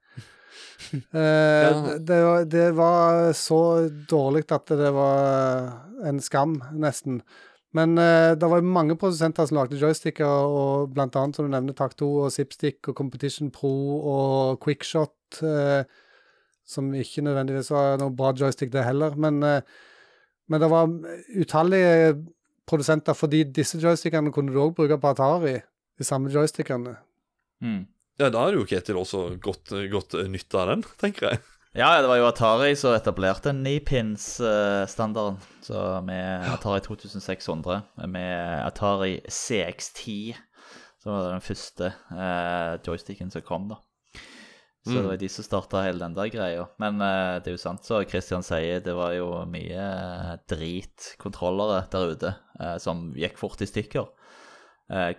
Speaker 3: Eh, det, det var så dårlig at det var en skam, nesten. Men eh, det var mange produsenter som lagde joysticker, og blant annet som du nevner Tak2 og Zipstick og Competition Pro og Quickshot. Eh, som ikke nødvendigvis var noe bra joystick, det heller. Men, men det var utallige produsenter, fordi disse joystickene kunne du òg bruke på Atari. De samme joystickene.
Speaker 4: Mm.
Speaker 2: Ja, da har jo Ketil også godt, godt nytte av den, tenker jeg.
Speaker 4: Ja, det var jo Atari som etablerte nipins-standarden. Så med Atari 2600, med Atari CX10, så var det den første eh, joysticken som kom, da. Så det var de som starta hele den der greia. Men uh, det er jo sant så Christian sier, det var jo mye uh, dritkontrollere der ute uh, som gikk fort i stykker.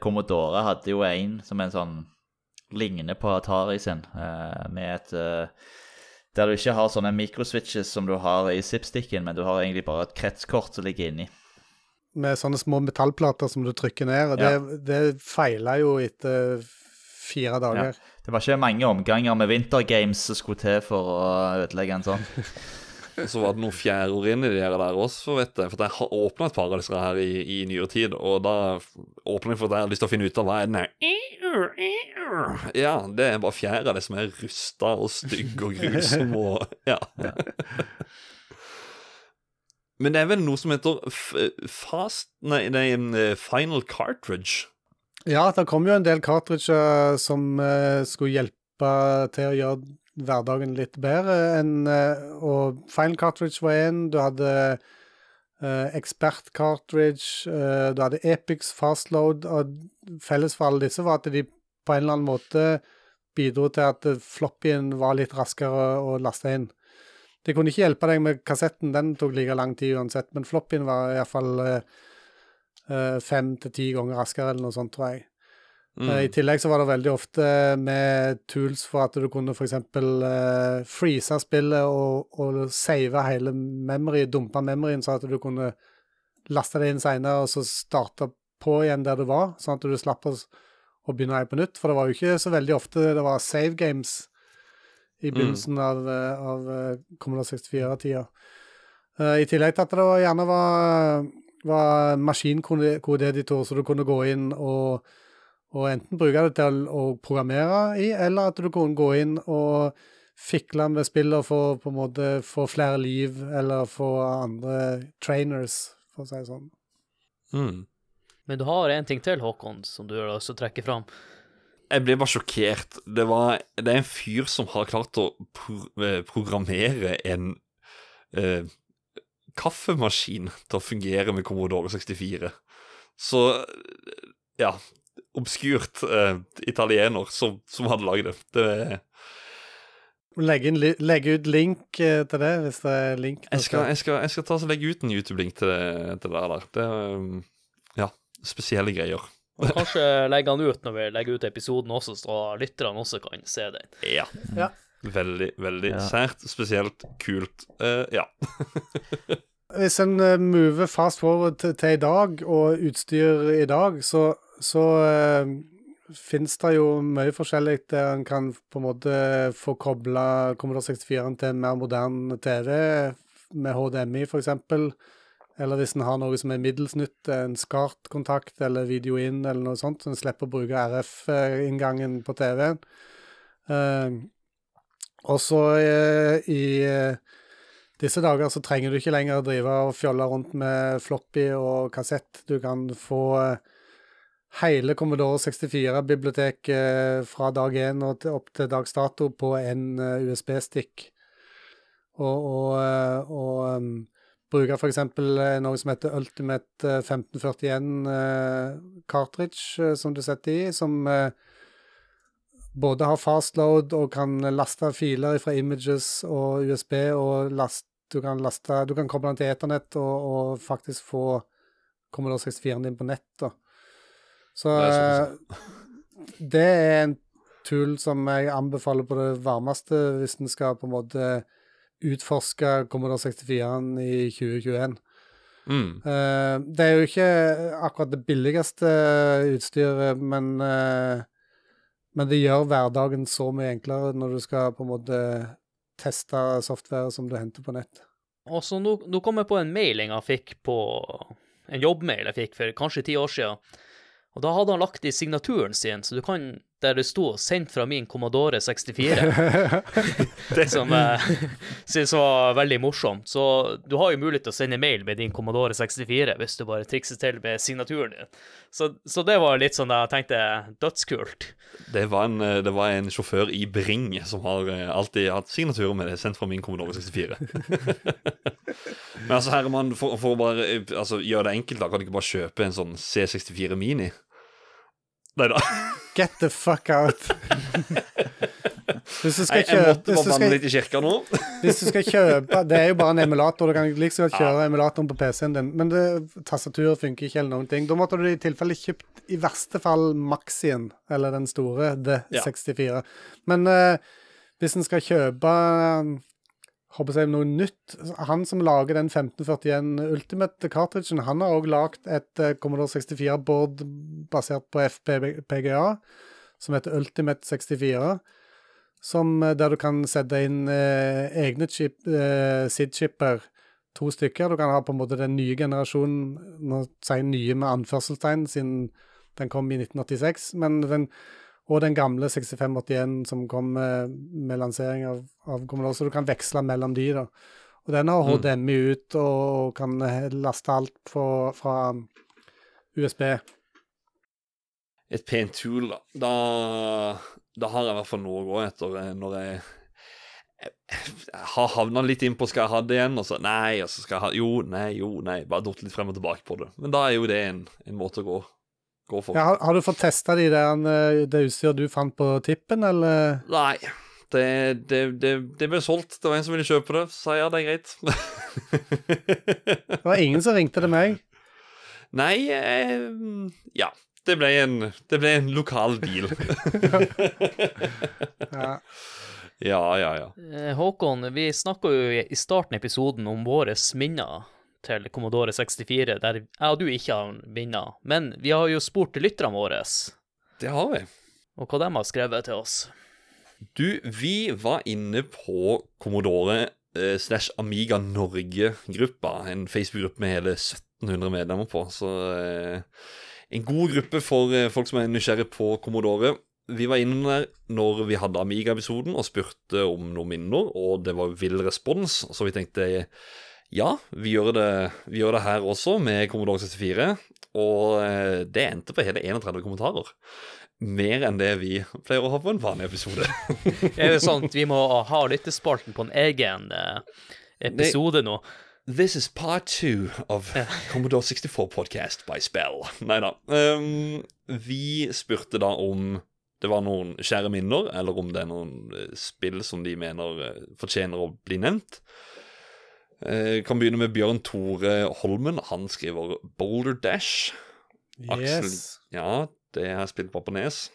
Speaker 4: Commodore hadde jo en som en sånn ligner på Atari sin, eh, med et eh, Der du ikke har sånne mikroswitches som du har i zipsticken, men du har egentlig bare et kretskort som ligger inni.
Speaker 3: Med sånne små metallplater som du trykker ned. Og
Speaker 4: Ja.
Speaker 3: det, det feila jo etter fire dager.
Speaker 4: Det var ikke mange omganger med vintergames som skulle til for å ødelegge en sånn.
Speaker 2: Og så var det noen fjærer inni de her der også, vet jeg. For jeg har åpna et par av disse her i, i nyere tid, og da åpner jeg for at jeg har lyst til å finne ut av hva er den her Ja, det er bare fjær av det som er rusta og stygg og grusom og Ja. Men det er vel noe som heter fast Nei, nei, Final Cartridge.
Speaker 3: Ja, det kom jo en del cartridger som eh, skulle hjelpe til å gjøre hverdagen litt bedre. enn, eh, og Final Cartridge var én. Du hadde uh, Expert Cartridge. uh, du hadde Epics Fastload. Og felles for alle disse var at de på en eller annen måte bidro til at floppyen var litt raskere å laste inn. Det kunne ikke hjelpe deg med kassetten, den tok like lang tid uansett, men floppyen var iallfall uh, fem til ti ganger raskere, eller noe sånt, tror jeg.
Speaker 2: Mm.
Speaker 3: Eh, I tillegg så var det veldig ofte med tools for at du kunne f.eks. Uh, freeze spillet og, og save hele memory, dumpe memoryen, så at du kunne laste det inn seinere og så starte på igjen der du var, sånn at du slapp å, å begynne på nytt. For det var jo ikke så veldig ofte det var save games i begynnelsen av, eh, av eh, Commodore 64-tida. I tillegg til at det var, gjerne var, var maskinkodeeditor, så du kunne gå inn og Og enten bruke det til å programmere i, eller at du kunne gå inn og fikle med spillet for på en måte få flere liv, eller få andre trainers, for å si det sånn.
Speaker 2: Mm.
Speaker 1: Men du har en ting til, Håkon, som du også lyst til å trekke fram.
Speaker 2: Jeg ble bare sjokkert. Det, var, det er en fyr som har klart å pro eh, programmere en eh, kaffemaskin til å fungere med Commodore 64. Så ja Obskurt uh, italiener som, som hadde lagd det. det
Speaker 3: Legge, inn, li- legge ut link eh, til det, hvis det er link.
Speaker 2: jeg, skal, jeg, skal, jeg skal ta og legge ut en YouTube-link til, det- til det der. Det er um, ja, spesielle greier.
Speaker 1: Og kanskje legge han ut når vi legger ut episoden også, så lytterne også kan se den.
Speaker 2: Ja.
Speaker 3: Ja.
Speaker 2: Veldig, veldig
Speaker 4: Ja.
Speaker 2: sært, spesielt, kult. Uh, ja.
Speaker 3: Hvis en mover fast forward til, til i dag, og utstyr i dag, så, så uh, finnes det jo mye forskjellig der en kan på en måte få kobla Commodore 64 til en mer moderne TV, med HDMI f.eks. Eller hvis en har noe som er middels nytt, en SCART-kontakt eller video in eller noe sånt, så en slipper å bruke RF-inngangen på TV-en. Uh, og så uh, i uh, disse dager så trenger du ikke lenger drive og fjolle rundt med floppy og kassett. Du kan få eh, hele Commodore 64-biblioteket fra dag én og til, opp til dags dato på en eh, USB-stikk. Og, og, eh, og um, bruke f.eks. noe som heter Ultimate eh, 1541 uh, cartridge, eh, som du setter i, som uh, både har fastload og kan laste filer fra images og USB, og last, du kan laste Du kan koble den til eternett og, og faktisk få Commodore 64-en din på nett. Da. Så
Speaker 2: Det er
Speaker 3: eh, det er en tool som jeg anbefaler på det varmeste hvis en skal på en måte utforske Commodore 64-en i 2021.
Speaker 2: Mm.
Speaker 3: Uh, det er jo ikke akkurat det billigste utstyret, men, uh, men det gjør hverdagen så mye enklere når du skal på en måte teste software som du henter på nett.
Speaker 1: Og så nå, nå kom jeg på en mail jeg fikk på En jobbmail jeg fikk for kanskje ti år siden. Og da hadde han lagt i signaturen sin, så du kan der det sto 'sendt fra min Commodore 64'. som jeg synes var veldig morsomt. Så du har jo mulighet til å sende mail med din Commodore 64 hvis du bare trikser til med signaturen din. Så, så det var litt sånn jeg tenkte dødskult.
Speaker 2: Det, var en, eh, det var en sjåfør i Bring som har eh, alltid hatt signatur med det, sendt fra min Commodore 64. Men altså, Herman, for, for å bare eh, altså, gjøre det enkelt, da, kan du ikke bare kjøpe en sånn C64 Mini? Nei da.
Speaker 3: Get the fuck out! Hvis du
Speaker 2: skal
Speaker 3: skal
Speaker 2: jeg måtte bare banne litt i kirka nå.
Speaker 3: hvis du skal kjøpe Det er jo bare en emulator. Du kan like så godt kjøre emulatoren på PC-en din, men det, tastaturet funker ikke eller noen ting. Da måtte du i tilfelle kjøpt i verste fall Maxien, eller den store, The
Speaker 2: Ja.
Speaker 3: 64. Men uh, hvis en skal kjøpe håper jeg noe nytt Han som lager den 1541 Ultimate cartridgen, han har òg lagd et eh, Commodore 64-board basert på FPGA, som heter Ultimate 64 som, eh, der du kan sette inn eh, egne chip, eh, SID-chipper, to stykker. Du kan ha på en måte den nye generasjonen, nå sier nye med anførselstegn, siden den kom i 1986, men den, og den gamle 6581 som kom med, med lansering av, av Commodore, så du kan veksle mellom de da. Og den har
Speaker 2: Mm.
Speaker 3: HDMI ut og kan laste alt fra, fra USB.
Speaker 2: Et pent tool, da. da. Da har jeg i hvert fall noe å gå etter eh, når jeg jeg har havna litt innpå skal jeg ha det igjen, og så nei, og så skal jeg ha Jo, nei, jo, nei. Bare datt litt frem og tilbake på det. Men da er jo det en, en måte å gå, gå for.
Speaker 3: Ja, har, har du fått testa de der, eh, det utstyret du fant på tippen, eller?
Speaker 2: Nei. Det, det, det, det ble solgt. Det var en som ville kjøpe det. Så sa ja, det er greit.
Speaker 3: Det var ingen som ringte til meg.
Speaker 2: Nei eh, Ja. Det ble en, det ble en lokal deal.
Speaker 3: Ja.
Speaker 2: ja, ja, ja.
Speaker 1: Eh, Håkon, vi snakka jo i i starten av episoden om våre minner til Commodore 64, der jeg og du ikke har minner. Men vi har jo spurt lytterne våre,
Speaker 2: Det har vi.
Speaker 1: og hva de har skrevet til oss.
Speaker 2: Du, vi var inne på Commodore eh, slash Amiga Norge-gruppa. En Facebook-gruppe med hele 1700 medlemmer på. Så eh, en god gruppe for eh, folk som er nysgjerrig på Commodore. Vi var inne der når vi hadde Amiga-episoden og spurte om noen minner, og det var vill respons, så vi tenkte ja, vi gjør det, vi gjør det her også med Commodore 64, og eh, det endte på hele 31 kommentarer. Mer enn det vi pleier å ha på en vanlig episode.
Speaker 1: Er det sånn at vi må ha lyttespalten på en egen eh, episode nå?
Speaker 2: This is part two of Commodore 64 podcast by Spell. Nei da. Um, vi spurte da om det var noen kjære minner, eller om det er noen eh, spill som de mener fortjener å bli nevnt. Eh, kan begynne med Bjørn Tore Holmen. Han skriver Boulder Dash. Aksel,
Speaker 3: Yes.
Speaker 2: ja, det har jeg spilt på på Nes.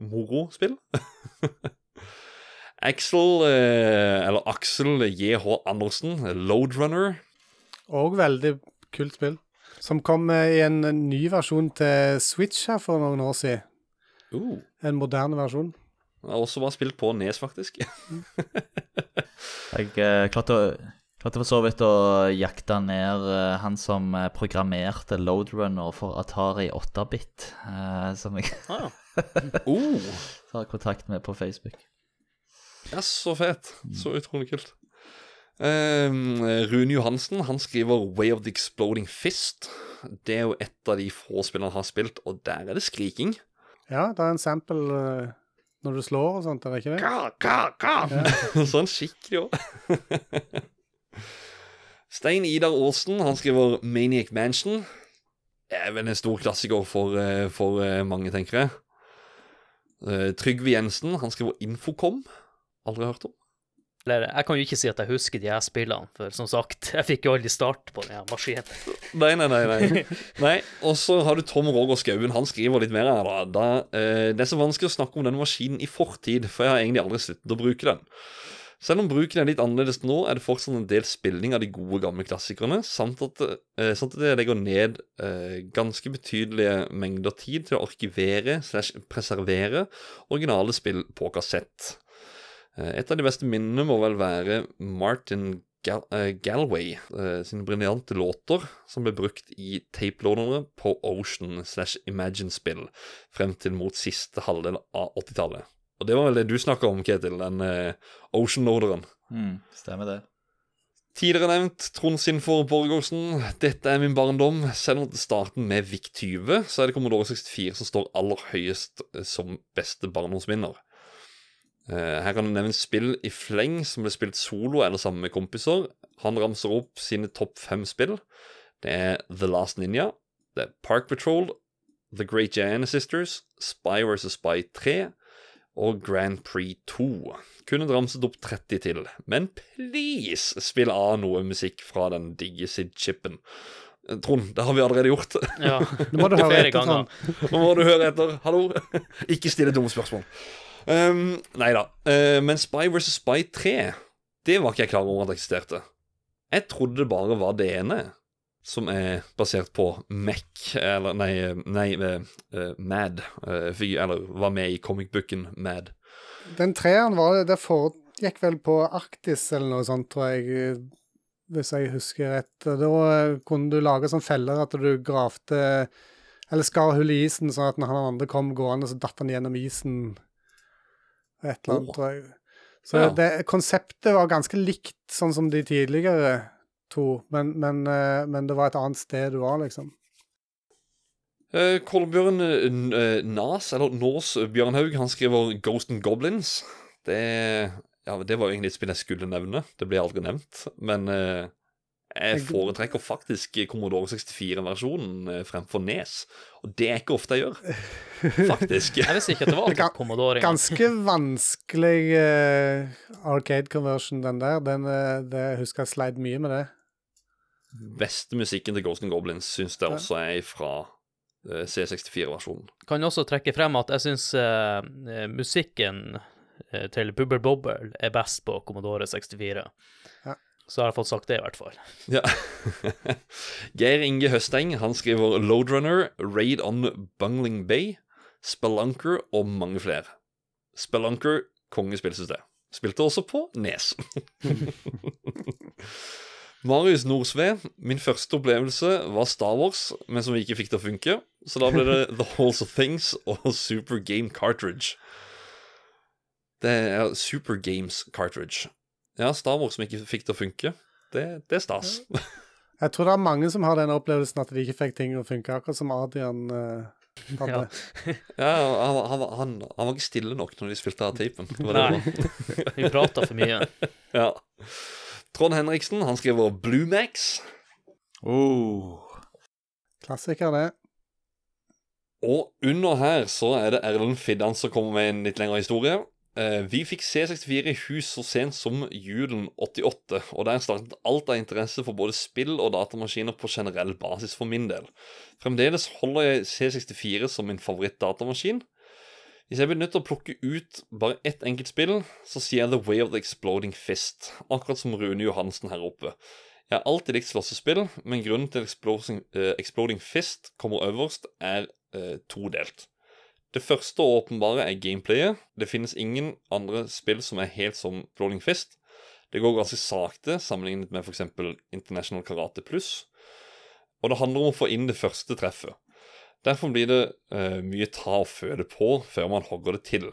Speaker 2: Moro-spill. Axel, eh, eller Aksel JH Andersen, Loadrunner.
Speaker 3: Og veldig kult spill. Som kom i en ny versjon til Switch her for noen år siden.
Speaker 2: Uh,
Speaker 3: En moderne versjon.
Speaker 2: jeg har også bare spilt på Nes, faktisk.
Speaker 4: Jeg eh, klarte, å- klarte for så vidt å jakte ned eh, han som eh, programmerte Loadrunner for Atari 8-bit, eh, som jeg
Speaker 1: Ah,
Speaker 2: uh,
Speaker 4: har kontakt med på Facebook.
Speaker 2: ja, så fet. Så utrolig kult. Um, Rune Johansen han skriver Way of the Exploding Fist. Det er jo et av de få spillene han har spilt, og der er det skriking.
Speaker 3: Ja, det er en sample når du slår og sånt, er det ikke det?
Speaker 2: Ka, ka, ka. sånn skikkelig òg. Stein Idar Aasen han skriver Maniac Mansion. Er vel en stor klassiker for, eh, for eh, mange, tenker jeg. Eh, Trygve Jensen han skriver Infocom. Aldri hørt om.
Speaker 1: Jeg kan jo ikke si at jeg husker de her spillene, for som sagt, jeg fikk jo aldri start på den her maskinen.
Speaker 2: Nei, nei, nei. nei. nei. Og så har du Tom Roger Skauen. Han skriver litt mer her. da. da eh, det er så vanskelig å snakke om denne maskinen i fortid, for jeg har egentlig aldri sluttet å bruke den. Selv om bruken er litt annerledes nå, er det fortsatt en del spilling av de gode, gamle klassikerne, samt at, eh, jeg legger ned eh, ganske betydelige mengder tid til å arkivere slash preservere originale spill på kassett. Eh, Et av de beste minnene må vel være Martin Gal Galway sine briljante låter som ble brukt i tapelånerne på Ocean slash Imagine-spill frem til mot siste halvdel av 80-tallet. Og det var vel det du snakka om, Ketil, den eh, Ocean Orderen.
Speaker 4: Mm, stemmer det.
Speaker 2: Tidligere nevnt Trond Sinfor Borgersen. Dette er min barndom. Selv om det starten med Vik 20, så er det Commodore 64 som står aller høyest eh, som beste barndomsminner. Eh, Her kan det nevnes spill i fleng som ble spilt solo eller sammen med kompiser. Han ramser opp sine topp fem spill. Det er The Last Ninja, det er Park Patrol, The Great Giana Sisters, Spy vs. Spy 3 og Grand Prix 2. Kunne ramset opp 30 til, men please, spill av noe musikk fra den digge Sid-chipen. Eh, Trond, det har vi allerede gjort.
Speaker 1: Ja,
Speaker 3: Nå må du høre etter
Speaker 1: Trond.
Speaker 3: sånn.
Speaker 2: Nå må du høre etter. Hallo! Ikke stille dumme spørsmål. Um, nei da. Uh, men Spy vs. Spy 3, det var ikke jeg klar over at eksisterte. Jeg trodde det bare var det ene, som er basert på Mac, eller nei, nei eh, Mad. uh, eller var med i comicbooken Mad.
Speaker 3: Den treeren var det det foregikk vel på Arktis eller noe sånt, tror jeg. Hvis jeg husker rett. Da kunne du lage sånn feller at du gravde Eller skar hull i isen, sånn at når han andre kom gående, så datt han gjennom isen. Et eller annet,
Speaker 2: oh.
Speaker 3: tror jeg. Så
Speaker 2: Ja.
Speaker 3: det, konseptet var ganske likt sånn som de tidligere to, men, men, eh, men det var et annet sted du var, liksom.
Speaker 2: Uh, Kolbjørn eh, eh, Nas, eller Nås Bjørnhaug, han skriver Ghost and Goblins. Det, ja, det var jo egentlig et spill jeg skulle nevne. Det ble aldri nevnt. Men eh, jeg foretrekker faktisk Commodore 64-versjonen uh, fremfor Nes. Og det er ikke ofte jeg gjør. Faktisk.
Speaker 1: Jeg visste ikke at det var
Speaker 3: Det
Speaker 1: Commodore.
Speaker 3: Ganske vanskelig uh, arcade conversion, den der. Den, uh, det jeg husker jeg sleit mye med det.
Speaker 2: Beste musikken til Ghost and Goblins syns jeg også er fra eh, C64-versjonen.
Speaker 1: Kan også trekke frem at jeg syns musikken eh, til Bubble Bobble er best på Commodore 64.
Speaker 3: Ja.
Speaker 1: Så har jeg fått sagt det, i hvert fall.
Speaker 2: Ja. Geir Inge Høsteng han skriver Loadrunner, Raid on Bungling Bay, Spelunker og mange flere. Spelunker, kongespillsystem. Spilte også på Nes. Marius Nordsve, min første opplevelse var Star Wars, men som vi ikke fikk til å funke. Så da ble det The Halls of Things og Super Game Cartridge. Det er Super Games Cartridge. Ja, Star Wars som ikke fikk til å funke. Det, det er stas.
Speaker 3: Jeg tror det er mange som har den opplevelsen at de ikke fikk ting å funke, akkurat som Adrian uh, hadde.
Speaker 2: Ja, han, han, han, han var ikke stille nok når de spilte av tapen. Det var det det var.
Speaker 1: Nei, vi prata for mye.
Speaker 2: Ja. Trond Henriksen han skriver Bluemax.
Speaker 4: Oh.
Speaker 3: Klassiker, det.
Speaker 2: Og under her så er det Erlend Fiddan som kommer med en litt lengre historie. Eh, vi fikk C64 i hus så sent som julen 88, og der startet alt av interesse for både spill og datamaskiner på generell basis for min del. Fremdeles holder jeg C64 som min favorittdatamaskin. Hvis jeg blir nødt til å plukke ut bare ett enkelt spill, så sier jeg The Way of the Exploding Fist, akkurat som Rune Johansen her oppe. Jeg har alltid likt slåssespill, men grunnen til Exploding, uh, Exploding Fist kommer øverst, er uh, todelt. Det første og åpenbare er gameplayet. Det finnes ingen andre spill som er helt som Exploding Fist. Det går ganske sakte sammenlignet med f.eks. International Karate Pluss. Og det handler om å få inn det første treffet. Derfor blir det eh, mye ta og føde på før man hogger det til.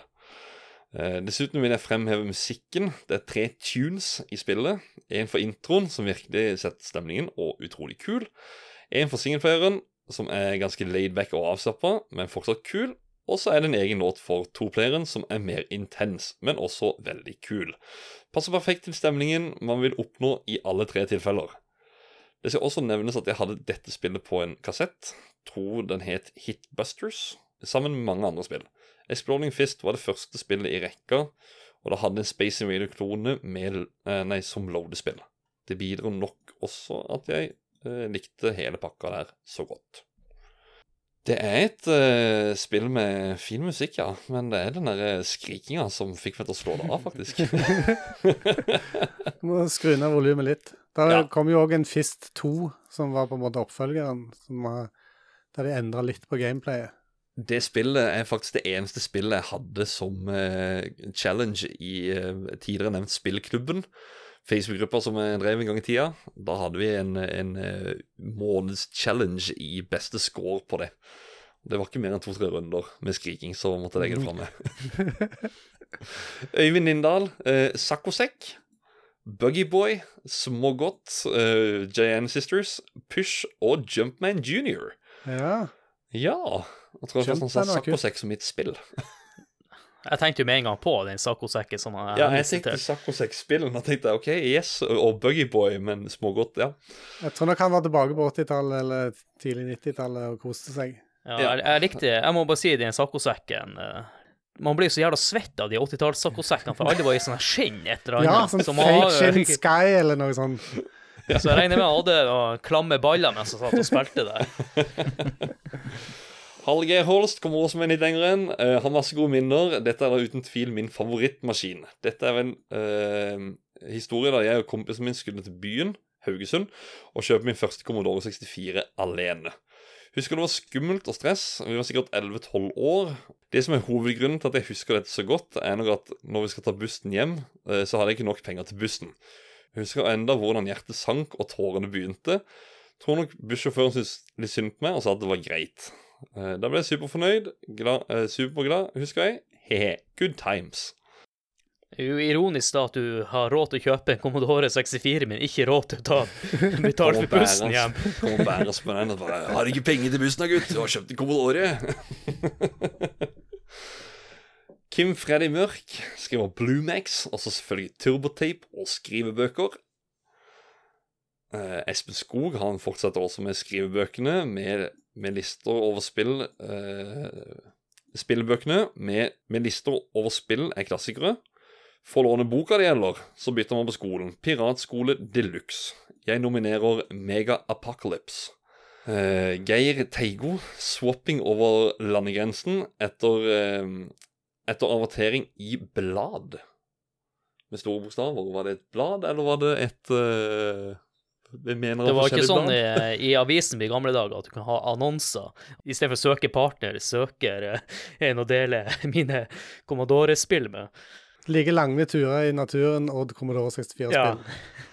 Speaker 2: Eh, dessuten vil jeg fremheve musikken. Det er tre tunes i spillet. En for introen, som virkelig setter stemningen, og utrolig kul. En for singelplayeren, som er ganske laidback og avslappa, men fortsatt kul. Og så er det en egen låt for toplayeren, som er mer intens, men også veldig kul. Passer perfekt til stemningen man vil oppnå i alle tre tilfeller. Det skal også nevnes at jeg hadde dette spillet på en kassett. Tror den het Hitbusters, sammen med mange andre spill. Exploding Fist var det første spillet i rekka, og det hadde en Space Invader-klone eh, som loadespill. Det bidro nok også at jeg eh, likte hele pakka der så godt. Det er et eh, spill med fin musikk, ja, men det er den der skrikinga som fikk meg til å slå det av, faktisk.
Speaker 3: Må skru ned volumet litt. Der
Speaker 2: Ja.
Speaker 3: kom jo òg en Fist 2, som var på en måte oppfølgeren, som var, der de endra litt på gameplayet.
Speaker 2: Det spillet er faktisk det eneste spillet jeg hadde som eh, challenge i eh, tidligere nevnt Spillklubben. Facebook-gruppa som jeg drev en gang i tida. Da hadde vi en, en eh, måneds challenge i beste score på det. Det var ikke mer enn to-tre runder med skriking, så måtte jeg legge det framme. Øyvind Nindal, eh, Sakosek, Buggyboy, Smågodt, uh, JN Sisters, Push og Jumpman Junior.
Speaker 3: Ja.
Speaker 2: Ja. Jeg tror faktisk han sa
Speaker 3: Jumpman var.
Speaker 2: Sakosek som mitt spill.
Speaker 1: Jeg tenkte jo med en gang på den sakkosekken som jeg
Speaker 2: Ja, jeg tenkte sakkosekkspillen. Da tenkte jeg OK, yes, og Buggyboy, men smågodt, ja.
Speaker 3: Jeg tror nok han var tilbake på 80-tallet eller tidlig 90-tallet og koste seg.
Speaker 1: Ja, jeg, jeg likte Jeg må bare si den sakkosekken. eh, Man blir så jævla svett av de 80-tallssakkosekkene, for alle var i sånn skinn et eller annet.
Speaker 3: Ja, sånn
Speaker 1: som
Speaker 3: fake
Speaker 1: har-
Speaker 3: Shin Sky eller noe sånt.
Speaker 1: Så jeg regner med jeg hadde noen klamme baller mens jeg satt og spilte der.
Speaker 2: Hallgeir Holst kommer også med litt lenger enn. Eh, han har masse gode minner. Dette er da uten tvil min favorittmaskin. Dette er en uh, historie da jeg og kompisen min skulle til byen, Haugesund, og kjøpe min første Commodore 64 alene. Husker det var skummelt og stress. Vi var sikkert 11-12 år. Det som er hovedgrunnen til at jeg husker dette så godt, er nok at når vi skal ta bussen hjem, eh, så hadde jeg ikke nok penger til bussen. Jeg husker enda hvordan hjertet sank og tårene begynte. Jeg Tror nok bussjåføren syntes litt synd på meg og sa at det var greit. Eh, Da ble jeg superfornøyd, glad, eh, superglad, husker jeg. He-he, good times.
Speaker 1: Det er jo ironisk da at du har råd til å kjøpe en Commodore 64, men ikke råd til å ta betale for bussen hjem.
Speaker 2: Kom og bære oss på den og bare 'Har ikke penger til bussen da, gutt? Du har kjøpt en Commodore.' Kim Freddy Mørk skriver Bluemax, altså selvfølgelig turbotape og skrivebøker. Eh, Espen Skog han fortsetter også med skrivebøkene, med, med lister over spill. Eh, spillbøkene med, med lister over spill er klassikere. Får låne boka det gjelder, så bytter man på skolen. Piratskole Deluxe. Jeg nominerer Mega Apocalypse. Eh, Geir Teigo, swapping over landegrensen etter, eh, etter avertering i blad. Med store bokstaver. Var det et blad, eller var det et eh,
Speaker 1: Det var ikke sånn i, i avisen i gamle dager at du kan ha annonser. I stedet for å søke partner, søker eh, en å dele mine Commodore-spill med.
Speaker 3: Like lange turer i naturen og Commodore 64-spill.
Speaker 1: Ja.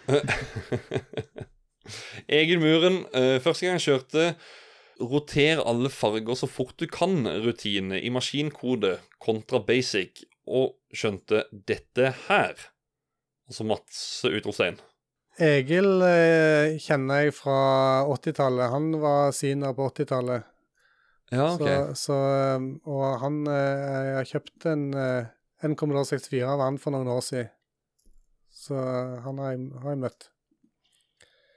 Speaker 2: Egil Muren, eh, første gang jeg kjørte roter alle farger så fort du kan-rutine i maskinkode kontra basic, og skjønte dette her. Altså Mats utropstegn.
Speaker 3: Egil eh, kjenner jeg fra 80-tallet. Han var senior på 80-tallet.
Speaker 2: Ja, ok.
Speaker 3: Så, så, eh, og han eh, Jeg har kjøpt en, eh, en Commodore 64 vant for noen år siden. Så eh, han har jeg, har jeg møtt.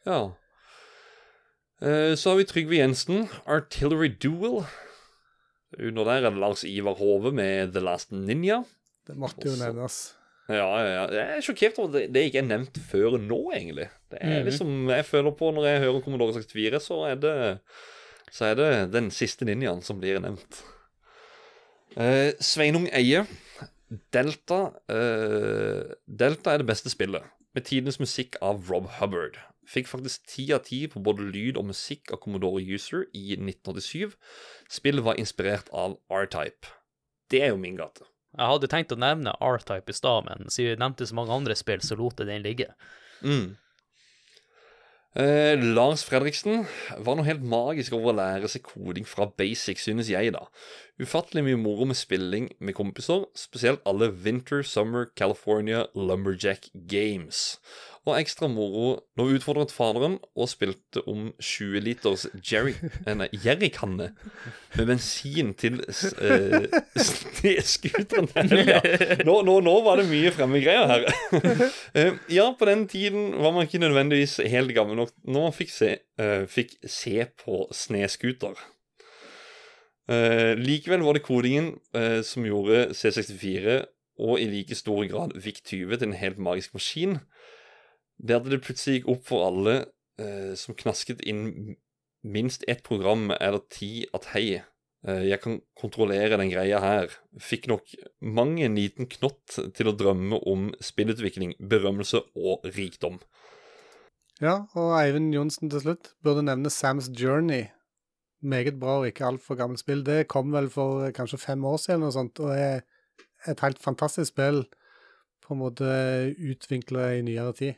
Speaker 2: Ja. Eh, Så har vi Trygve Jensen, Artillery Duel. Under der er det Lars Ivar Hove med The Last Ninja.
Speaker 3: Det måtte jo nevnes.
Speaker 2: Ja, ja, ja. Jeg er sjokkert over at det, ikke er nevnt før nå, egentlig. Det er
Speaker 1: Mhm.
Speaker 2: liksom, Jeg føler på når jeg hører Commodore 64, så er det Så er det den siste ninjaen som blir nevnt. Eh, Sveinung Eie. Delta uh, Delta er det beste spillet, med tidenes musikk av Rob Hubbard. Fikk faktisk ti av ti på både lyd og musikk av Commodore User i 1987. Spillet var inspirert av R-Type. Det er jo min gate.
Speaker 1: Jeg hadde tenkt å nevne R-Type i stad, men siden vi nevnte så mange andre spill, så lot jeg den ligge.
Speaker 2: Mm. Eh, Lars Fredriksen var noe helt magisk over å lære seg koding fra basic, synes jeg, da. Ufattelig mye moro med spilling med kompiser, spesielt alle Winter, Summer, California, Lumberjack Games. Og ekstra moro når hun utfordret faderen og spilte om 20 liters jerry, eh, nei, jerrykanne med bensin til eh, snøscooteren Ja. Nå, nå, nå var det mye fremme greier her. Eh, ja, på den tiden var man ikke nødvendigvis helt gammel nok når man fikk se, eh, fikk se på snescooter. Eh, likevel var det kodingen eh, som gjorde C64 og i like stor grad VIC-20 til en helt magisk maskin. Det at det plutselig gikk opp for alle eh, som knasket inn minst ett program eller ti at hei, eh, jeg kan kontrollere den greia her, fikk nok mang en liten knott til å drømme om spillutvikling, berømmelse og rikdom.
Speaker 3: Ja, og Eivind Johnsen til slutt burde nevne Sam's Journey. Meget bra og ikke altfor gammelt spill. Det kom vel for eh, kanskje fem år siden og sånt, og er et helt fantastisk spill på en måte utvinkla i nyere tid.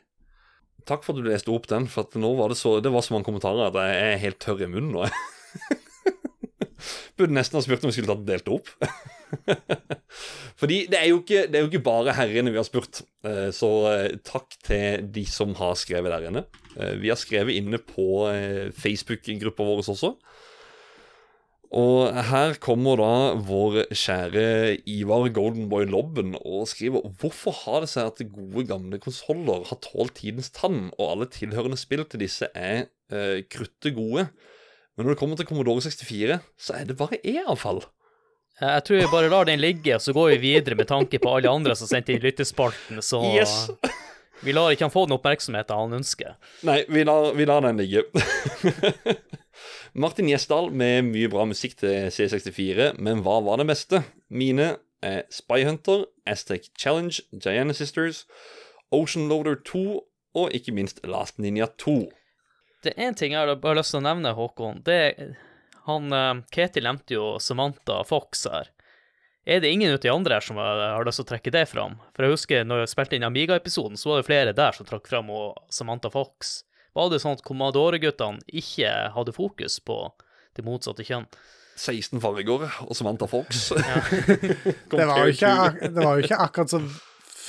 Speaker 2: Takk for at du leste opp den, for nå var det så, det var så mange kommentarer at jeg er helt tørr i munnen nå. Burde nesten ha spurt om vi skulle tatt delt opp. Fordi det er, jo ikke, det er jo ikke bare herrene vi har spurt, Eh, så eh, takk til de som har skrevet der inne. Eh, Vi har skrevet inne på Facebook-gruppa vår også. Og her kommer da vår kjære Ivar Goldenboy Lobben og skriver Hvorfor har det seg at gode gamle konsoller har tålt tidens tann, og alle tilhørende spill til disse er eh, krutte gode, men når det kommer til Commodore 64, så er det bare E-avfall?
Speaker 1: Jeg tror vi bare lar den ligge, og så går vi videre med tanke på alle andre som sendte inn lyttespalten, så
Speaker 2: Yes!
Speaker 1: vi lar ikke han få den oppmerksomheten han ønsker.
Speaker 2: Nei, vi lar, vi lar den ligge. Martin Gjesdal med mye bra musikk til C64, men hva var det beste? Mine er Spy Hunter, Aztec Challenge, Diana Sisters, Ocean Loader 2 og ikke minst Last Ninja 2.
Speaker 1: Det er én ting jeg har lyst til å nevne, Håkon. Det er han eh, Ketil nevnte jo Samantha Fox her. Er det ingen av de andre her som har, lyst til å trekke det fram? For jeg husker når jeg spilte inn Amiga-episoden, så var det flere der som trakk fram Samantha Fox. Var det sånn at Commodore-guttene ikke hadde fokus på det motsatte kjønn?
Speaker 2: 16 farger og Samantha Fox.
Speaker 3: Det var, jo ikke, det var jo ikke akkurat så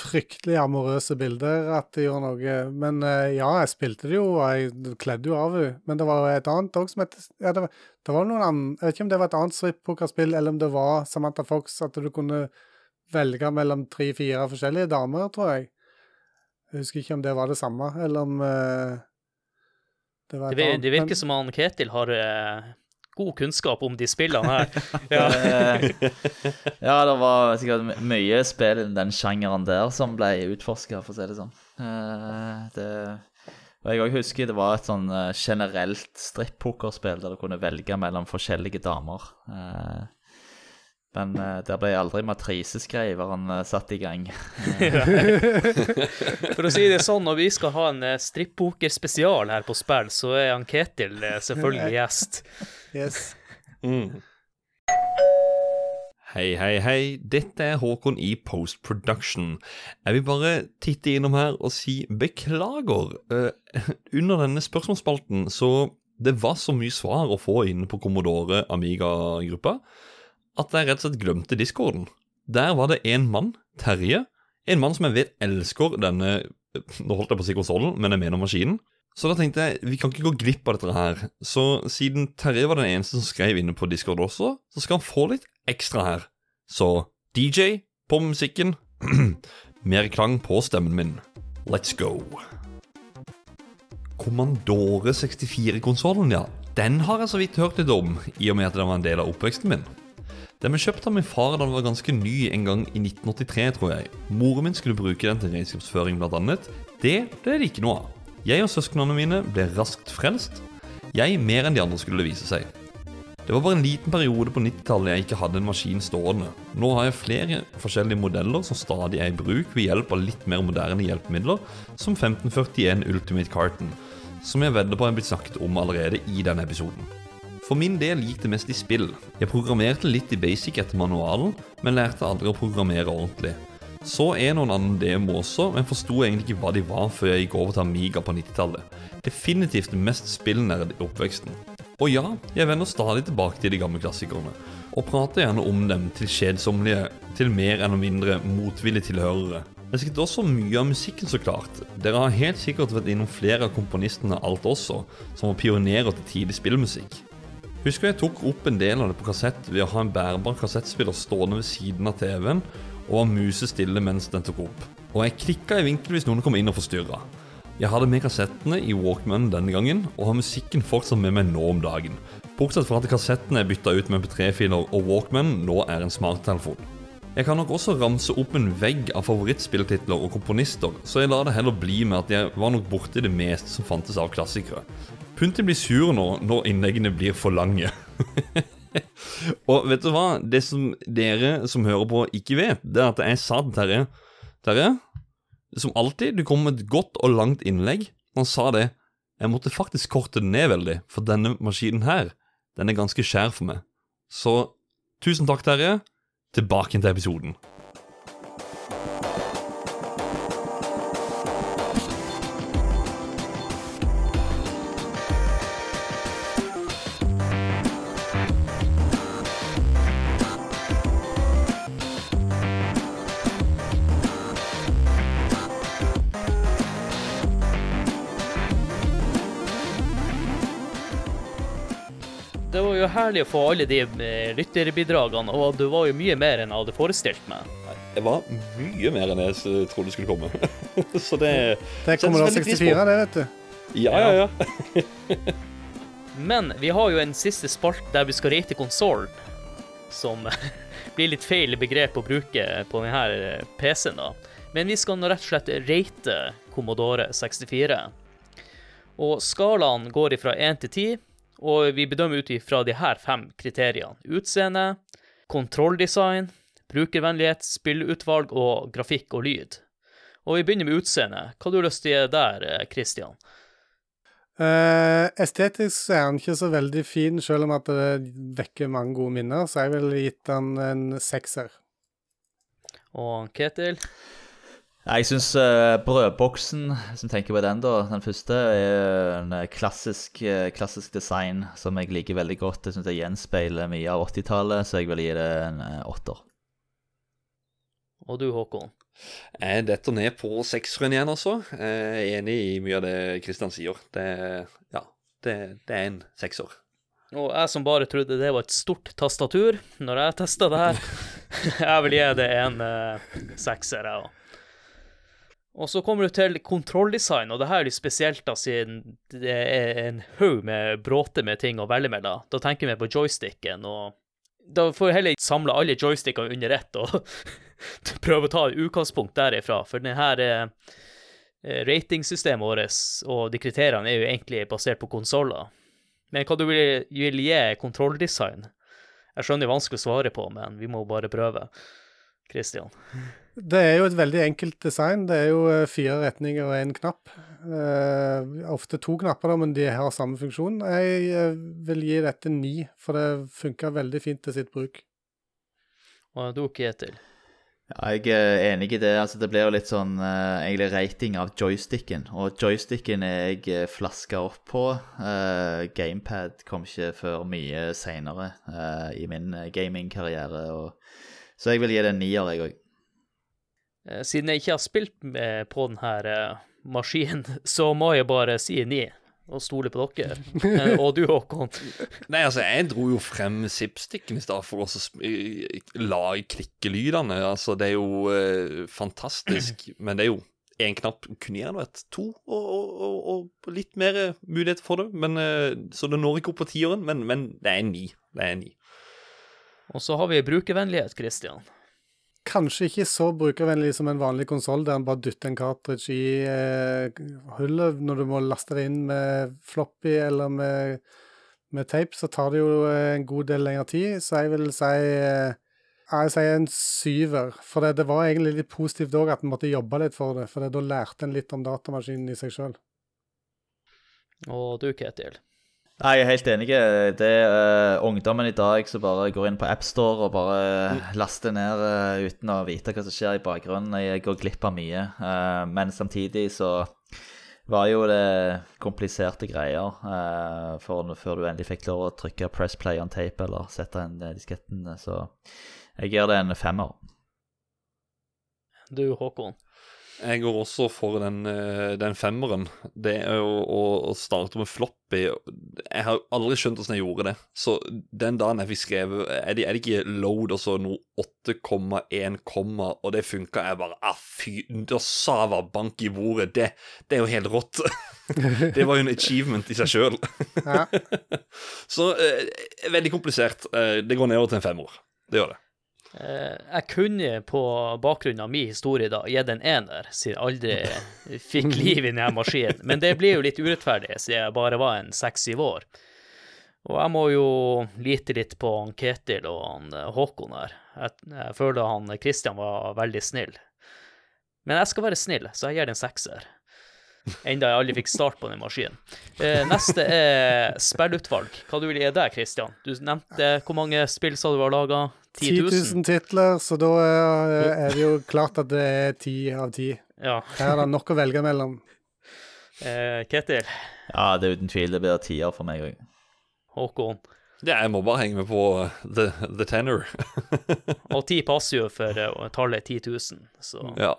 Speaker 3: fryktelig amorøse bilder at det gjorde noe. Men eh, ja, jeg spilte det jo, og jeg kledde jo av henne. Men det var et annet òg som het ja, det, var, det var noen annen, Jeg vet ikke om det var et annet strip-pokerspill, eller om det var Samantha Fox, at du kunne velge mellom tre-fire forskjellige damer, tror jeg. Jeg husker ikke om det var det samme, eller om eh, det var
Speaker 1: Det, det virker som han Ketil har eh, god kunnskap om de spillene her. ja.
Speaker 4: Eh, ja, det var sikkert mye spill i den sjangeren der som ble utforska, for å si det sånn. Eh, det, og jeg òg husker det var et sånn eh, generelt strippokerspill der du kunne velge mellom forskjellige damer. Eh, men uh, der ble aldri matriseskriveren uh, satt i gang.
Speaker 1: For å si det sånn, når vi skal ha en uh, strippokerspesial her på spill, så er han Ketil uh, selvfølgelig gjest.
Speaker 3: Yes.
Speaker 2: Mm. Hei, hei, hei. Dette er Håkon i Post Production. Jeg vil bare titte innom her og si beklager. Uh, under denne spørsmålsspalten så det var så mye svar å få inne på Commodore Amiga-gruppa at jeg rett og slett glemte discorden. Der var det en mann, Terje, en mann som jeg vet elsker denne Nå holdt jeg på å si konsollen, men jeg mener maskinen. Så da tenkte jeg vi kan ikke gå glipp av dette her. Så siden Terje var den eneste som skrev inne på Discord også, så skal han få litt ekstra her. Så DJ på musikken. Mer klang på stemmen min. Let's go. Commandore 64-konsollen, ja. Den har jeg så vidt hørt litt om, i og med at den var en del av oppveksten min. Den ble kjøpt av min far da den var ganske ny en gang i 1983, tror jeg. Moren min skulle bruke den til regnskapsføring, annet. Det ble det ikke noe av. Jeg og søsknene mine ble raskt frelst. Jeg mer enn de andre, skulle det vise seg. Det var bare en liten periode på 90-tallet jeg ikke hadde en maskin stående. Nå har jeg flere forskjellige modeller som stadig er i bruk ved hjelp av litt mer moderne hjelpemidler, som 1541 Ultimate Carton, som jeg vedder på er blitt snakket om allerede i denne episoden. For min del gikk det mest i spill. Jeg programmerte litt i basic etter manualen, men lærte aldri å programmere ordentlig. Så er noen en annen demo også, men forsto egentlig ikke hva de var før jeg gikk over til Amiga på 90-tallet. Definitivt mest spillnerd i oppveksten. Og ja, jeg vender stadig tilbake til de gamle klassikerne, og prater gjerne om dem til kjedsommelige, til mer eller mindre motvillige tilhørere. Jeg er også mye av musikken, så klart. Dere har helt sikkert vært innom flere av komponistene alt også, som var pionerer til tidlig spillmusikk. Husker jeg tok opp en del av det på kassett ved å ha en bærbar kassettspiller stående ved siden av TV-en og var musestille mens den tok opp. Og jeg klikka i vinkel hvis noen kom inn og forstyrra. Jeg hadde med kassettene i Walkman denne gangen, og har musikken fortsatt med meg nå om dagen. Bortsett fra at kassettene er bytta ut med MP3-filer, og Walkman nå er en smarttelefon. Jeg kan nok også ramse opp en vegg av favorittspilltitler og komponister, så jeg lar det heller bli med at jeg var nok borti det meste som fantes av klassikere. Punti blir sur nå når innleggene blir for lange. og vet du hva? Det som dere som hører på, ikke vet, det er at jeg sa til Terje Terje, som alltid, du kommer med et godt og langt innlegg. Han sa det. Jeg måtte faktisk korte det ned veldig, for denne maskinen her, den er ganske skjær for meg. Så tusen takk, Terje. Tilbake til episoden.
Speaker 1: Herlig å få alle de eh, lytterbidragene, og det var jo mye mer enn jeg hadde forestilt meg.
Speaker 2: Det var mye mer enn jeg trodde trodde skulle komme. Så det
Speaker 3: Det kommer da
Speaker 2: veldig pris på.
Speaker 3: 64, det, vet du.
Speaker 2: Ja, ja, ja.
Speaker 1: Men vi har jo en siste spalt der vi skal rate konsollen, som blir litt feil begrep å bruke på denne PC-en, da. Men vi skal nå rett og slett rate Commodore 64. Og skalaen går fra 1 til 10, og vi bedømmer ut ifra de her fem kriteriene. Utseende, kontrolldesign, brukervennlighet, spillutvalg og grafikk og lyd. Og vi begynner med utseende. Hva har du lyst til der, eh, Christian?
Speaker 3: Uh, estetisk er han ikke så veldig fin, selv om at det vekker mange gode minner, så jeg ville gitt han en sekser.
Speaker 1: Og Ketil?
Speaker 4: Jeg syns brødboksen, som tenker på den, da, den første, er en eh, klassisk, uh, klassisk design som jeg liker veldig godt. Jeg syns det gjenspeiler mye av 80-tallet, så jeg vil gi det en eh, åtter.
Speaker 1: Og du, Håkon?
Speaker 2: Jeg detter ned på sekseren igjen, altså. Jeg er enig i mye av det Kristian sier. Det, ja, det, det er en sekser.
Speaker 1: Og jeg som bare trodde det var et stort tastatur når jeg testa det her, jeg vil gi det en uh, sekser, jeg òg. Og så kommer du til kontrolldesign, og det her er litt spesielt da, siden det er en haug med bråte med ting å velge mellom. Da tenker vi på joysticken, og da får vi heller samle alle joystickene under ett og prøve å ta et utgangspunkt derifra, for denne her eh, ratingsystemet vårt og de kriteriene er jo egentlig basert på konsoller. Men hva du vil, vil gi kontrolldesign? Jeg skjønner det er vanskelig å svare på, men vi må bare prøve. Christian.
Speaker 3: Det er jo et veldig enkelt design. Det er jo eh, fire retninger og én knapp. Uh, ofte to knapper, da, men de har samme funksjon. Jeg eh, vil gi dette ni, for det funker veldig fint til sitt bruk.
Speaker 1: Og du, Kjetil?
Speaker 4: Ja, jeg er enig i det. altså Det blir jo litt sånn uh, egentlig rating av joysticken. Og joysticken er jeg flaska opp på. Uh, Gamepad kom ikke før mye seinere i min gamingkarriere. og- Så jeg vil gi det en nier, jeg òg.
Speaker 1: Eh, Siden jeg ikke har spilt med på denne eh, maskinen, så må jeg bare si ni. Og stole på dere. Eh, Og du, Håkon.
Speaker 2: Nei, altså, jeg dro jo frem zipsticken i stad for å lage klikkelydene. Altså, det er jo eh, fantastisk, men det er jo én knapp. Kunne gjerne vært to, og, og, og, og litt mer mulighet for det. Men, eh, så det når ikke opp på tieren, men, men det er ni. Det er ni.
Speaker 1: Og så har vi brukervennlighet, Christian.
Speaker 3: Kanskje ikke så brukervennlig som en vanlig konsoll, der en bare dytter en cartridge i eh, hullet når du må laste det inn med floppy eller med, med tape, så tar det jo eh, en god del lengre tid. Så jeg vil si eh, jeg sier en syver. For det, det var egentlig litt positivt òg at en måtte jobbe litt for det. For da lærte en litt om datamaskinen i seg sjøl.
Speaker 1: Og du, Ketil.
Speaker 4: Nei, Jeg er helt enig. Det er uh, ungdommen i dag som bare går inn på AppStore og bare laster ned uh, uten å vite hva som skjer i bakgrunnen. Jeg går glipp av mye. Eh, men samtidig så var jo det kompliserte greier for, før du endelig fikk lov å trykke 'press play on tape' eller sette inn disketten. Så jeg gir det en femmer.
Speaker 1: Du, Håkon.
Speaker 2: Jeg går også for den, eh, den femmeren. Det å, å starte med floppy. Jeg har aldri skjønt hvordan jeg gjorde det. Så den dagen jeg fikk skrevet Er det, det ikke load og så noe 8,1 komma, og det funka? Jeg bare ah, fy, da sa jeg bare bank i bordet. Det, det er jo helt rått. det var jo en achievement i seg sjøl.
Speaker 3: Ja.
Speaker 2: så eh, veldig komplisert. Eh, det går nedover til en femmer. Det gjør det.
Speaker 1: Eh, Jeg kunne på bakgrunn av min historie da gitt en ener, siden jeg aldri fikk liv i denne maskinen. Men det blir jo litt urettferdig, siden jeg bare var en seks-syv år. Og jeg må jo lite litt på han Ketil og han eh, Håkon her. Jeg, jeg føler han Kristian var veldig snill. Men jeg skal være snill, så jeg gir det en sekser. Enda jeg aldri fikk start på den maskinen. Eh, neste er spillutvalg. Hva du vil gi der, Kristian? Du nevnte hvor mange spill sa du har laga? 10
Speaker 3: 10
Speaker 1: 000?
Speaker 3: 000 titler, så da er, er det jo klart at det er ti av ti.
Speaker 1: Ja.
Speaker 3: Her er det nok å velge mellom.
Speaker 1: Eh, Ketil,
Speaker 4: Ja, det er uten tvil. Det blir tier for meg òg.
Speaker 1: Håkon.
Speaker 2: Ja, jeg må bare henge med på eh, the, the tenor.
Speaker 1: Og ti passer jo for eh, tallet 10 000. Så
Speaker 2: ja.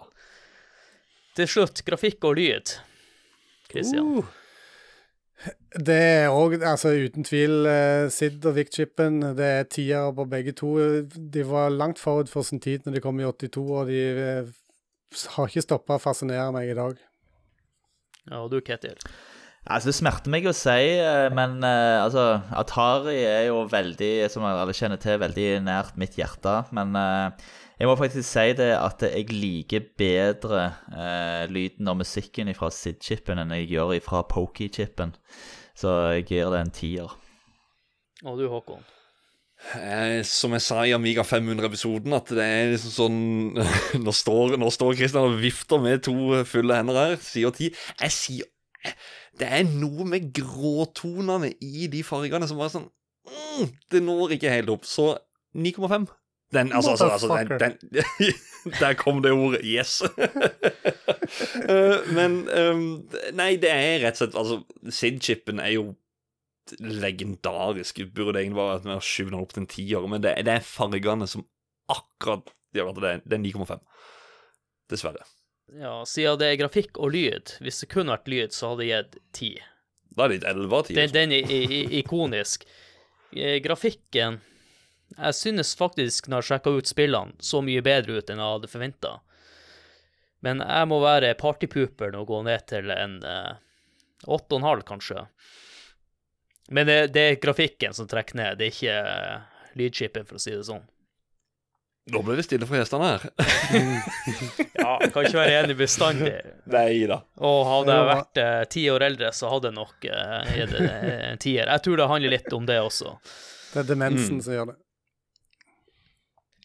Speaker 1: til slutt, grafikk og lyd. Christian.
Speaker 2: Uh.
Speaker 3: Det er òg, altså uten tvil, eh, SID og VIC-chipen. Det er tiere på begge to. De var langt forut for sin tid når de kom i 82, og de eh, har ikke stoppa å fascinere meg i dag.
Speaker 1: Ja, og du, Ketil.
Speaker 4: Altså, Det smerter meg å si, eh, men altså, Atari er jo veldig, som alle kjenner til, veldig nært mitt hjerte. Men eh, jeg må faktisk si det at jeg liker bedre eh, lyden og musikken fra SID-chipen enn jeg gjør fra Pokey-chipen. Så jeg gir det en tier.
Speaker 1: Og du, Håkon.
Speaker 2: Eh, som jeg sa i Amiga 500-episoden, at det er liksom sånn Nå står, nå står Kristian og vifter med to fulle hender her, sier ti. Jeg sier Det er noe med gråtonene i de fargene som bare sånn mm, Det når ikke helt opp. Så 9,5. Den, altså, altså, altså den, den, Der kom det ordet. Yes. Eh, men um, Nei, det er rett og slett Altså, SID-chipen er jo legendarisk. Burde egentlig bare vært med å skyve den opp til en tiår, men det, det er fargene som akkurat gjør at det, det er 9,5. Dessverre.
Speaker 1: Ja, siden det er grafikk og lyd, hvis det kun vært lyd, så hadde det gitt 10.
Speaker 2: Da er det litt 11 av 10.
Speaker 1: Den, den er i- i- ikonisk. Eh, Grafikken Jeg synes faktisk, når jeg sjekka ut spillene, så mye bedre ut enn jeg hadde forventa. Men jeg må være partypooper og gå ned til en eh, åtte og en halv, kanskje. Men det, det er grafikken som trekker ned, det er ikke uh, lydchipen, for å si det sånn.
Speaker 2: Nå ble det stille for gjestene her.
Speaker 1: Ja, jeg kan ikke være enig bestandig.
Speaker 2: Nei da.
Speaker 1: Og hadde jeg vært eh, ti år eldre, så hadde jeg nok eh, det en tier. Jeg tror det handler litt om det også.
Speaker 3: Det er demensen
Speaker 2: Mm.
Speaker 3: som gjør det.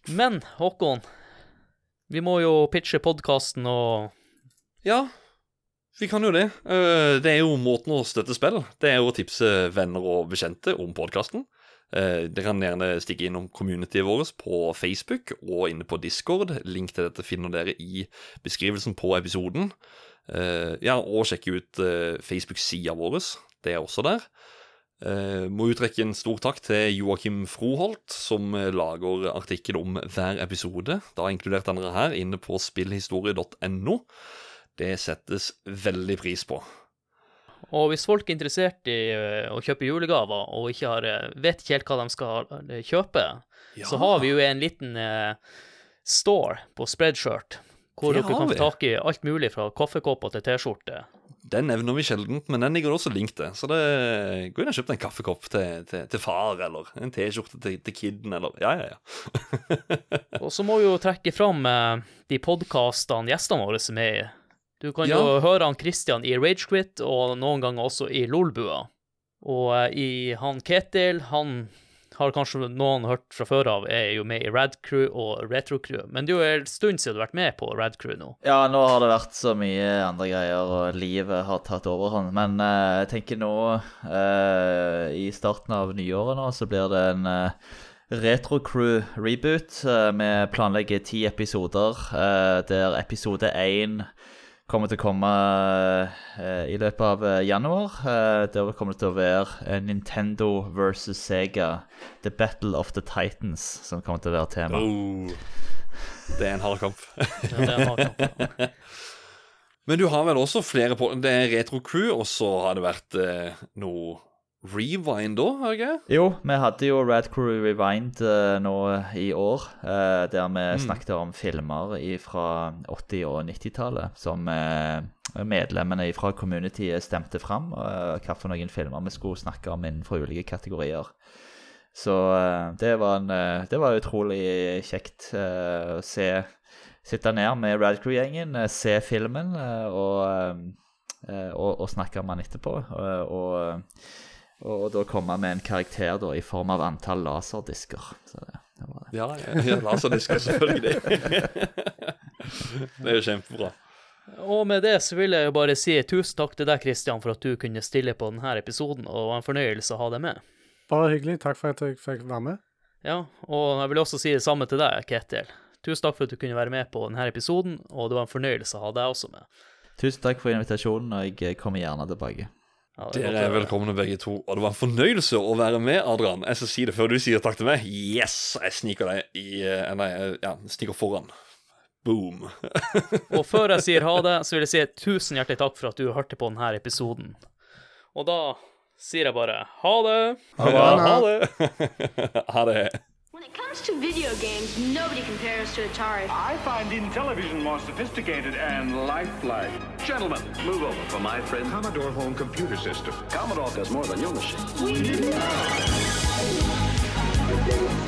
Speaker 1: Men Håkon, vi må jo pitche podkasten og
Speaker 2: Ja, vi kan jo det. Eh, Det er jo måten å støtte spill. Det er jo å tipse venner og bekjente om podkasten. Eh, dere kan gjerne stikke innom communityet vårt på Facebook og inne på Discord. Link til dette finner dere i beskrivelsen på episoden. Eh, ja, og sjekke ut Facebook-sida vår. Det er også der. Eh, må utrekke en stor takk til Joakim Froholt, som eh, lager artikkel om hver episode. Da inkludert denne her inne på spillhistorie.no. Det settes veldig pris på.
Speaker 1: Og hvis folk er interessert i eh, å kjøpe julegaver og ikke har, vet ikke helt hva de skal kjøpe, kjøpe, så har vi jo en liten store på Spreadshirt, hvor
Speaker 2: Det
Speaker 1: dere kan få tak i alt mulig fra kaffekopper til T-skjorte.
Speaker 2: Den nevner vi sjelden, men den ligger også link til. Så det, gå inn og kjøp en kaffekopp til, til, til far, eller en T-skjorte til, til kiden, eller Ja, ja, ja.
Speaker 1: Og så må vi jo trekke fram eh, de podkastene gjestene våre som er i. Du kan jo høre han Christian i Ragequit, og noen ganger også i Lolbua. Og eh, i han Ketil, han har kanskje noen hørt fra før av, er jo med i Radcrew og Retro Crew. Men det er jo en stund siden du har vært med på Radcrew nå.
Speaker 4: Ja, nå har det vært så mye andre greier, og livet har tatt overhånd. Men eh, jeg tenker nå, eh, i starten av nyåret nå, så blir det en uh, Retro-crew reboot. Eh, vi planlegger ti episoder, der episode én kommer til å komme eh, i løpet av eh, januar. Eh, der kommer det til å være Nintendo versus Sega, The Battle of the Titans, som kommer til å være tema.
Speaker 2: Oh, det er en hard kamp.
Speaker 1: Ja, det har-
Speaker 2: Men du har vel også flere på Det er Retro Crew, og så har det vært eh, noe Rewind da, har jeg ikke?
Speaker 4: Jo, vi hadde jo Rad Crew Rewind uh, nå i år, Uh, der vi
Speaker 2: Mm.
Speaker 4: snakket om filmer fra 80- og 90-tallet som uh, medlemmene fra communityet stemte fram. Uh, noen filmer vi skulle snakke om innenfor ulike kategorier. Så det var, en, det var utrolig kjekt å se Sitte ned med Rad Crew-gjengen, se filmen og, og, og snakke om den etterpå. og og, da komme med en karakter da, i form av antall laserdisker. Så det, det var det.
Speaker 2: Ja, ja, ja laserdisker, selvfølgelig. det er jo kjempebra.
Speaker 1: Og med det så vil jeg jo bare si tusen takk til deg, Kristian, for at du kunne stille på denne episoden, og det var en fornøyelse å ha deg med.
Speaker 3: Bare hyggelig. Takk for at jeg fikk være med.
Speaker 1: Ja, og jeg vil også si det samme til deg, Ketil. Tusen takk for at du kunne være med på denne episoden, og det var en fornøyelse å ha deg også med.
Speaker 4: Tusen takk for invitasjonen, og jeg kommer gjerne tilbake.
Speaker 1: Ja,
Speaker 2: Dere er velkomne begge to, og det var en fornøyelse å være med, Adrian. Jeg skal si det før du sier takk til meg. Yes! Jeg sniker deg i eh, Nei, eh, ja, sniker foran. Boom.
Speaker 1: Og før jeg sier ha det, så vil jeg si tusen hjertelig takk for at du hørte på denne episoden. Og da sier jeg bare ha det.
Speaker 2: Ja, ha det. ha det.
Speaker 5: When it comes to video games, nobody compares to Atari.
Speaker 6: I find Intellivision more sophisticated and lifelike.
Speaker 7: Gentlemen, move over for my friend
Speaker 6: Commodore Home Computer System.
Speaker 7: Commodore does more than your machine.
Speaker 8: Are you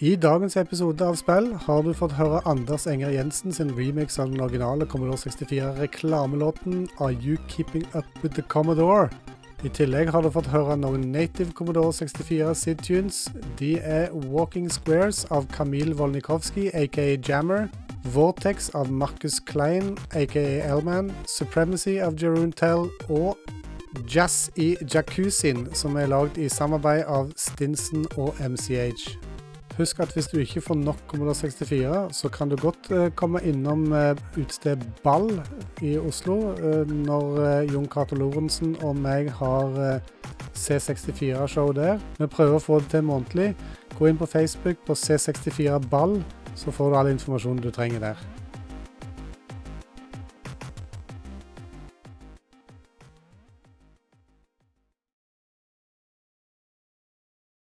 Speaker 8: I
Speaker 3: dagens episode av spill har du fått høre Anders Enger Jensen sin remix av den originale Commodore 64-reklamelåten Are You Keeping Up With The Commodore? I tillegg har du fått høre noen native Commodore 64 SID-tunes. De er Walking Squares av Kamil Volnikovskij, aka Jammer. Vortex av Marcus Klein, aka Elman. Supremacy av Jeroen Tell. Og Jazz i Jacuzzien, som er lagd i samarbeid av Stinson og MCH. Husk at hvis du ikke får nok Commodore 64, så kan du godt eh, komme innom eh, utested Ball i Oslo eh, når Jon Cato Lorentzen og meg har eh, C64-show der. Vi prøver å få det til månedlig. Gå inn på Facebook på C64 Ball, så får du all informasjonen du trenger der.